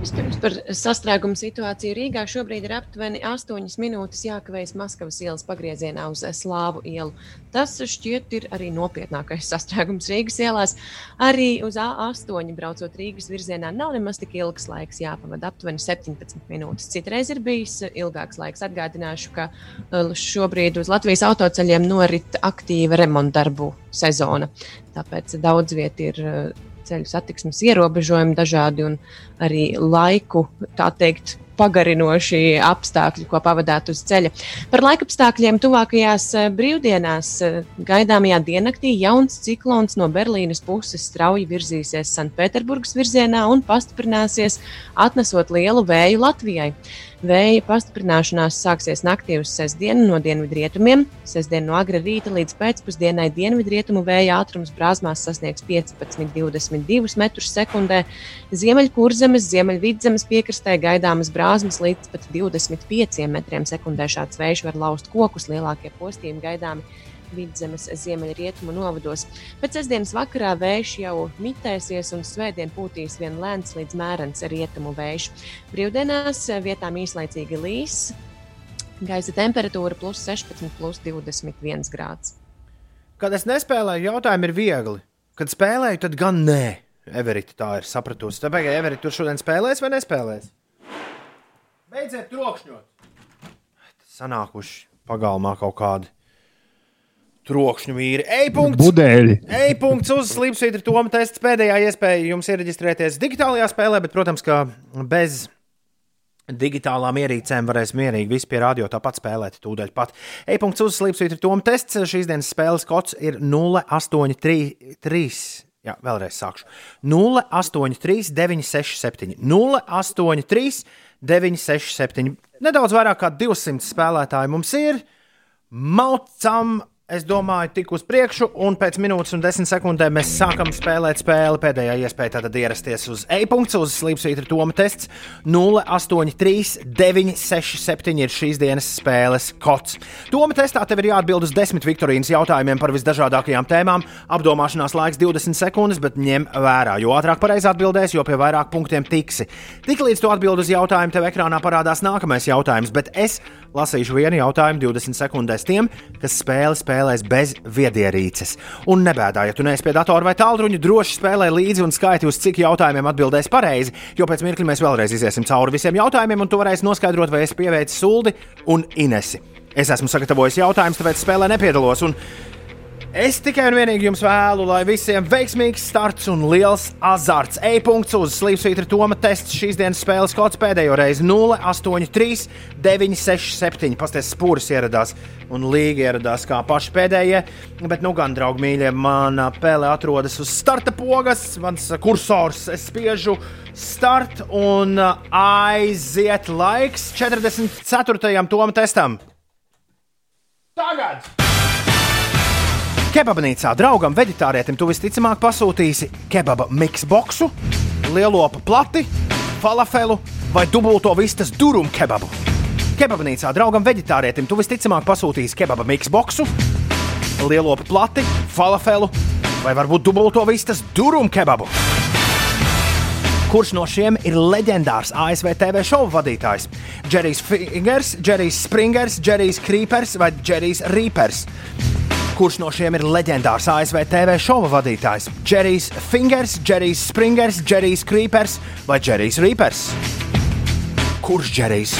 Vispirms par sastrēgumu situāciju Rīgā šobrīd ir aptuveni 8 minūtes jākavējas Maskavas ielas pagriezienā uz Slāvu ielu. Tas šķiet ir arī nopietnākais sastrēgums Rīgas ielās. Arī uz A8 braucot Rīgas virzienā nav nemaz tik ilgs laiks jāpavada, aptuveni 17 minūtes. Citreiz ir bijis ilgāks laiks. Atgādināšu, ka uh, šobrīd uz Latvijas autoceļiem norit aktīva remontdarbu sezona. Tāpēc daudz viet ir uh, ceļu satiksmes ierobežojumi dažādi un arī laiku, tā teikt, pagarinoši apstākļi, ko pavadāt uz ceļa. Par laikapstākļiem tuvākajās eh, brīvdienās eh, gaidāmajā diennaktī jauns ciklons no Berlīnes puses strauji virzīsies Sanktpēterburgas virzienā un pastiprināsies, atnesot lielu vēju Latvijai. Vēja pastiprināšanās sāksies naktī uz sestdienu no dienvidrietumiem. Sestdien no agra rīta līdz pēcpusdienai dienvidrietumu vēja ātrums brāzmās sasniegs 15-22 m2. Ziemeļkurzemes, ziemeļvidzemes piekrastē gaidāmas brāzmas līdz pat 25 m2. Šāds vējš var laust kokus, lielākie postījumi gaidāmi vidzemes ziemeļrietumu novados. Pēc sestdienas vakarā vējš jau mitēsies un svētdien pūtīs vien lēns līdz mērens rietumu vējš. Brīvdienās vietām īslaicīgi līs. Gaisa temperatūra plus 16, plus 21 grāds. Kad es nespēlēju, jautājumi ir viegli. Kad spēlēju, tad gan nē. Everita tā ir sapratusi. Tāpēc, ka Everita tur šodien spēlēs vai nespēlēs? Beidziet trokšņot! Sanākuši pagalmā kaut kādi trokšņu vīri. Ej, punkts! Budeļi. Ej, punkts uz slīpsvītra Toma tests. Pēdējā iespēja jums iereģistrēties digitālajā spēlē, bet, protams, ka bez digitālām ierīcēm varēs mierīgi visi pie radio tāpat spēlēt. Tūdaļ pat. Ej, punkts uz slīpsvītra Toma tests. Šīs dienas spēles kods ir 0833. Jā, vēlreiz sākšu. 083, 967, 083, 967. Nedaudz vairāk kā 200 spēlētāji mums ir. Maucam es domāju, tik uz priekšu, un pēc minūtes un desmit sekundēm mēs sākam spēlēt spēli. Pēdējā iespēja tātad ierasties uz e-punktu, uz Slimsvītra Toma tests 083, 967 ir šīs dienas spēles kods. Toma testā tev ir jāatbild uz desmit Viktorīnas jautājumiem par visdažādākajām tēmām. Apdomāšanās laiks 20 sekundes, bet ņem vērā, jo ātrāk pareizi atbildēs, jo pie vairāk punktiem tiksi. Tiklīdz tu atbild uz jautājumu, tev ekrānā parādās nākamais jautājums, bet es lasīšu vienu jautājumu 20 sekundēs tiem, kas spēli spēlē spēlēs bez viedierīces. Un nebēdā, ja tu neesi pie datora vai tālruņa, droši spēlē līdzi un skaiti, uz cik jautājumiem atbildēs pareizi, jo pēc mirkļa mēs vēlreiz iziesim cauri visiem jautājumiem, un tu varēsi noskaidrot, vai es pieveicu Suldi un Inesi. Es esmu sagatavojis jautājumus, tāpēc spēlē nepiedalos. Un Es tikai un vienīgi jums vēlu, lai visiem veiksmīgs starts un liels azarts. E-punkts uz Slimsvītra Toma tests šīs dienas spēles kods pēdējo reizi 083, 967. Pasties spūris ieradās un līga ieradās kā paši pēdējie. Bet, nu, gan, draugi, mīļie, mana pele atrodas uz starta pogas, mans kursors, es spiežu start un aiziet laiks 44. Toma testam. Tagad! Kebabnīcā draugam, vegetārietim, tu visticamāk pasūtīsi kebaba miksboxu, lielopu plati, falafelu vai dubulto vistas durumu kebabu. Kebabnīcā draugam, vegetārietim, tu visticamāk pasūtīsi kebaba miksboxu, lielopu plati, falafelu vai varbūt dubulto vistas durumu kebabu. Kurš no šiem ir leģendārs ASV TV šovu vadītājs? Džerijs Fingers, Džerijs Springers, Džerijs Creepers vai Džerijs Reapers? Kurš no šiem ir leģendārs ASV TV šova vadītājs? Džerijs Fingers, Džerijs Springers, Džerijs Creepers vai Džerijs Reapers? Kurš Džerijs?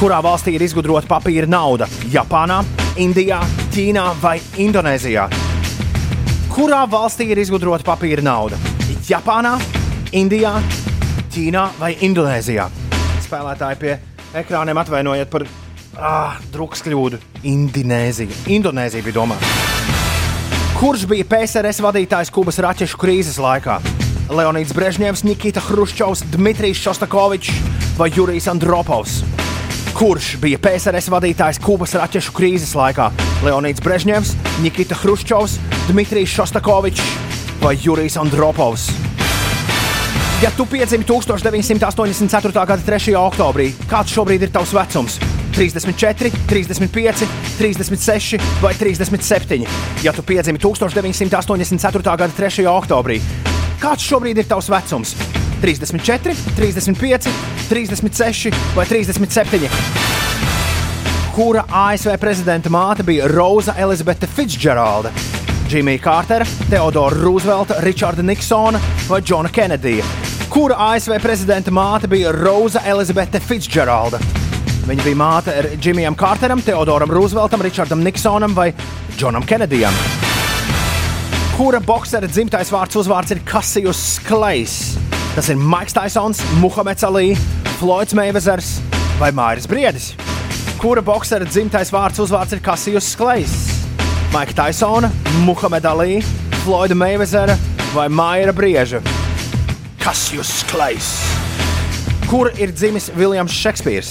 Kurā valstī ir izgudrota papīra nauda? Japānā, Indijā, Ķīnā vai Indonēzijā? Kurā valstī ir izgudrota papīra nauda? Japānā, Indijā, Ķīnā vai Indonēzijā? Spēlētāji pie ekrāniem atvainojiet par Ah, drukas kļūdu. Indonēzija. Indonēzija bija domāta. Kurš bija PSRS vadītājs Kubas raķešu krīzes laikā? Leonīds Brežņevs, Nikita Hruščovs, Dmitrijs Šostakovičs vai Jurijs Andropovs? Kurš bija PSRS vadītājs Kubas raķešu krīzes laikā? Leonīds Brežņevs, Nikita Hruščovs, Dmitrijs Šostakovičs vai Jurijs Andropovs? Ja tu piedzimi 1984. gada 3. oktobrī, kāds šobrīd ir tavs vecums? 34, 35, 36 vai 37. Ja tu piedzimi 1984. gada 3. oktobrī, kāds šobrīd ir tavs vecums? 34, 35, 36 vai 37? Kura ASV prezidenta māte bija Roza Elizabete Fitzgeralda? Džimija Kārtera, Teodora Roosevelta, Richarda Niksona vai Džona Kenedija? Kura ASV prezidenta māte bija Roza Elizabete Fitzgeralda? Viņa bija māte Džimijam Kārteram, Teodoram Rooseveltam, Richardam Niksonam vai Džonam Kenedijam. Kura boxera dzimtais vārds uzvārds ir Kasijus Klais? Tas ir Maiks Taisons, Muhameds Ali, Floyds Meivezers vai Māris Briedis. Kura boxera dzimtais vārds uzvārds ir Kasijus Klais? Maika Taisona, Muhameda Ali, Floyda Meivezera vai Maira Brieža? Kasijus Klais. Kur ir dzimis Viljams Šekspīrs?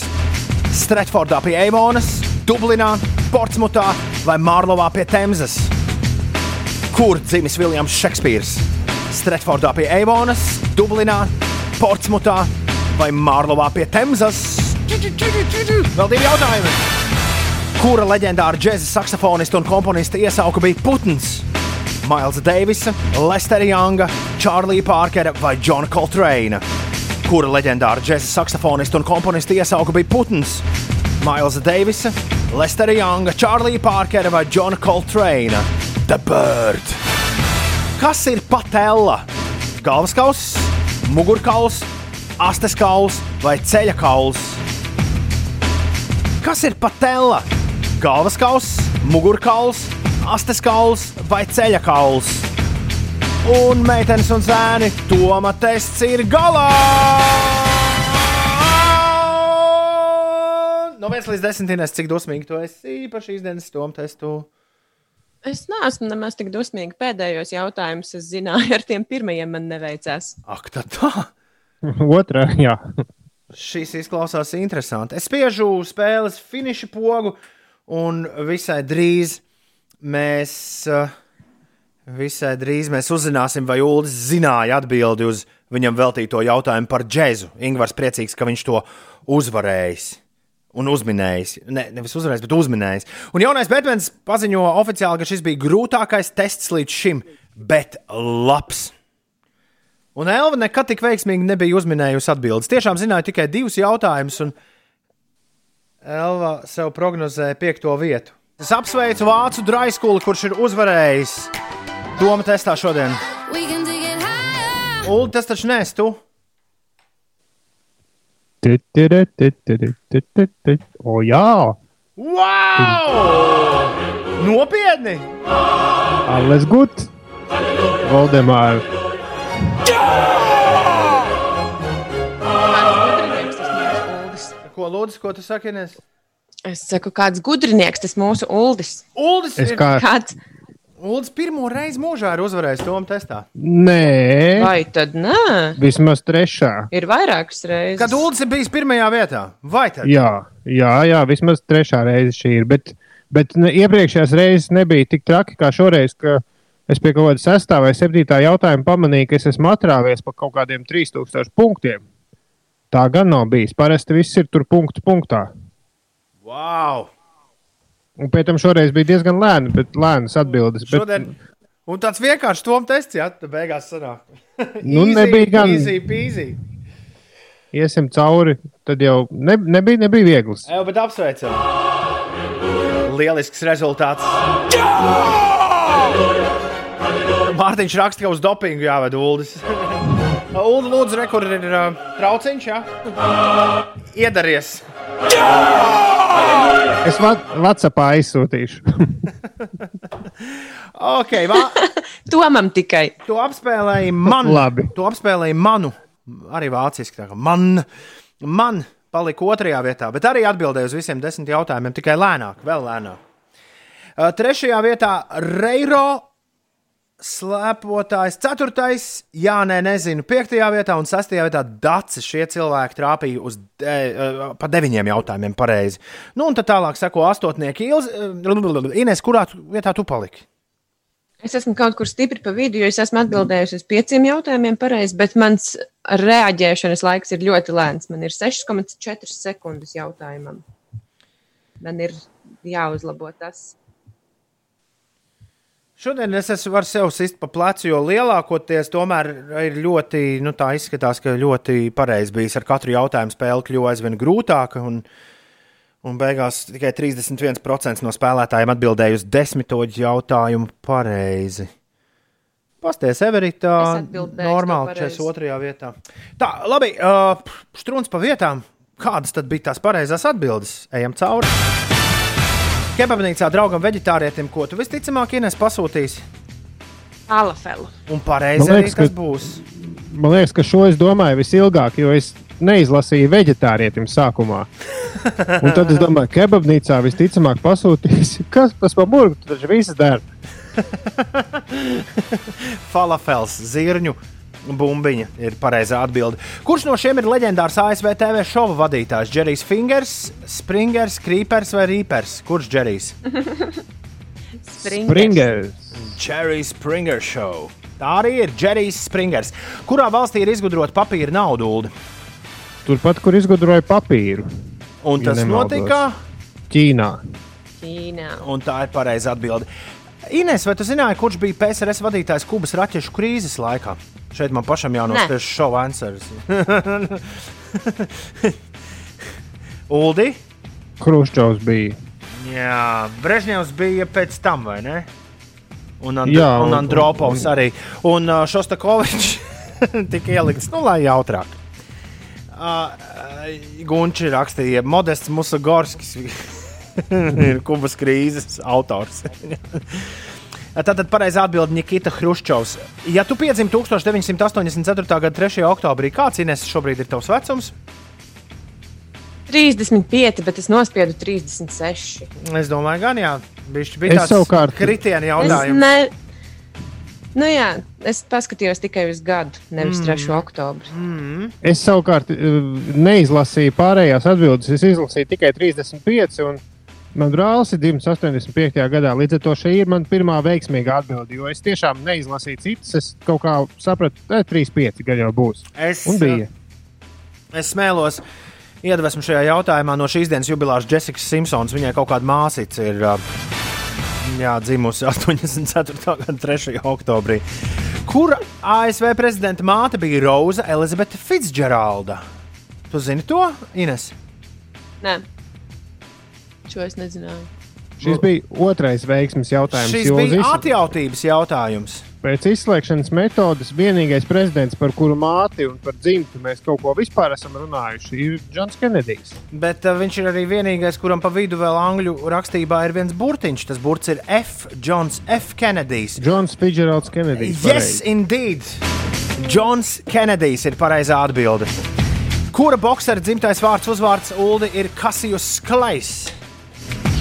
Stratfordā pie Eivonas, Dublinā, Portsmutā vai Mārlovā pie Temzas? Kur dzimis Viljams Šekspīrs? Stratfordā pie Eivonas, Dublinā, Portsmutā vai Mārlovā pie Temzas? Vēl divi jautājumi. Kura leģendāra džēza saksofonista un komponista iesauka bija Putins? Mails Deivisa, Lestera Younga, Čārlija Pārkera vai Džona Coltrane? Kura leģendāra džēza saksofonista un komponista iesauka bija Putins? Mails Deivisa, Lestera Younga, Čārlija Pārkera vai Džona Coltrane? The Bird! Kas ir patella? Galvaskauls, mugurkauls, astes kauls vai ceļa kauls? Kas ir patella? Galvaskauls, mugurkauls, astes kauls vai ceļa kauls? Un meitenes un zēni, Toma tests ir galā! No 1 līdz 10, Ines, cik dosmīgi tu esi par šīs dienas Toma testu? Es neesmu nemaz tik dusmīga. Pēdējos jautājumus es zināju, ar tiem pirmajiem man neveicās. Ak, tā tā! Otra, jā. Šis izklausās interesanti. Es spiežu spēles finiša pogu, un visai drīz mēs, eh, visai drīz mēs uzzināsim, vai Ulas zināja atbildi uz viņam veltīto jautājumu par džēzu. Ingūns priecīgs, ka viņš to uzvarējis. Un uzminējis. Ne, nevis uzvarējis, bet uzminējis. Un jaunais Batmans paziņo oficiāli, ka šis bija grūtākais tests līdz šim, bet labs. Un Elva nekad tik veiksmīgi nebija uzminējusi atbildes. Tiešām zināja tikai divus jautājumus, un Elva sev prognozēja piekto vietu. Es apsveicu Vācu Draiskuli, kurš ir uzvarējis Doma testā šodien. Ulu, tas taču nes tu. O, jā! Wow! Nopietni! Alles gut! Valdemār! Ko lūdzu, ko tu saki? Ines? Es saku, kāds gudrinieks tas mūsu Uldis. Uldis Es ir kā- Kāds? Uldis pirmo reizi mūžā ir uzvarējis Doma testā. Nē, Vai tad nē? vismaz trešā. Ir vairākas reizes. Kad Uldis ir bijis pirmajā vietā, vai tad? Jā, jā, jā, vismaz trešā reize šī ir. Bet, bet ne, iepriekšējās reizes nebija tik traki kā šoreiz, ka es pie kaut kāda sestā vai septītā jautājuma pamanīju, ka es esmu atrāvies pa kaut kādiem 3000 punktiem. Tā gan nav bijis. Parasti viss ir tur punktu punktā. Wow! Un pēc tam šoreiz bija diezgan lēni, bet lēnas atbildes. Bet, Šodien, un tāds vienkāršs Doma tests, jā, tad beigās sanāk. Nu, Easy, nebija gan- Easy, peasy. iesim cauri, tad jau ne, nebija, nebija viegls. Evo, bet apsveicam! Lielisks rezultāts! Mārtiņš raksta, ka uz dopingu jāved Uldis. Ulu, lūdzu, re, kur ir uh, trauciņš, jā? Iedaries! Es Vācijā aizsūtīšu. Ok, va, Tomam tikai. tu apspēlēji manu. Labi. Tu apspēlēji manu. Arī vāciski. tā kā Man, man palika otrajā vietā, bet arī atbildēja uz visiem desmit jautājumiem, tikai lēnāk, vēl lēnāk. Uh, Trešajā vietā Reiro slēpotājs, ceturtais, jā, nē, nezinu, piektajā vietā un sestajā vietā Dācis. Šie cilvēki trāpīja uz de, uh, pa deviņiem jautājumiem pareizi. Nu, un tad tālāk seko astotnieki Ilz, uh, Ines, kurā vietā tu paliki? Es esmu kaut kur stipri pa vidu, jo es esmu atbildējusi uz pieciem jautājumiem pareizi, bet mans reaģēšanas laiks ir ļoti lēns. Man ir 6,4 sekundes jautājumam. Man ir jāuzlabo tas. Šodien es esmu varu sev sist pa plecu, jo lielākoties tomēr ir ļoti, nu tā izskatās, ka ļoti pareizi bijis ar katru jautājumu spēle kļuva aizvien grūtāka. Un, un beigās tikai 31% no spēlētājiem atbildēja uz desmito jautājumu pareizi. Uz to normāli pareizi. 42. vietā. Tā, labi, uh, strūns pa vietām. Kādas tad bija tās pareizās atbildes? Ejam cauri. Kebabnīcā draugam veģetārietim, ko tu visticamāk Ines pasūtīsi? Alafelu. Un pareizi Man arī liekas, tas ka- būs. Man liekas, ka šo es domāju visilgāk, jo es neizlasīju vegetārietim sākumā. Un tad es domāju, ka kebabnīcā visticamāk pasūtīs, kas tas par burbuļu, taču viss dara. Falafels, zirņu bumbiņa ir pareizā atbilde. Kurš no šiem ir leģendārs ASV TV šova vadītājs? Džerijs Fingers, Springers, Creepers vai Reapers? Kurš Džerijs? Springers. Džerijs Springer Show. Tā arī ir Džerijs Springers. Kurā valstī ir izgudrota papīra naudu? Turpat, kur izgudroja papīru. Un Ja tas nemaldos. notika Ķīnā. Ķīnā. Un tā ir pareizā atbilde. Ines, vai tu zināji, kurš bija PSRS vadītājs Kubas raķešu krīzes laikā? Šeit man pašam jānospiež šova answers. Uldi? Kruščovs bija. Jā, Brežņevs bija pēc tam, vai ne? Un, And Jā, un un- Andropovs un- arī. Un uh, Šostakovičs tika ielikts, nu, lai jautrāk. Uh, Gunčs rakstīja, Modests Musagorskis ir Kubas krīzes autors. Tātad pareizā atbilde Nikita Hruščovs. Ja tu piedzimi 1984. gada 3. oktobrī, kāds Ines šobrīd ir tavs vecums? 35, bet es nospiedu 36. Es domāju, gan jā, bišķi bija Es tāds kritiena Es, jautājums. ne... nu, jā, es paskatījos tikai uz gadu, nevis Mm. 3. oktobri. Mm. Es savukārt eh, neizlasīju pārējās atbildes. Es izlasīju tikai 35. Un man brālis ir dzimis 85. gadā. Līdz ar to šī ir mana pirmā veiksmīgā atbilde. Jo es tiešām neizlasīju citas. Es kaut kā sapratu, ka 35 gadi jau būs. Es, bija. Es smēlos iedvesmu šajā jautājumā no šīs dienas jubileārs Jessikas Simpsons. Viņai kaut kāda māsīca ir ā, jā, dzimusi 84. gada 3. oktobrī. Kur ASV prezidenta māte bija Roza Elizabete Fitzgeralda? Tu zini to, Ines? Nē, šo es nezināju. Šis bija otrais veiksmes jautājums. Šis bija izs- atjautības jautājums. Pēc izslēgšanas metodes vienīgais prezidents, par kuru māti un par dzimtu mēs kaut ko vispār esam runājuši, ir Džons Kenedijs. Bet uh, viņš ir arī vienīgais, kuram pa vidu vēl angļu rakstībā ir viens burtiņš. Tas burts ir F. Johns F. Kennedijs. Džons Fitzgeralds Kenedijs. Yes, indeed! Džons Kenedijs ir pareizā atbilde. Kura boxera dzimtais vārds uzvārds Uldi ir Kasijus Klais?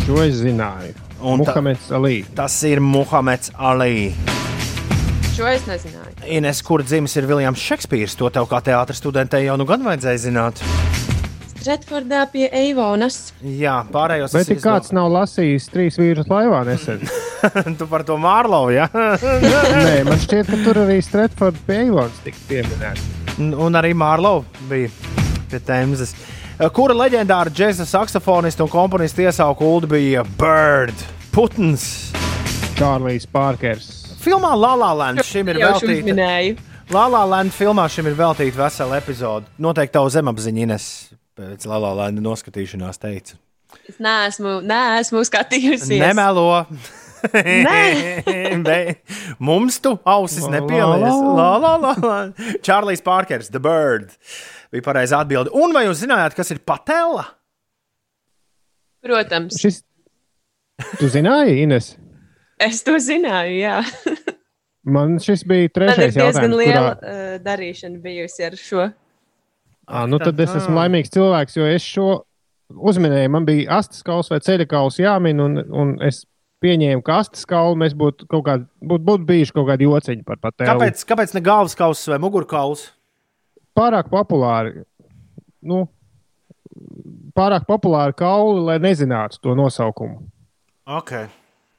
Šo es zināju. Un ta- Muhameds Alī. Tas ir Muhameds Ali. Šo es nezināju. Ines, kur dzimis ir Viljams Šekspīrs, to tev kā teātris studentei jau nu gan vajadzēja zināt. Stratfordā pie Eivonas. Jā, pārējos Bet ja kāds nav lasījis trīs vīrus laivā nesen. tu par to Mārlovu, jā? Nē, man šķiet, ka tur arī Stratfords pie Eivons tika pieminēts. Un- arī Mārlovu bija pie Temzes. Kura leģendāra džēza saksofonista un komponista iesauka Ulu bija Bird, Putns. Čārlijs Pārkers. Filmā La La Land šim ir Jau šo veltīta. uzminēju. La La Land filmā šim ir veltīta vesela epizode. Noteikti tavu zemapziņu Ines pēc La La Land noskatīšanās teica. Es neesmu, neesmu skatījusies. Nemelo! Nē. Mums tu ausis nepielies. la, La, la, la, la. Čārlijs Pārkers, The Bird. Bija pareizā atbilde. Un vai jūs zinājāt, kas ir patela? Protams, Šis... Tu zināji, Ines? es to zināju. Jā. Man šis bija Man ir trešais diezgan jautājums. liela Kurā... darīšana bijusi ar šo. À, nu tad es esmu laimīgs cilvēks, jo es šo uzminēju. Man bija astes kauls vai ceļa kauls jāmin, un, un es pieņēmu, ka astes kaulu mēs būtu kaut kādi, būtu būt bijuši kaut kādi jociņi par patēlu. Kāpēc, kāpēc ne galvas kausa vai mugurkauls? Pārāk populāri. Nu, pārāk populāri kauli, lai nezinātu to nosaukumu. Okay.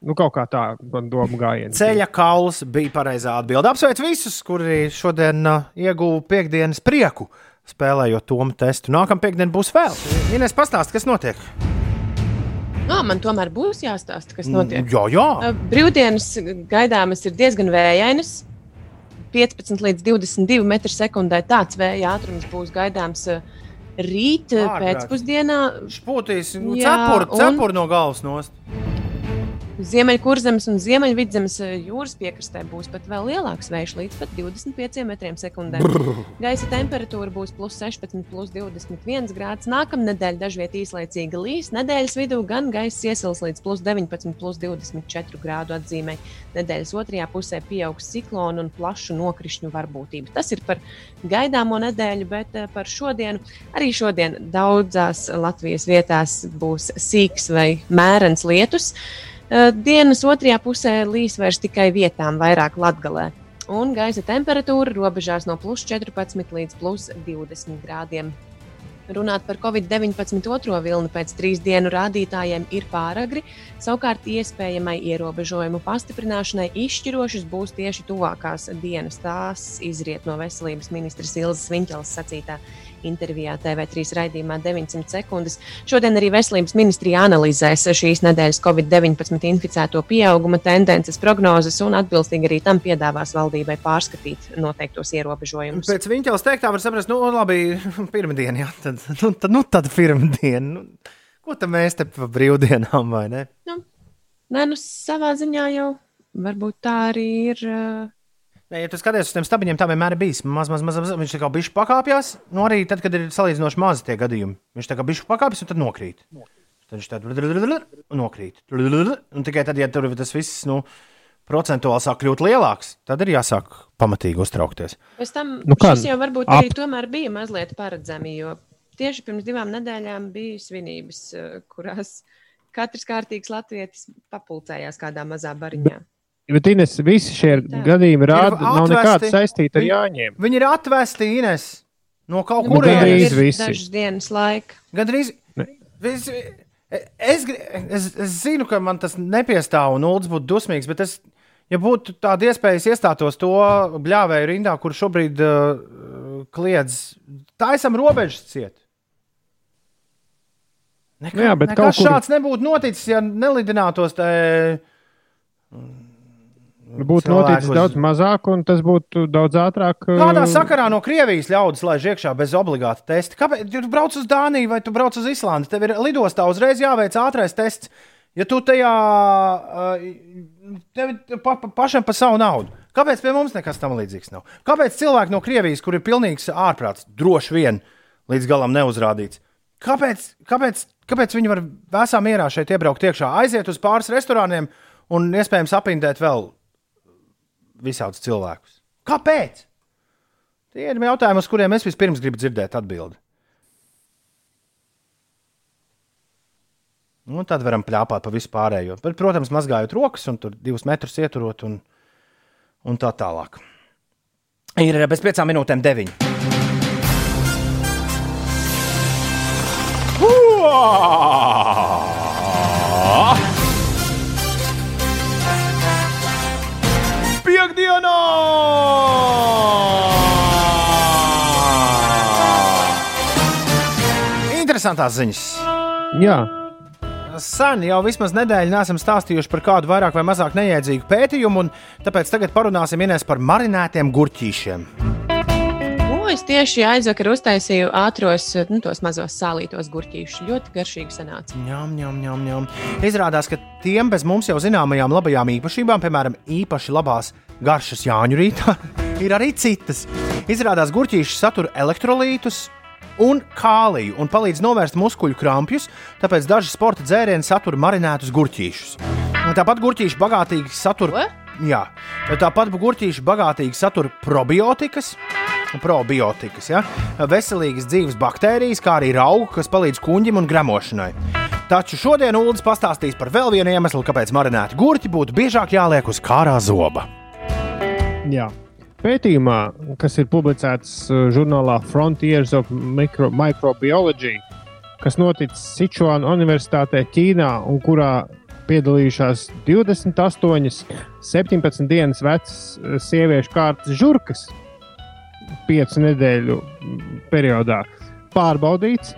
Nu, kaut kā tā, man doma gājiena. Ceļa kauls bija pareizā atbilde. Apsveic visus, kuri šodien uh, ieguva piekdienas prieku, spēlējot tomu testu. Nākamā piekdiena būs vēl. Ines, pastāsti, kas notiek? Nā, man tomēr būs jāstāsta, kas notiek. Jā, jā. Uh, Brīvdienas gaidāmas ir diezgan vējainas. 15 līdz 22 m2. Tāds vēja ātrums būs gaidāms uh, rīt uh, Ārprāt. pēcpusdienā. Špūtīs, nu, Jā, cepuri, un- no galvas nost. Ziemeļkurzemes un Ziemeļvidzemes eh, jūras piekrastē būs pat vēl lielāks vējš, līdz pat 25 metriem sekundē. Gaisa temperatūra būs plus 16, plus 21 grāds. Nākamā nedēļa dažviet īslaicīga līs. Nedēļas vidū gan gaisa iesils līdz plus 19, plus 24 grādu atzīmē. Nedēļas otrajā pusē pieaugs ciklonu un plašu nokrišņu varbūtība. Tas ir par gaidāmo nedēļu, bet eh, par šodienu. Arī šodien daudzās Latvijas vietās būs sīks vai mērens lietus. Dienas otrajā pusē līs vairs tikai vietām, vairāk latgalē. Un gaisa temperatūra robežās no plus 14 līdz plus 20 grādiem. Runāt par Covid-19 otro vilni pēc trīs dienu rādītājiem ir pāragri. Savukārt, iespējamai ierobežojumu pastiprināšanai izšķirošas būs tieši tuvākās dienas. Tās izriet no veselības ministras Ilzas Viņķelas sacītā intervijā TV3 raidījumā 900 sekundes. Šodien arī veselības ministrija analizēs šīs nedēļas Covid-19 inficēto pieauguma tendences, prognozes un atbilstīgi arī tam piedāvās valdībai pārskatīt noteiktos ierobežojumus. Pēc viņas teiktā var saprast, nu, labi, pirmdiena, jā, tad, nu, tad, nu, tad pirmdiena. Nu, ko tad mēs te pa brīvdienām, vai ne? Nu, nē, nu, savā ziņā jau varbūt tā arī ir. Uh... Nē, ja tu skaties uz tiem stabiņiem, tā vienmēr ir bijis. Maz, maz, maz, maz viņš tā kā bišķi pakāpjas. Nu, arī tad, kad ir salīdzinoši mazi tie gadījumi, viņš tā kā bišķi pakāpjas un tad nokrīt. Tad viņš tādā nokrīt. Un tikai tad, ja tur tas viss nu, procentuāli sāk kļūt lielāks, tad ir jāsāk pamatīgi uztraukties. Pēc tam Nu nu, kā, šis jau varbūt ap- arī tomēr bija mazliet paredzami, jo tieši pirms divām nedēļām bija svinības, eh, kurās katrs kārtīgs latvietis papulcējās kādā mazā bariņā. Bet Ines, visi šie gadījumi rāda, Ir nav nekāda saistīta ar Jāņiem. Viņi ir atvesti Ines no kaut Nu, kurienes. visi. Dažas dienas laika. Gan drīz. Es, es, es, es zinu, ka man tas nepiestāv un Ulds būtu dusmīgs, bet es, ja būtu tāda iespēja, es iestātos to bļāvēju rindā, kur šobrīd uh, kliedz, tā esam robežas ciet. Nekā, jā, bet nekas kaut kur- šāds nebūtu noticis, ja nelidinātos te. Būtu cilvēku noticis daudz mazāk, un tas būtu daudz ātrāk. Kādā uh, sakarā no Krievijas ļaudis laiž iekšā bez obligāta testa? Kāpēc tu brauc uz Dāniju vai tu brauc uz Islandi? Tev ir lidostā uzreiz jāveic ātrais tests. Ja tu tajā uh, tev pa, pa, pašam par savu naudu, kāpēc pie mums nekas tam līdzīgs nav? Kāpēc cilvēki no Krievijas, kur ir pilnīgs ārprāts, droši vien līdz galam neuzrādīts, kāpēc, kāpēc, kāpēc viņi var vēsā mierā šeit iebraukt iekšā, aiziet uz pāris restorāniem un iespējams apindēt vēl visādus cilvēkus? Kāpēc? Tie ir jautājumi, uz kuriem es vispirms gribu dzirdēt atbildi. Un tad varam plāpāt pa visu pārējo. Bet, protams, mazgājot rokas un divus metrus ieturot un, un tā tālāk. Ir bez piecām minūtēm deviņi. Piektdienā! Interesantās ziņas. Jā. Sen jau vismaz nedēļu nesam stāstījuši par kādu vairāk vai mazāk neiedzīgu pētījumu, un tāpēc tagad parunāsim par marinētiem gurķīšiem. Es tieši aizvakar uztaisīju ātros, nu, tos mazos sālītos gurķīšus. Ļoti garšīgi sanāca. Ņem, ņem, ņem, ņem. Izrādās, ka tiem bez mums jau zināmajām labajām īpašībām, piemēram, īpaši labās garšas Jāņu rītā, ir arī citas. Izrādās, gurķīši satur elektrolītus. Un kāliju, un palīdz novērst muskuļu krampjus, tāpēc daži sporta dzērieni satur marinētus gurķīšus. Tāpat gurķīši bagātīgi satur, jā, tāpat gurķīši bagātīgi satur probiotikas, probiotikas, ja? veselīgas dzīves baktērijas, kā arī augu, kas palīdz kuģim un gremošanai. Taču šodien Ulas pastāstīs par vēl vienu iemeslu, kāpēc marinēti gurķi būtu biežāk jāliek uz kārā zoba. Jā. Pētījumā, kas ir publicēts uh, žurnālā Frontiers of Micro Microbiology, kas noticis Sichuāna Universitātē, Ķīnā, un kurā piedalījušās 28, 17 dienas vecas uh, sieviešu kārtas žurkas, piecu nedēļu periodā, pārbaudīts,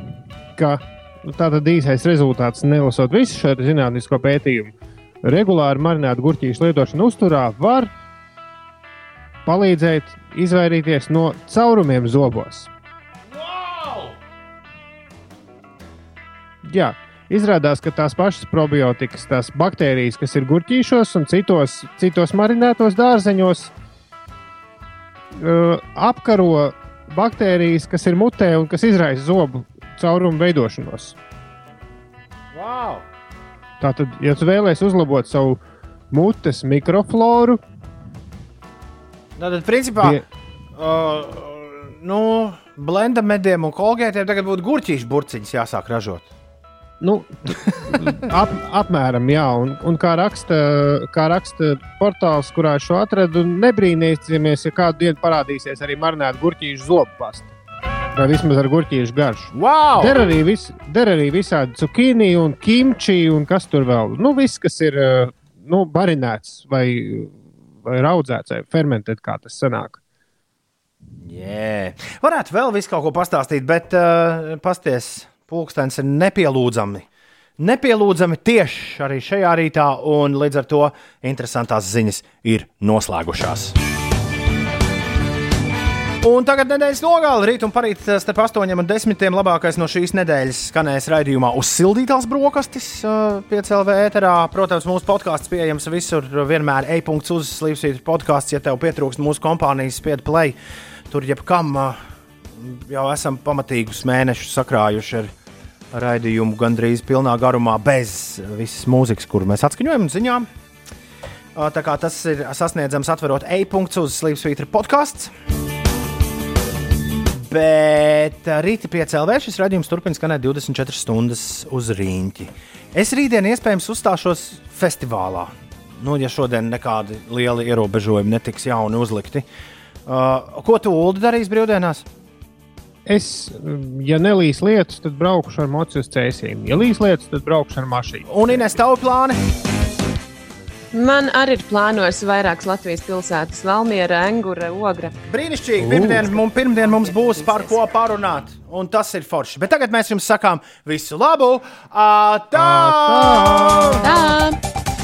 ka nu, tātad īsais rezultāts, nelasot visu šo zinātnisko pētījumu, regulāri marinētu gurķīšu lietošana uzturā var palīdzēt izvairīties no caurumiem zobos. Jā, izrādās, ka tās pašas probiotikas, tās baktērijas, kas ir gurķīšos un citos, citos marinētos dārzeņos, uh, apkaro baktērijas, kas ir mutē un kas izraisa zobu caurumu veidošanos. Wow! Tātad, ja tu vēlēsies uzlabot savu mutes mikrofloru, Tātad, principā, Pie- uh, nu, blenda mediem un kolgētiem tagad būtu gurķīšu burciņas jāsāk ražot. Nu, ap, apmēram, jā, un, un kā, raksta, kā raksta portāls, kurā šo atradu, nebrīnīsimies, ja kādu dienu parādīsies arī marinēta gurķīšu zobu pasta. Vai vismaz ar gurķīšu garšu. Wow! Der arī, vis, der arī visādi cukīni un kimči un kas tur vēl. Nu, viss, kas ir eh, nu, barinēts vai, vai raudzēts vai fermentēts, kā tas sanāk. Jā, varētu vēl visu kaut ko pastāstīt, bet uh, pasties, pulkstenis ir nepielūdzami. Nepielūdzami tieši arī šajā rītā, un līdz ar to interesantās ziņas ir noslēgušās. Un tagad nedēļas nogāla rīt un parīt eh, starp 8 un 10. labākais no šīs nedēļas skanēs raidījumā uzsildītās brokastis uh, piecēlē ēterā. Protams, mūsu podkāsts pieejams visur, vienmēr e-punkts uz slīpsvītra podkāsts, ja tev pietrūkst mūsu kompānijas spied play. Tur jebkam uh, jau esam pamatīgus mēnešus sakrājuši ar raidījumu gandrīz pilnā garumā, bez visas mūzikas, kuru mēs atskaņojam un ziņām. Uh, Tā kā tas ir sasniedzams atverot e-punkts uz slīpsvītra podkāsts. Bet rīta piecēlē šis raidījums turpina skanēt 24 stundas uz rīņķi. Es rītdien iespējams uzstāšos festivālā. Nu, ja šodien nekādi lieli ierobežojumi netiks jauni uzlikti. Uh, ko tu Ulu darīs brīvdienās? Es, ja nelīs lietus, tad braukšu ar mociju uz cēsīm. Ja līs lietus, tad braukšu ar mašīnu. Un Inês, tavu plāni? Man arī ir plānojas vairākas Latvijas pilsētas, Valmiera, Engura, Ogra. Brīnišķīgi. Pirmdien, mums, pirmdien mums būs par ko parunāt, un tas ir forši. Bet tagad mēs jums sakām visu labu! Atā! Tā!